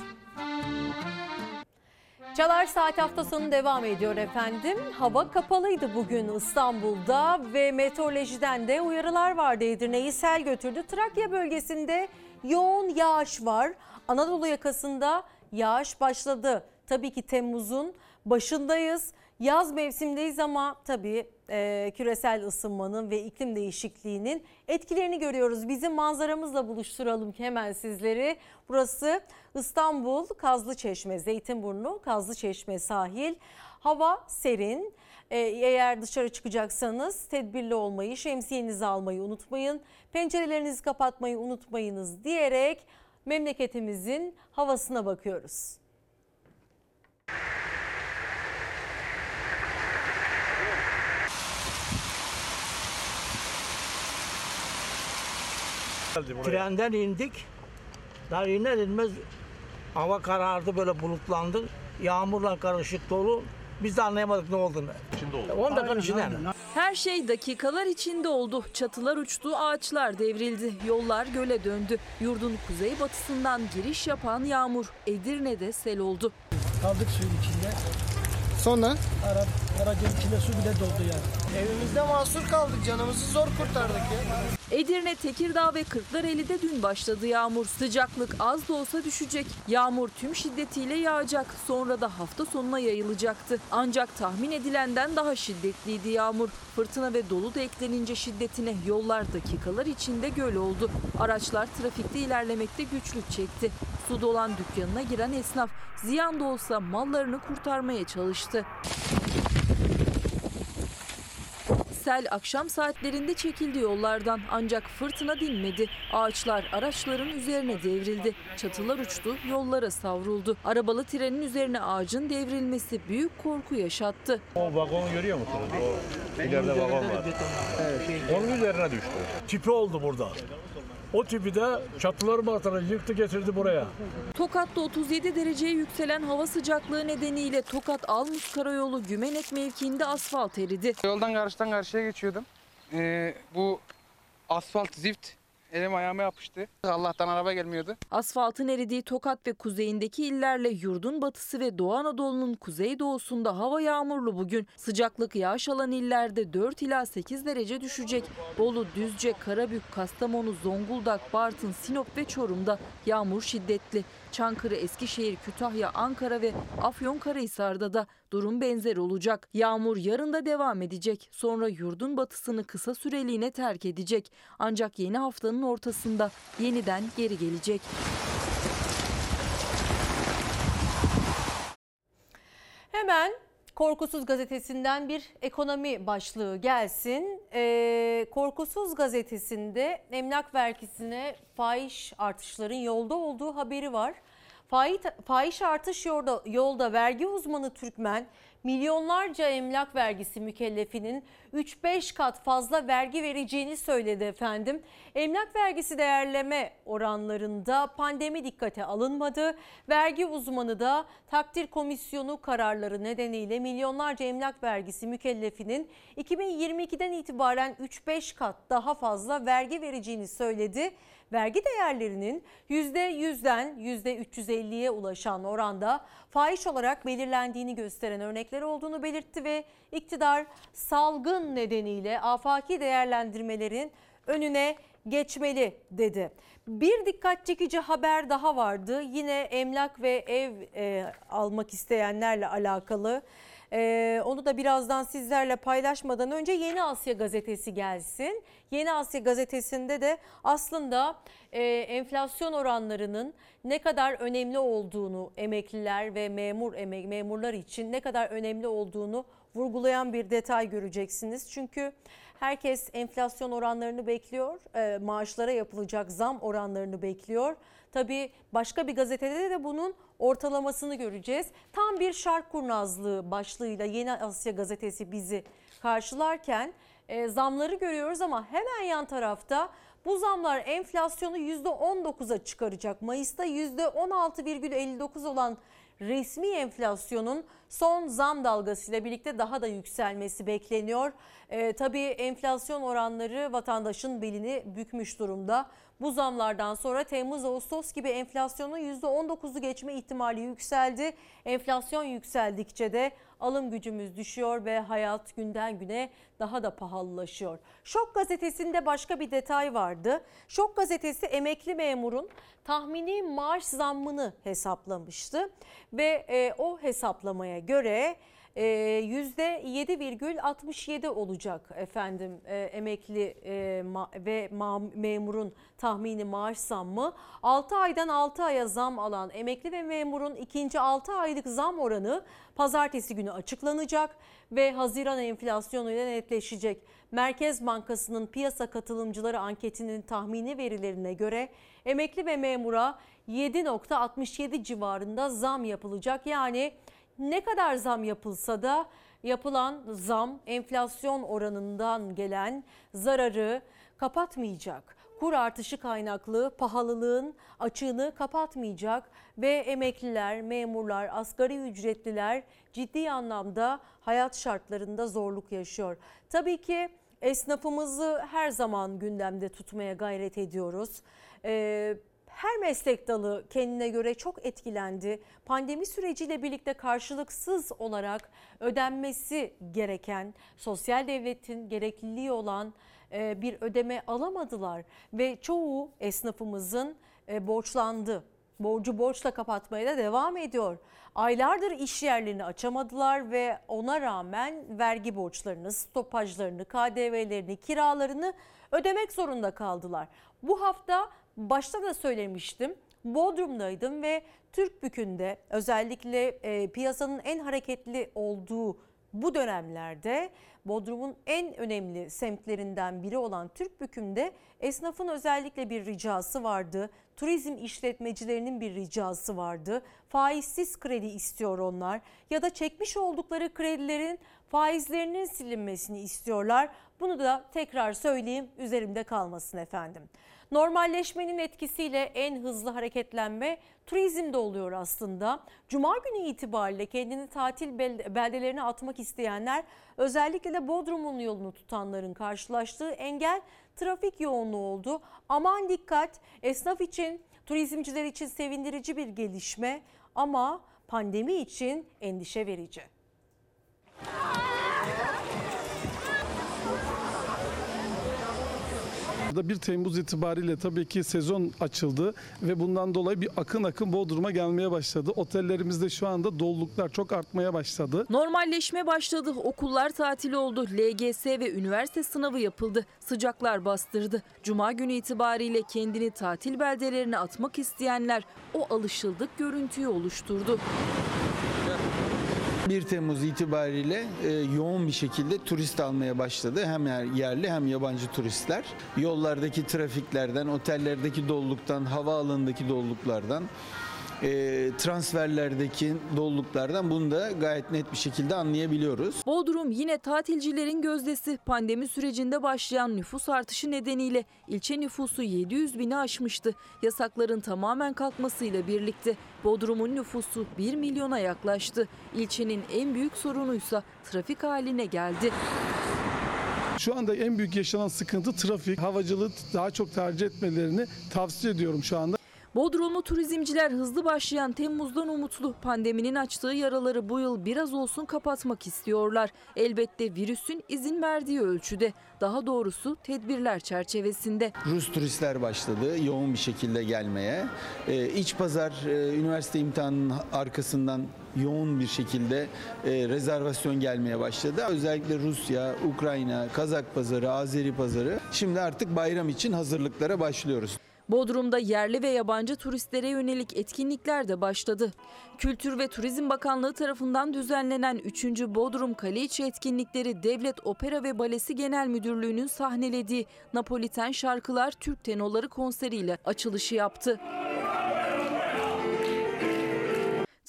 S1: Çalar Saat hafta sonu devam ediyor efendim. Hava kapalıydı bugün İstanbul'da ve meteorolojiden de uyarılar vardı. Edirne'yi sel götürdü. Trakya bölgesinde yoğun yağış var. Anadolu yakasında yağış başladı. Tabii ki Temmuz'un başındayız. Yaz mevsimdeyiz ama tabii e, küresel ısınmanın ve iklim değişikliğinin etkilerini görüyoruz. Bizim manzaramızla buluşturalım hemen sizleri. Burası İstanbul Kazlıçeşme, Zeytinburnu Kazlıçeşme sahil. Hava serin. E, eğer dışarı çıkacaksanız tedbirli olmayı, şemsiyenizi almayı unutmayın. Pencerelerinizi kapatmayı unutmayınız diyerek memleketimizin havasına bakıyoruz.
S6: Trenden indik. Daha iner inmez hava karardı böyle bulutlandı. Yağmurla karışık dolu. Biz de anlayamadık ne olduğunu. İçinde oldu. 10 dakikanın içinde.
S3: Her şey dakikalar içinde oldu. Çatılar uçtu, ağaçlar devrildi, yollar göle döndü. Yurdun kuzeybatısından giriş yapan yağmur Edirne'de sel oldu.
S6: Kaldık suyun içinde. Sonra? Ara, aracın içinde su bile doldu yani. Evimizde mahsur kaldık. Canımızı zor kurtardık ya.
S3: Edirne, Tekirdağ ve Kırklareli'de dün başladı yağmur. Sıcaklık az da olsa düşecek. Yağmur tüm şiddetiyle yağacak. Sonra da hafta sonuna yayılacaktı. Ancak tahmin edilenden daha şiddetliydi yağmur. Fırtına ve dolu da eklenince şiddetine yollar dakikalar içinde göl oldu. Araçlar trafikte ilerlemekte güçlük çekti. Su dolan dükkanına giren esnaf ziyan da olsa mallarını kurtarmaya çalıştı. Sel akşam saatlerinde çekildi yollardan ancak fırtına dinmedi. Ağaçlar araçların üzerine devrildi. Çatılar uçtu, yollara savruldu. Arabalı trenin üzerine ağacın devrilmesi büyük korku yaşattı.
S63: O vagonu görüyor musunuz? O ileride vagon var. Onun üzerine düştü. Tipi oldu burada. O tipi de çatıları martaları yıktı getirdi buraya.
S3: Tokat'ta 37 dereceye yükselen hava sıcaklığı nedeniyle Tokat Almus Karayolu Gümenek mevkiinde asfalt eridi.
S7: Yoldan karşıdan karşıya geçiyordum. Ee, bu asfalt zift elim ayağıma yapıştı. Allah'tan araba gelmiyordu.
S3: Asfaltın eridiği Tokat ve kuzeyindeki illerle yurdun batısı ve Doğu Anadolu'nun kuzeydoğusunda hava yağmurlu bugün. Sıcaklık yağış alan illerde 4 ila 8 derece düşecek. Bolu, Düzce, Karabük, Kastamonu, Zonguldak, Bartın, Sinop ve Çorum'da yağmur şiddetli. Çankırı, Eskişehir, Kütahya, Ankara ve Afyonkarahisar'da da durum benzer olacak. Yağmur yarın da devam edecek. Sonra yurdun batısını kısa süreliğine terk edecek. Ancak yeni haftanın ortasında yeniden geri gelecek.
S1: Hemen Korkusuz gazetesinden bir ekonomi başlığı gelsin. Ee, Korkusuz gazetesinde emlak vergisine fahiş artışların yolda olduğu haberi var. Fahiş, artış yolda, yolda vergi uzmanı Türkmen milyonlarca emlak vergisi mükellefinin 3-5 kat fazla vergi vereceğini söyledi efendim. Emlak vergisi değerleme oranlarında pandemi dikkate alınmadı. Vergi uzmanı da takdir komisyonu kararları nedeniyle milyonlarca emlak vergisi mükellefinin 2022'den itibaren 3-5 kat daha fazla vergi vereceğini söyledi. Vergi değerlerinin %100'den %350'ye ulaşan oranda fahiş olarak belirlendiğini gösteren örnekler olduğunu belirtti ve iktidar salgın nedeniyle afaki değerlendirmelerin önüne geçmeli dedi. Bir dikkat çekici haber daha vardı. Yine emlak ve ev e, almak isteyenlerle alakalı. Ee, onu da birazdan sizlerle paylaşmadan önce Yeni Asya gazetesi gelsin. Yeni Asya gazetesinde de aslında e, enflasyon oranlarının ne kadar önemli olduğunu emekliler ve memur emek memurlar için ne kadar önemli olduğunu vurgulayan bir detay göreceksiniz. Çünkü herkes enflasyon oranlarını bekliyor, e, maaşlara yapılacak zam oranlarını bekliyor. Tabii başka bir gazetede de bunun ortalamasını göreceğiz. Tam bir şark kurnazlığı başlığıyla Yeni Asya gazetesi bizi karşılarken e, zamları görüyoruz ama hemen yan tarafta bu zamlar enflasyonu %19'a çıkaracak. Mayıs'ta %16,59 olan resmi enflasyonun son zam dalgasıyla birlikte daha da yükselmesi bekleniyor. Ee, tabii enflasyon oranları vatandaşın belini bükmüş durumda. Bu zamlardan sonra Temmuz-Ağustos gibi enflasyonun %19'u geçme ihtimali yükseldi. Enflasyon yükseldikçe de alım gücümüz düşüyor ve hayat günden güne daha da pahalılaşıyor. Şok gazetesinde başka bir detay vardı. Şok gazetesi emekli memurun tahmini maaş zammını hesaplamıştı ve e, o hesaplamaya göre e, %7,67 olacak efendim e, emekli e, ve memurun tahmini maaş zammı. 6 aydan 6 aya zam alan emekli ve memurun ikinci 6 aylık zam oranı pazartesi günü açıklanacak ve Haziran enflasyonuyla netleşecek. Merkez Bankası'nın piyasa katılımcıları anketinin tahmini verilerine göre emekli ve memura 7.67 civarında zam yapılacak. Yani ne kadar zam yapılsa da yapılan zam enflasyon oranından gelen zararı kapatmayacak. kur artışı kaynaklı pahalılığın açığını kapatmayacak ve emekliler, memurlar, asgari ücretliler ciddi anlamda hayat şartlarında zorluk yaşıyor. Tabii ki esnafımızı her zaman gündemde tutmaya gayret ediyoruz. Ee, her meslek dalı kendine göre çok etkilendi. Pandemi süreciyle birlikte karşılıksız olarak ödenmesi gereken sosyal devletin gerekliliği olan e, bir ödeme alamadılar ve çoğu esnafımızın e, borçlandı. Borcu borçla kapatmaya da devam ediyor. Aylardır iş yerlerini açamadılar ve ona rağmen vergi borçlarını, stopajlarını, KDV'lerini, kiralarını ödemek zorunda kaldılar. Bu hafta başta da söylemiştim. Bodrum'daydım ve Türkbükü'nde özellikle e, piyasanın en hareketli olduğu bu dönemlerde Bodrum'un en önemli semtlerinden biri olan Türkbükü'nde esnafın özellikle bir ricası vardı. Turizm işletmecilerinin bir ricası vardı. Faizsiz kredi istiyor onlar ya da çekmiş oldukları kredilerin faizlerinin silinmesini istiyorlar. Bunu da tekrar söyleyeyim üzerimde kalmasın efendim. Normalleşmenin etkisiyle en hızlı hareketlenme turizmde oluyor aslında. Cuma günü itibariyle kendini tatil beldelerine atmak isteyenler özellikle de Bodrum'un yolunu tutanların karşılaştığı engel trafik yoğunluğu oldu. Aman dikkat esnaf için turizmciler için sevindirici bir gelişme ama pandemi için endişe verici.
S67: 1 Temmuz itibariyle tabii ki sezon açıldı ve bundan dolayı bir akın akın Bodrum'a gelmeye başladı. Otellerimizde şu anda doluluklar çok artmaya başladı.
S3: Normalleşme başladı. Okullar tatil oldu. LGS ve üniversite sınavı yapıldı. Sıcaklar bastırdı. Cuma günü itibariyle kendini tatil beldelerine atmak isteyenler o alışıldık görüntüyü oluşturdu.
S68: 1 Temmuz itibariyle e, yoğun bir şekilde turist almaya başladı. Hem yer- yerli hem yabancı turistler. Yollardaki trafiklerden, otellerdeki doluluktan, havaalanındaki doluluklardan, e, transferlerdeki doluluklardan bunu da gayet net bir şekilde anlayabiliyoruz.
S3: Bodrum yine tatilcilerin gözdesi. Pandemi sürecinde başlayan nüfus artışı nedeniyle ilçe nüfusu 700 bini aşmıştı. Yasakların tamamen kalkmasıyla birlikte Bodrum'un nüfusu 1 milyona yaklaştı. İlçenin en büyük sorunuysa trafik haline geldi.
S67: Şu anda en büyük yaşanan sıkıntı trafik. Havacılığı daha çok tercih etmelerini tavsiye ediyorum şu anda.
S3: Bodrumlu turizmciler hızlı başlayan Temmuz'dan umutlu. Pandeminin açtığı yaraları bu yıl biraz olsun kapatmak istiyorlar. Elbette virüsün izin verdiği ölçüde. Daha doğrusu tedbirler çerçevesinde.
S68: Rus turistler başladı yoğun bir şekilde gelmeye. Ee, iç pazar e, üniversite imtihanının arkasından yoğun bir şekilde e, rezervasyon gelmeye başladı. Özellikle Rusya, Ukrayna, Kazak pazarı, Azeri pazarı. Şimdi artık bayram için hazırlıklara başlıyoruz.
S3: Bodrum'da yerli ve yabancı turistlere yönelik etkinlikler de başladı. Kültür ve Turizm Bakanlığı tarafından düzenlenen 3. Bodrum Kale içi etkinlikleri Devlet Opera ve Balesi Genel Müdürlüğü'nün sahnelediği Napoliten Şarkılar Türk Tenoları konseriyle açılışı yaptı.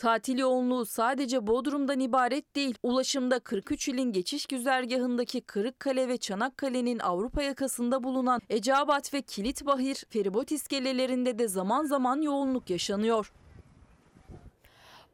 S3: Tatil yoğunluğu sadece Bodrum'dan ibaret değil. Ulaşımda 43 ilin geçiş güzergahındaki Kırıkkale ve Çanakkale'nin Avrupa yakasında bulunan Eceabat ve Kilitbahir feribot iskelelerinde de zaman zaman yoğunluk yaşanıyor.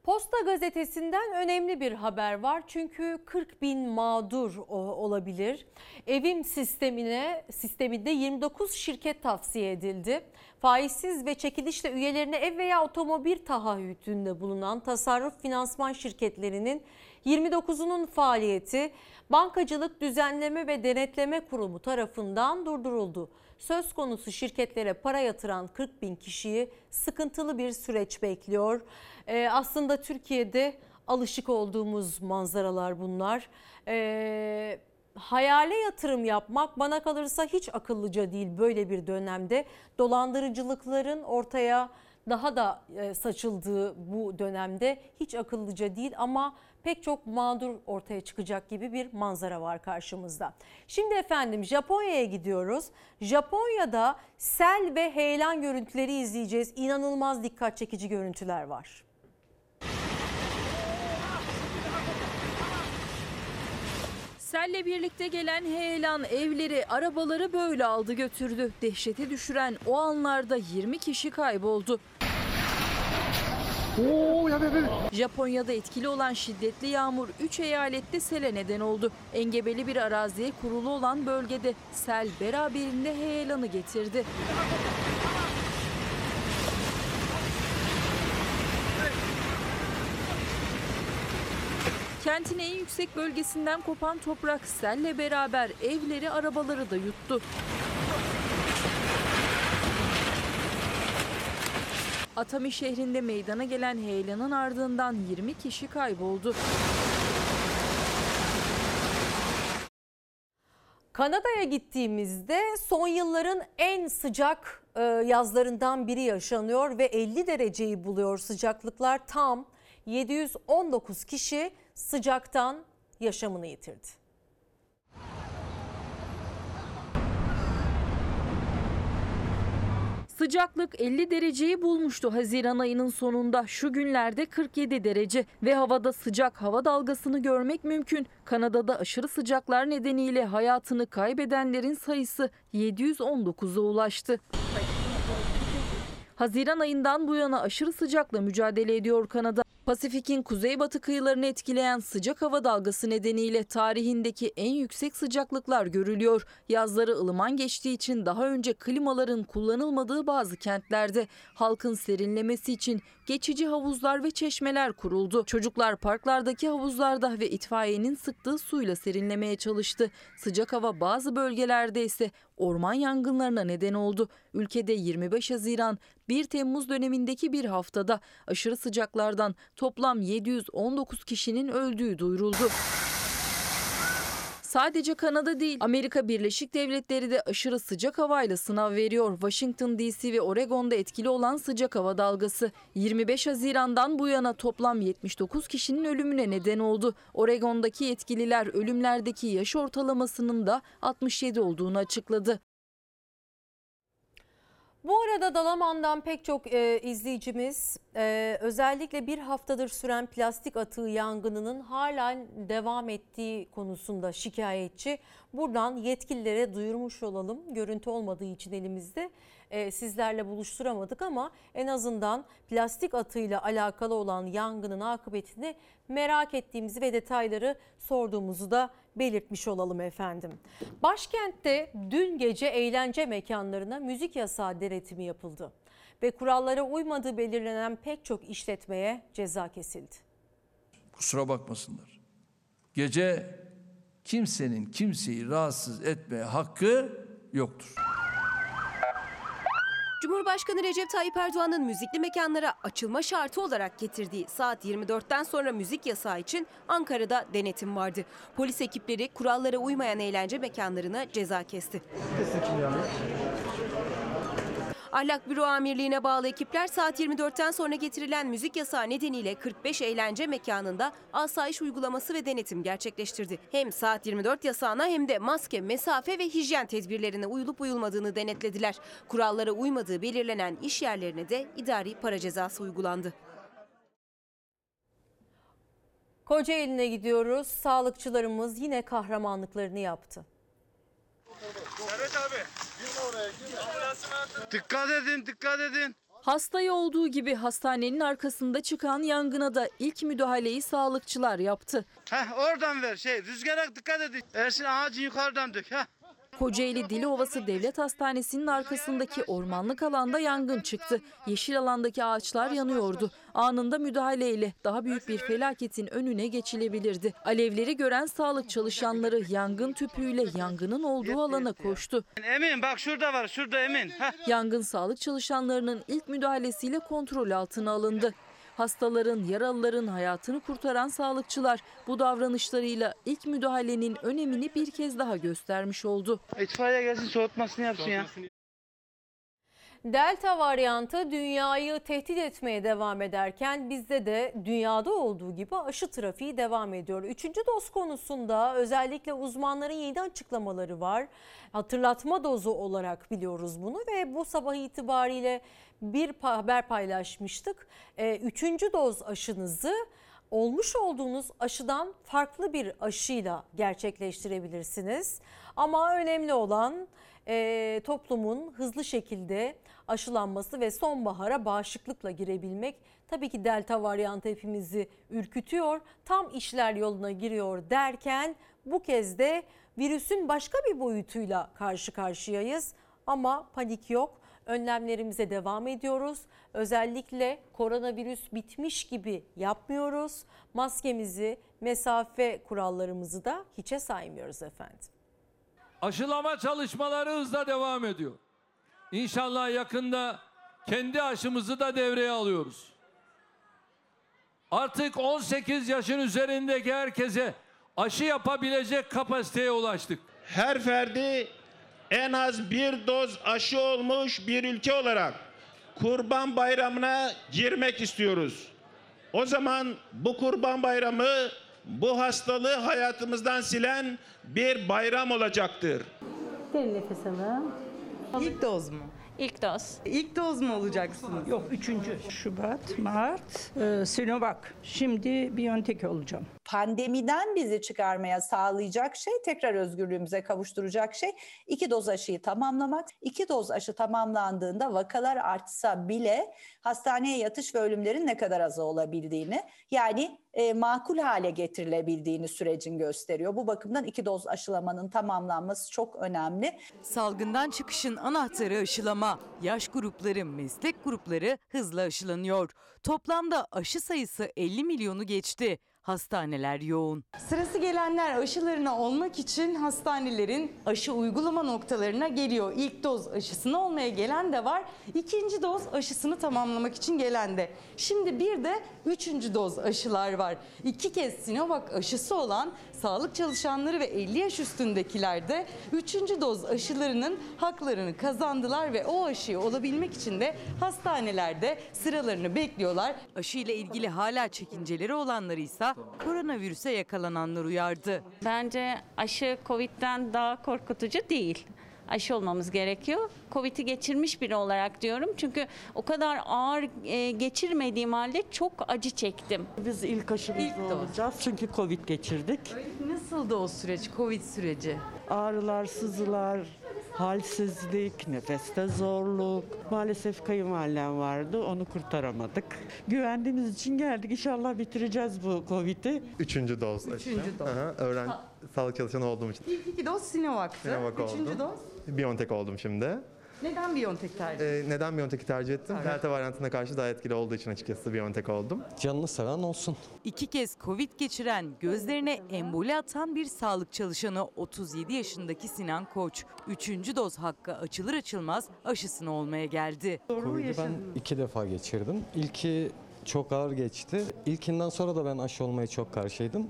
S1: Posta gazetesinden önemli bir haber var çünkü 40 bin mağdur olabilir. Evim sistemine sisteminde 29 şirket tavsiye edildi. Faizsiz ve çekilişle üyelerine ev veya otomobil taahhütünde bulunan tasarruf finansman şirketlerinin 29'unun faaliyeti Bankacılık Düzenleme ve Denetleme Kurumu tarafından durduruldu. Söz konusu şirketlere para yatıran 40 bin kişiyi sıkıntılı bir süreç bekliyor. Ee, aslında Türkiye'de alışık olduğumuz manzaralar bunlar. Ee, hayale yatırım yapmak bana kalırsa hiç akıllıca değil böyle bir dönemde. Dolandırıcılıkların ortaya daha da e, saçıldığı bu dönemde hiç akıllıca değil ama pek çok mağdur ortaya çıkacak gibi bir manzara var karşımızda. Şimdi efendim Japonya'ya gidiyoruz. Japonya'da sel ve heyelan görüntüleri izleyeceğiz. İnanılmaz dikkat çekici görüntüler var.
S3: Selle birlikte gelen heyelan evleri, arabaları böyle aldı götürdü. Dehşete düşüren o anlarda 20 kişi kayboldu. Japonya'da etkili olan şiddetli yağmur 3 eyalette sele neden oldu. Engebeli bir araziye kurulu olan bölgede sel beraberinde heyelanı getirdi. Kentin en yüksek bölgesinden kopan toprak selle beraber evleri, arabaları da yuttu. Atami şehrinde meydana gelen heyelanın ardından 20 kişi kayboldu.
S1: Kanada'ya gittiğimizde son yılların en sıcak e, yazlarından biri yaşanıyor ve 50 dereceyi buluyor sıcaklıklar tam 719 kişi sıcaktan yaşamını yitirdi.
S3: Sıcaklık 50 dereceyi bulmuştu Haziran ayının sonunda. Şu günlerde 47 derece ve havada sıcak hava dalgasını görmek mümkün. Kanada'da aşırı sıcaklar nedeniyle hayatını kaybedenlerin sayısı 719'a ulaştı. Haziran ayından bu yana aşırı sıcakla mücadele ediyor Kanada. Pasifik'in kuzeybatı kıyılarını etkileyen sıcak hava dalgası nedeniyle tarihindeki en yüksek sıcaklıklar görülüyor. Yazları ılıman geçtiği için daha önce klimaların kullanılmadığı bazı kentlerde halkın serinlemesi için geçici havuzlar ve çeşmeler kuruldu. Çocuklar parklardaki havuzlarda ve itfaiyenin sıktığı suyla serinlemeye çalıştı. Sıcak hava bazı bölgelerde ise orman yangınlarına neden oldu. Ülkede 25 Haziran 1 Temmuz dönemindeki bir haftada aşırı sıcaklardan toplam 719 kişinin öldüğü duyuruldu. Sadece Kanada değil, Amerika Birleşik Devletleri de aşırı sıcak havayla sınav veriyor. Washington DC ve Oregon'da etkili olan sıcak hava dalgası 25 Haziran'dan bu yana toplam 79 kişinin ölümüne neden oldu. Oregon'daki yetkililer ölümlerdeki yaş ortalamasının da 67 olduğunu açıkladı.
S1: Bu arada Dalaman'dan pek çok e, izleyicimiz e, özellikle bir haftadır süren plastik atığı yangınının halen devam ettiği konusunda şikayetçi. Buradan yetkililere duyurmuş olalım. Görüntü olmadığı için elimizde e, sizlerle buluşturamadık ama en azından plastik atığıyla alakalı olan yangının akıbetini merak ettiğimizi ve detayları sorduğumuzu da belirtmiş olalım efendim. Başkentte dün gece eğlence mekanlarına müzik yasağı denetimi yapıldı ve kurallara uymadığı belirlenen pek çok işletmeye ceza kesildi.
S69: Kusura bakmasınlar. Gece kimsenin kimseyi rahatsız etmeye hakkı yoktur.
S70: Cumhurbaşkanı Recep Tayyip Erdoğan'ın müzikli mekanlara açılma şartı olarak getirdiği saat 24'ten sonra müzik yasağı için Ankara'da denetim vardı. Polis ekipleri kurallara uymayan eğlence mekanlarına ceza kesti. Ahlak Büro Amirliği'ne bağlı ekipler saat 24'ten sonra getirilen müzik yasağı nedeniyle 45 eğlence mekanında asayiş uygulaması ve denetim gerçekleştirdi. Hem saat 24 yasağına hem de maske, mesafe ve hijyen tedbirlerine uyulup uyulmadığını denetlediler. Kurallara uymadığı belirlenen iş yerlerine de idari para cezası uygulandı.
S1: Kocaeli'ne gidiyoruz. Sağlıkçılarımız yine kahramanlıklarını yaptı.
S71: Evet abi. Dikkat edin, dikkat edin.
S3: Hastaya olduğu gibi hastanenin arkasında çıkan yangına da ilk müdahaleyi sağlıkçılar yaptı.
S71: Heh, oradan ver şey, rüzgara dikkat edin. Ersin ağacı yukarıdan dök. Heh.
S3: Kocaeli Dilovası Devlet Hastanesi'nin arkasındaki ormanlık alanda yangın çıktı. Yeşil alandaki ağaçlar yanıyordu. Anında müdahaleyle daha büyük bir felaketin önüne geçilebilirdi. Alevleri gören sağlık çalışanları yangın tüpüyle yangının olduğu alana koştu.
S71: Emin bak şurada var, şurada Emin. Heh.
S3: Yangın sağlık çalışanlarının ilk müdahalesiyle kontrol altına alındı. Hastaların, yaralıların hayatını kurtaran sağlıkçılar bu davranışlarıyla ilk müdahalenin önemini bir kez daha göstermiş oldu.
S71: İtfaiye gelsin soğutmasını yapsın ya.
S1: Delta varyantı dünyayı tehdit etmeye devam ederken bizde de dünyada olduğu gibi aşı trafiği devam ediyor. Üçüncü doz konusunda özellikle uzmanların yeni açıklamaları var. Hatırlatma dozu olarak biliyoruz bunu ve bu sabah itibariyle bir haber paylaşmıştık. Üçüncü doz aşınızı olmuş olduğunuz aşıdan farklı bir aşıyla gerçekleştirebilirsiniz. Ama önemli olan e, toplumun hızlı şekilde aşılanması ve sonbahara bağışıklıkla girebilmek. Tabii ki delta varyantı hepimizi ürkütüyor. Tam işler yoluna giriyor derken bu kez de virüsün başka bir boyutuyla karşı karşıyayız. Ama panik yok. Önlemlerimize devam ediyoruz. Özellikle koronavirüs bitmiş gibi yapmıyoruz. Maskemizi, mesafe kurallarımızı da hiçe saymıyoruz efendim.
S9: Aşılama çalışmaları hızla devam ediyor. İnşallah yakında kendi aşımızı da devreye alıyoruz. Artık 18 yaşın üzerindeki herkese aşı yapabilecek kapasiteye ulaştık.
S72: her ferdi en az bir doz aşı olmuş bir ülke olarak Kurban Bayramı'na girmek istiyoruz. O zaman bu Kurban Bayramı bu hastalığı hayatımızdan silen bir bayram olacaktır.
S10: Derin nefes alın. İlk doz mu?
S11: İlk doz.
S10: İlk doz mu olacaksınız? Yok, üçüncü. Şubat, Mart, e, Sinovac. Şimdi Biontech olacağım.
S12: Pandemiden bizi çıkarmaya sağlayacak şey, tekrar özgürlüğümüze kavuşturacak şey iki doz aşıyı tamamlamak. İki doz aşı tamamlandığında vakalar artsa bile hastaneye yatış ve ölümlerin ne kadar az olabildiğini yani e, makul hale getirilebildiğini sürecin gösteriyor. Bu bakımdan iki doz aşılamanın tamamlanması çok önemli.
S13: Salgından çıkışın anahtarı aşılama. Yaş grupları, meslek grupları hızla aşılanıyor. Toplamda aşı sayısı 50 milyonu geçti. Hastaneler yoğun.
S10: Sırası gelenler aşılarına olmak için hastanelerin aşı uygulama noktalarına geliyor. İlk doz aşısını olmaya gelen de var. İkinci doz aşısını tamamlamak için gelen de. Şimdi bir de üçüncü doz aşılar var. İki kez Sinovac aşısı olan sağlık çalışanları ve 50 yaş üstündekiler de üçüncü doz aşılarının haklarını kazandılar ve o aşıyı olabilmek için de hastanelerde sıralarını bekliyorlar.
S13: Aşı ile ilgili hala çekinceleri olanları ise koronavirüse yakalananlar uyardı.
S11: Bence aşı Covid'den daha korkutucu değil. Aşı olmamız gerekiyor. Covid'i geçirmiş biri olarak diyorum. Çünkü o kadar ağır e, geçirmediğim halde çok acı çektim.
S10: Biz ilk aşımızda olacağız çünkü Covid geçirdik.
S13: Nasıldı o süreç, Covid süreci?
S10: Ağrılar, sızılar, halsizlik, nefeste zorluk. Maalesef kayınvalidem vardı, onu kurtaramadık. Güvendiğimiz için geldik. İnşallah bitireceğiz bu Covid'i.
S7: Üçüncü doz.
S10: Üçüncü doz.
S7: Aha, öğren sağlık çalışanı olduğum için.
S10: İlk iki doz Sinovac'tı.
S7: Sinovac
S10: Üçüncü
S7: oldum.
S10: doz.
S7: Biontech oldum şimdi.
S10: Neden Biontech tercih
S7: Ee, neden Biontech'i tercih ettim? Delta varyantına karşı daha etkili olduğu için açıkçası Biontech oldum. Canını seven olsun.
S13: İki kez Covid geçiren, gözlerine emboli atan bir sağlık çalışanı 37 yaşındaki Sinan Koç. Üçüncü doz hakkı açılır açılmaz aşısını olmaya geldi.
S16: Covid'i ben iki defa geçirdim. İlki çok ağır geçti. İlkinden sonra da ben aşı olmaya çok karşıydım.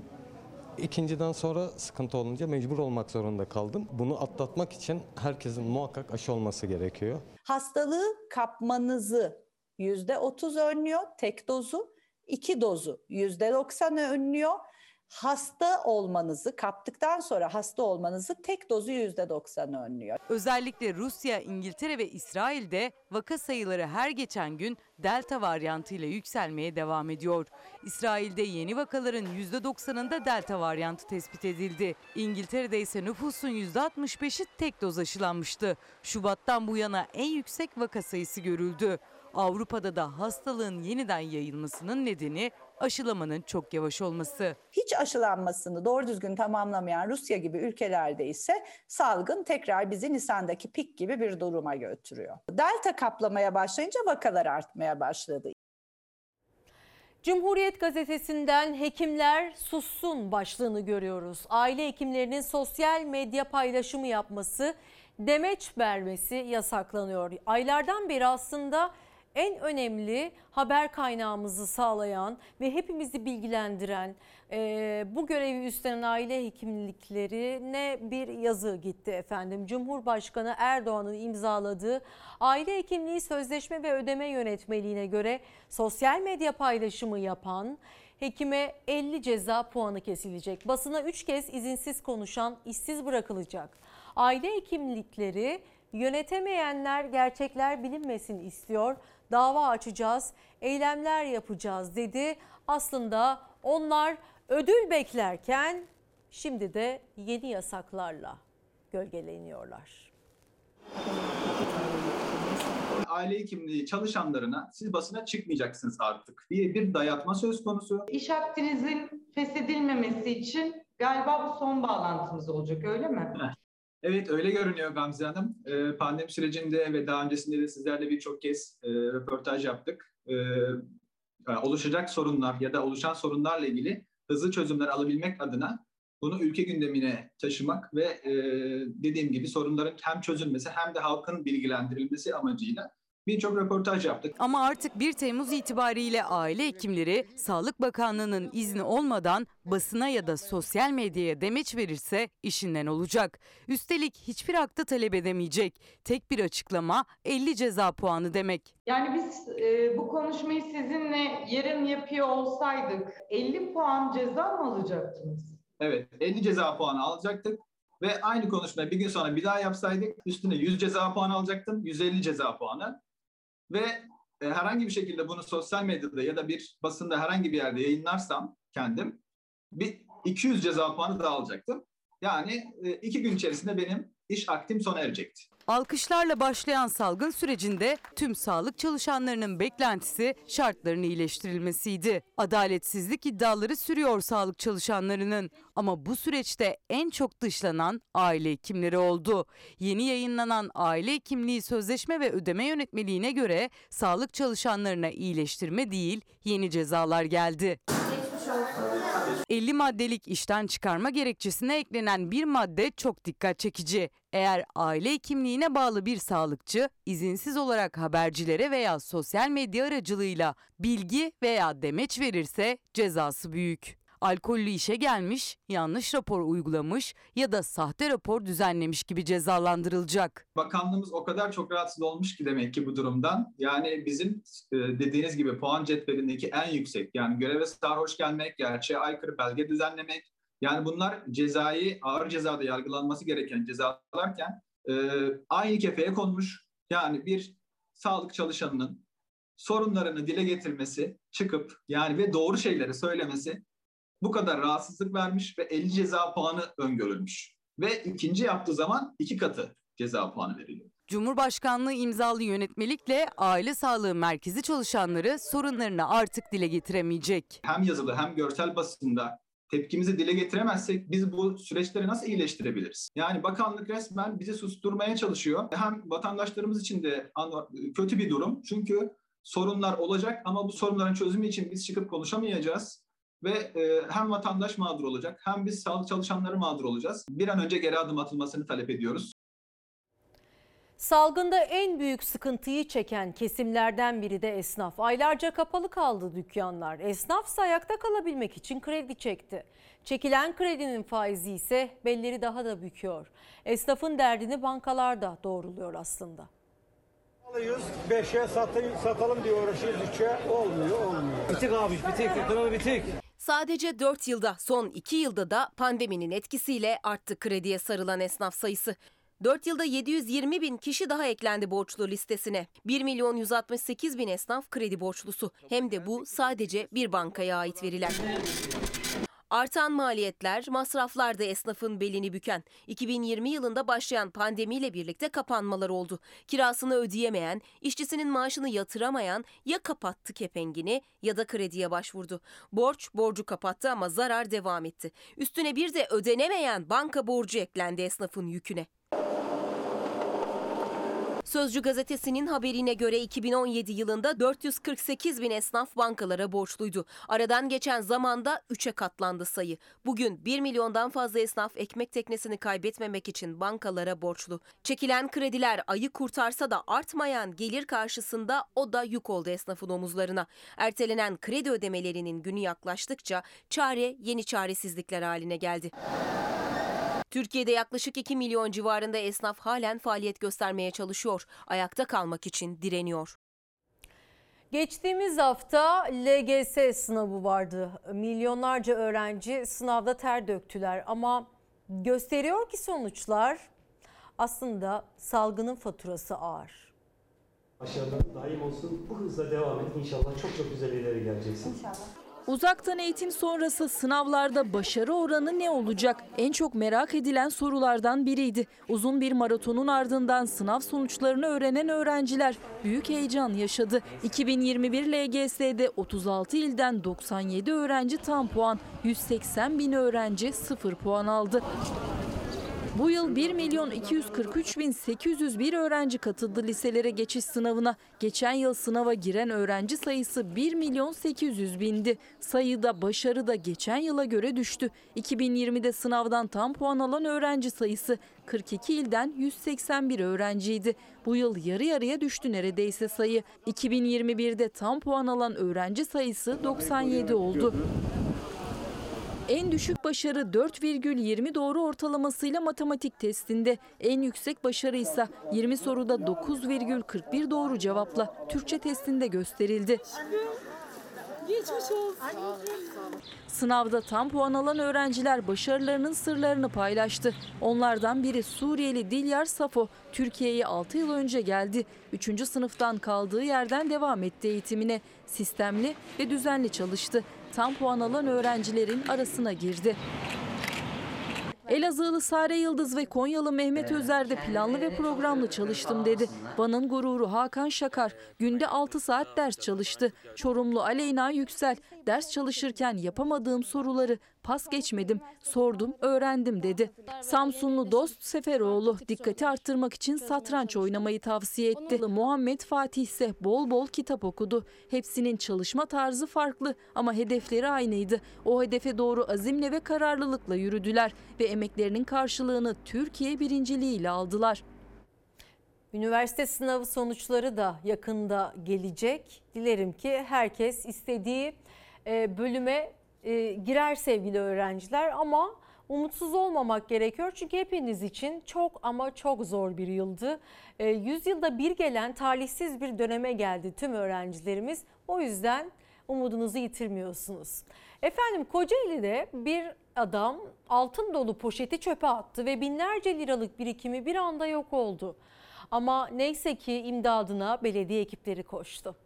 S16: İkinciden sonra sıkıntı olunca mecbur olmak zorunda kaldım. Bunu atlatmak için herkesin muhakkak aşı olması gerekiyor.
S12: Hastalığı kapmanızı yüzde otuz önlüyor tek dozu, iki dozu yüzde doksan önlüyor. Hasta olmanızı kaptıktan sonra hasta olmanızı tek dozu yüzde doksan önlüyor.
S13: Özellikle Rusya, İngiltere ve İsrail'de vaka sayıları her geçen gün delta varyantıyla yükselmeye devam ediyor. İsrail'de yeni vakaların %90'ında delta varyantı tespit edildi. İngiltere'de ise nüfusun %65'i tek doz aşılanmıştı. Şubattan bu yana en yüksek vaka sayısı görüldü. Avrupa'da da hastalığın yeniden yayılmasının nedeni aşılamanın çok yavaş olması.
S12: Hiç aşılanmasını doğru düzgün tamamlamayan Rusya gibi ülkelerde ise salgın tekrar bizi Nisan'daki pik gibi bir duruma götürüyor. Delta kaplamaya başlayınca vakalar artmaya başladı.
S1: Cumhuriyet gazetesinden hekimler sussun başlığını görüyoruz. Aile hekimlerinin sosyal medya paylaşımı yapması, demeç vermesi yasaklanıyor. Aylardan beri aslında en önemli haber kaynağımızı sağlayan ve hepimizi bilgilendiren e, bu görevi üstlenen aile hekimliklerine bir yazı gitti efendim. Cumhurbaşkanı Erdoğan'ın imzaladığı aile hekimliği sözleşme ve ödeme yönetmeliğine göre sosyal medya paylaşımı yapan hekime 50 ceza puanı kesilecek. Basına 3 kez izinsiz konuşan işsiz bırakılacak. Aile hekimlikleri yönetemeyenler gerçekler bilinmesin istiyor. Dava açacağız, eylemler yapacağız dedi. Aslında Onlar ödül beklerken şimdi de yeni yasaklarla gölgeleniyorlar.
S73: aile hekimliği çalışanlarına siz basına çıkmayacaksınız artık diye bir dayatma söz konusu.
S74: İş akdinizin feshedilmemesi için galiba bu son bağlantımız olacak öyle mi?
S73: Evet öyle görünüyor Gamze Hanım. Ee, Pandemi sürecinde ve daha öncesinde de sizlerle birçok kez e, röportaj yaptık. Ee, oluşacak sorunlar ya da oluşan sorunlarla ilgili hızlı çözümler alabilmek adına bunu ülke gündemine taşımak ve e, dediğim gibi sorunların hem çözülmesi hem de halkın bilgilendirilmesi amacıyla birçok röportaj yaptık.
S13: Ama artık 1 Temmuz itibariyle aile hekimleri Sağlık Bakanlığı'nın izni olmadan basına ya da sosyal medyaya demeç verirse işinden olacak. Üstelik hiçbir hakta talep edemeyecek. Tek bir açıklama 50 ceza puanı demek.
S74: Yani biz e, bu konuşmayı sizinle yarın yapıyor olsaydık 50 puan ceza mı alacaktınız?
S73: Evet 50 ceza puanı alacaktık ve aynı konuşmayı bir gün sonra bir daha yapsaydık üstüne 100 ceza puanı alacaktım 150 ceza puanı ve e, herhangi bir şekilde bunu sosyal medyada ya da bir basında herhangi bir yerde yayınlarsam kendim bir 200 ceza puanı daha alacaktım. Yani e, iki gün içerisinde benim iş aktim sona erecekti.
S13: Alkışlarla başlayan salgın sürecinde tüm sağlık çalışanlarının beklentisi şartların iyileştirilmesiydi. Adaletsizlik iddiaları sürüyor sağlık çalışanlarının ama bu süreçte en çok dışlanan aile hekimleri oldu. Yeni yayınlanan aile hekimliği sözleşme ve ödeme yönetmeliğine göre sağlık çalışanlarına iyileştirme değil yeni cezalar geldi. 50 maddelik işten çıkarma gerekçesine eklenen bir madde çok dikkat çekici. Eğer aile hekimliğine bağlı bir sağlıkçı izinsiz olarak habercilere veya sosyal medya aracılığıyla bilgi veya demeç verirse cezası büyük. Alkollü işe gelmiş, yanlış rapor uygulamış ya da sahte rapor düzenlemiş gibi cezalandırılacak.
S73: Bakanlığımız o kadar çok rahatsız olmuş ki demek ki bu durumdan. Yani bizim e, dediğiniz gibi puan cetvelindeki en yüksek yani göreve sarhoş gelmek, gerçeğe aykırı belge düzenlemek. Yani bunlar cezai ağır cezada yargılanması gereken cezalarken e, aynı kefeye konmuş. Yani bir sağlık çalışanının sorunlarını dile getirmesi, çıkıp yani ve doğru şeyleri söylemesi bu kadar rahatsızlık vermiş ve 50 ceza puanı öngörülmüş. Ve ikinci yaptığı zaman iki katı ceza puanı veriliyor.
S13: Cumhurbaşkanlığı imzalı yönetmelikle aile sağlığı merkezi çalışanları sorunlarını artık dile getiremeyecek.
S73: Hem yazılı hem görsel basında tepkimizi dile getiremezsek biz bu süreçleri nasıl iyileştirebiliriz? Yani bakanlık resmen bizi susturmaya çalışıyor. Hem vatandaşlarımız için de kötü bir durum. Çünkü sorunlar olacak ama bu sorunların çözümü için biz çıkıp konuşamayacağız ve e, hem vatandaş mağdur olacak hem biz sağlık çalışanları mağdur olacağız. Bir an önce geri adım atılmasını talep ediyoruz.
S1: Salgında en büyük sıkıntıyı çeken kesimlerden biri de esnaf. Aylarca kapalı kaldı dükkanlar. Esnafsa ayakta kalabilmek için kredi çekti. Çekilen kredinin faizi ise belleri daha da büküyor. Esnafın derdini bankalar da doğruluyor aslında.
S6: Alıyoruz, 5'e satalım diye uğraşıyoruz, 3'e olmuyor, olmuyor. Bitik abi, bitik, ekonomi bitik.
S70: Sadece 4 yılda, son 2 yılda da pandeminin etkisiyle arttı krediye sarılan esnaf sayısı. 4 yılda 720 bin kişi daha eklendi borçlu listesine. 1 milyon 168 bin esnaf kredi borçlusu. Hem de bu sadece bir bankaya ait veriler. Artan maliyetler, masraflar da esnafın belini büken. 2020 yılında başlayan pandemiyle birlikte kapanmalar oldu. Kirasını ödeyemeyen, işçisinin maaşını yatıramayan ya kapattı kepengini ya da krediye başvurdu. Borç borcu kapattı ama zarar devam etti. Üstüne bir de ödenemeyen banka borcu eklendi esnafın yüküne. Sözcü gazetesinin haberine göre 2017 yılında 448 bin esnaf bankalara borçluydu. Aradan geçen zamanda 3'e katlandı sayı. Bugün 1 milyondan fazla esnaf ekmek teknesini kaybetmemek için bankalara borçlu. Çekilen krediler ayı kurtarsa da artmayan gelir karşısında o da yük oldu esnafın omuzlarına. Ertelenen kredi ödemelerinin günü yaklaştıkça çare yeni çaresizlikler haline geldi. Türkiye'de yaklaşık 2 milyon civarında esnaf halen faaliyet göstermeye çalışıyor. Ayakta kalmak için direniyor.
S1: Geçtiğimiz hafta LGS sınavı vardı. Milyonlarca öğrenci sınavda ter döktüler ama gösteriyor ki sonuçlar aslında salgının faturası ağır.
S75: Başarılar daim olsun. Bu hızla devam edin. İnşallah çok çok güzel ileri geleceksin.
S74: İnşallah.
S3: Uzaktan eğitim sonrası sınavlarda başarı oranı ne olacak? En çok merak edilen sorulardan biriydi. Uzun bir maratonun ardından sınav sonuçlarını öğrenen öğrenciler büyük heyecan yaşadı. 2021 LGS'de 36 ilden 97 öğrenci tam puan, 180 bin öğrenci 0 puan aldı. Bu yıl 1 milyon 243 bin 801 öğrenci katıldı liselere geçiş sınavına. Geçen yıl sınava giren öğrenci sayısı 1 milyon 800 bindi. Sayıda başarı da geçen yıla göre düştü. 2020'de sınavdan tam puan alan öğrenci sayısı 42 ilden 181 öğrenciydi. Bu yıl yarı yarıya düştü neredeyse sayı. 2021'de tam puan alan öğrenci sayısı 97 oldu. En düşük başarı 4,20 doğru ortalamasıyla matematik testinde. En yüksek başarı ise 20 soruda 9,41 doğru cevapla Türkçe testinde gösterildi. Geçmiş olsun. Sınavda tam puan alan öğrenciler başarılarının sırlarını paylaştı. Onlardan biri Suriyeli Dilyar Safo. Türkiye'ye 6 yıl önce geldi. 3. sınıftan kaldığı yerden devam etti eğitimine. Sistemli ve düzenli çalıştı. Tam puan alan öğrencilerin arasına girdi. Elazığlı Sare Yıldız ve Konyalı Mehmet Özer'de planlı ve programlı çalıştım dedi. Van'ın gururu Hakan Şakar günde 6 saat ders çalıştı. Çorumlu Aleyna Yüksel ders çalışırken yapamadığım soruları pas geçmedim, sordum, öğrendim dedi. Samsunlu Dost Seferoğlu dikkati arttırmak için satranç oynamayı tavsiye etti. Muhammed Fatih ise bol bol kitap okudu. Hepsinin çalışma tarzı farklı ama hedefleri aynıydı. O hedefe doğru azimle ve kararlılıkla yürüdüler ve emeklerinin karşılığını Türkiye birinciliğiyle aldılar.
S1: Üniversite sınavı sonuçları da yakında gelecek. Dilerim ki herkes istediği bölüme e, girer sevgili öğrenciler ama umutsuz olmamak gerekiyor. Çünkü hepiniz için çok ama çok zor bir yıldı. E, yüzyılda bir gelen talihsiz bir döneme geldi tüm öğrencilerimiz. O yüzden umudunuzu yitirmiyorsunuz. Efendim Kocaeli'de bir adam altın dolu poşeti çöpe attı ve binlerce liralık birikimi bir anda yok oldu. Ama neyse ki imdadına belediye ekipleri koştu.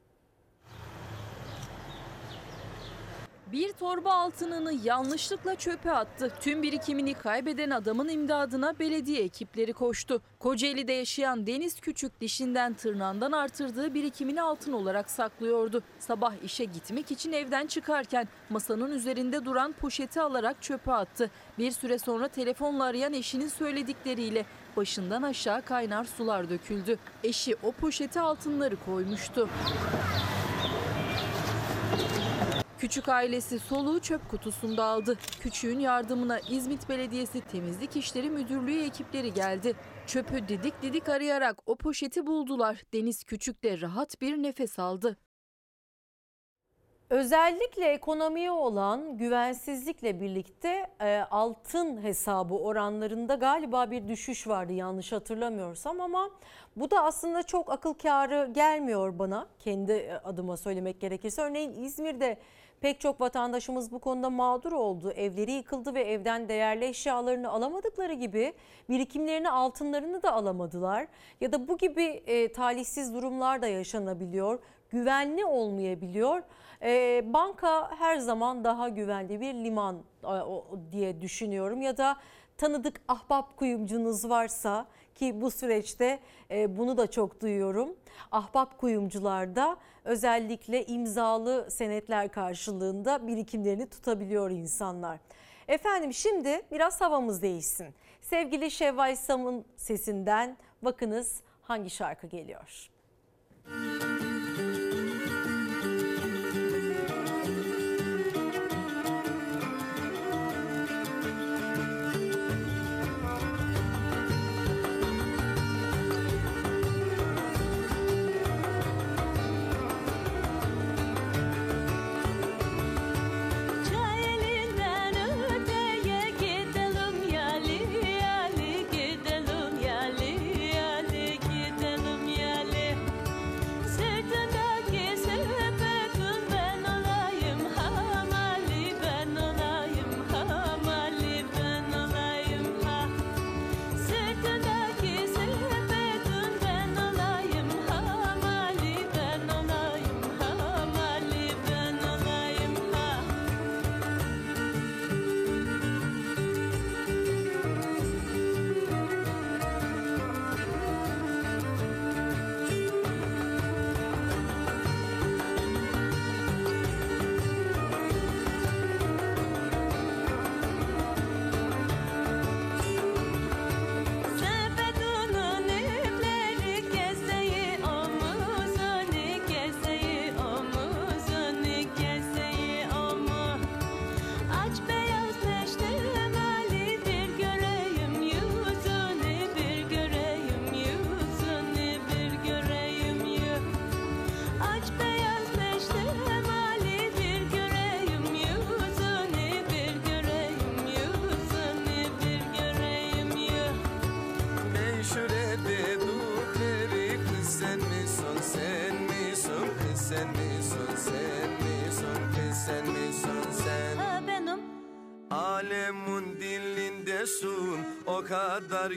S3: Bir torba altınını yanlışlıkla çöpe attı. Tüm birikimini kaybeden adamın imdadına belediye ekipleri koştu. Kocaeli'de yaşayan Deniz Küçük dişinden tırnağından artırdığı birikimini altın olarak saklıyordu. Sabah işe gitmek için evden çıkarken masanın üzerinde duran poşeti alarak çöpe attı. Bir süre sonra telefonla arayan eşinin söyledikleriyle başından aşağı kaynar sular döküldü. Eşi o poşete altınları koymuştu. Küçük ailesi soluğu çöp kutusunda aldı. Küçüğün yardımına İzmit Belediyesi Temizlik İşleri Müdürlüğü ekipleri geldi. Çöpü didik didik arayarak o poşeti buldular. Deniz Küçük de rahat bir nefes aldı.
S1: Özellikle ekonomiye olan güvensizlikle birlikte e, altın hesabı oranlarında galiba bir düşüş vardı yanlış hatırlamıyorsam ama bu da aslında çok akıl kârı gelmiyor bana kendi adıma söylemek gerekirse. Örneğin İzmir'de pek çok vatandaşımız bu konuda mağdur oldu. Evleri yıkıldı ve evden değerli eşyalarını alamadıkları gibi birikimlerini altınlarını da alamadılar. Ya da bu gibi e, talihsiz durumlar da yaşanabiliyor. Güvenli olmayabiliyor. E, banka her zaman daha güvenli bir liman diye düşünüyorum. Ya da tanıdık ahbap kuyumcunuz varsa ki bu süreçte e, bunu da çok duyuyorum. Ahbap kuyumcularda özellikle imzalı senetler karşılığında birikimlerini tutabiliyor insanlar. Efendim şimdi biraz havamız değişsin. Sevgili Şevval Sam'ın sesinden bakınız hangi şarkı geliyor.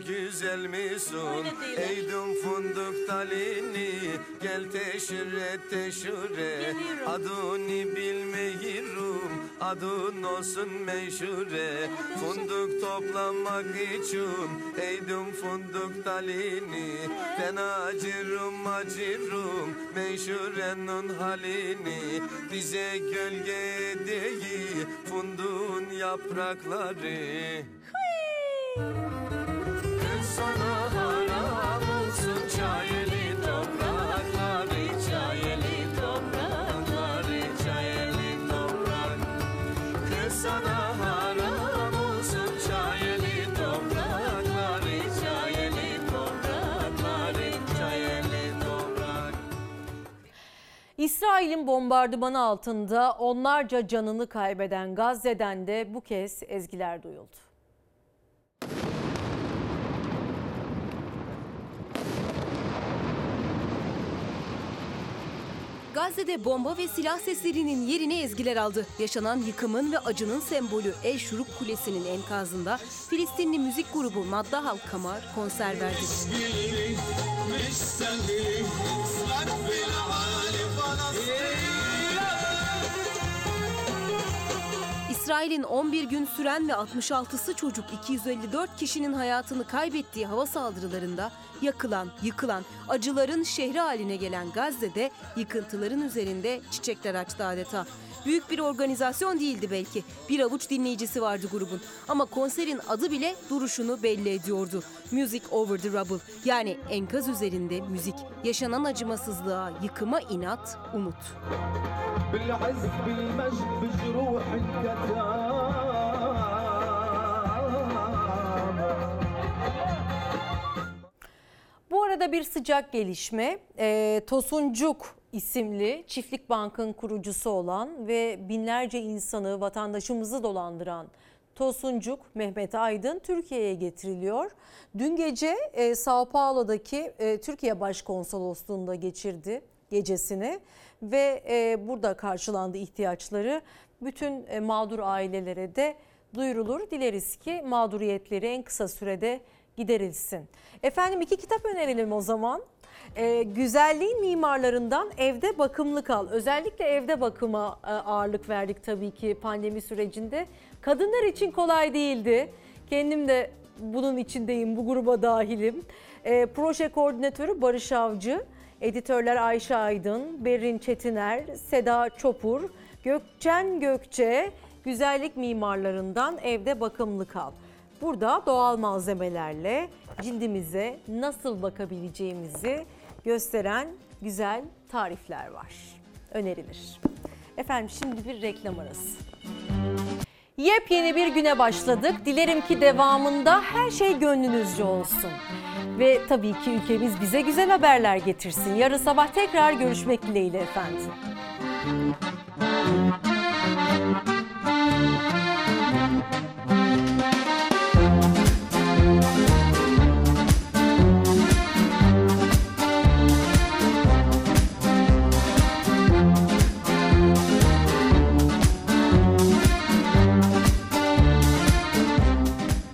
S75: Güzel misun? Eydum fındık talini gel teşhir et teşhure Adını bilmeyirum adın olsun meşhure. Fındık toplamak için eydum fındık talini. Ben acırım acırım meşhurenin halini. Bize gölge değil fındığın yaprakları
S1: İsrail'in bombardımanı altında onlarca canını kaybeden Gazze'den de bu kez ezgiler duyuldu.
S70: Gazze'de bomba ve silah seslerinin yerini ezgiler aldı. Yaşanan yıkımın ve acının sembolü El Şuruk Kulesi'nin enkazında Filistinli müzik grubu Madda Halk Kamar konser verdi. İsrail'in 11 gün süren ve 66'sı çocuk 254 kişinin hayatını kaybettiği hava saldırılarında yakılan, yıkılan, acıların şehri haline gelen Gazze'de yıkıntıların üzerinde çiçekler açtı adeta. Büyük bir organizasyon değildi belki. Bir avuç dinleyicisi vardı grubun. Ama konserin adı bile duruşunu belli ediyordu. Music Over the Rubble. Yani enkaz üzerinde müzik. Yaşanan acımasızlığa, yıkıma inat, umut.
S76: بالعز بالمجد بجروح
S1: Bu arada bir sıcak gelişme. E, Tosuncuk isimli Çiftlik Bank'ın kurucusu olan ve binlerce insanı, vatandaşımızı dolandıran Tosuncuk Mehmet Aydın Türkiye'ye getiriliyor. Dün gece e, Sao Paulo'daki e, Türkiye Başkonsolosluğu'nda geçirdi gecesini ve e, burada karşılandı ihtiyaçları. Bütün e, mağdur ailelere de duyurulur. Dileriz ki mağduriyetleri en kısa sürede giderilsin. Efendim iki kitap önerelim o zaman. Ee, güzelliğin mimarlarından evde bakımlı kal. Özellikle evde bakıma e, ağırlık verdik tabii ki pandemi sürecinde. Kadınlar için kolay değildi. Kendim de bunun içindeyim, bu gruba dahilim. Ee, proje koordinatörü Barış Avcı, editörler Ayşe Aydın, Berin Çetiner, Seda Çopur, Gökçen Gökçe, güzellik mimarlarından evde bakımlı kal. Burada doğal malzemelerle cildimize nasıl bakabileceğimizi gösteren güzel tarifler var. Önerilir. Efendim şimdi bir reklam arası. Yepyeni bir güne başladık. Dilerim ki devamında her şey gönlünüzce olsun. Ve tabii ki ülkemiz bize güzel haberler getirsin. Yarın sabah tekrar görüşmek dileğiyle efendim.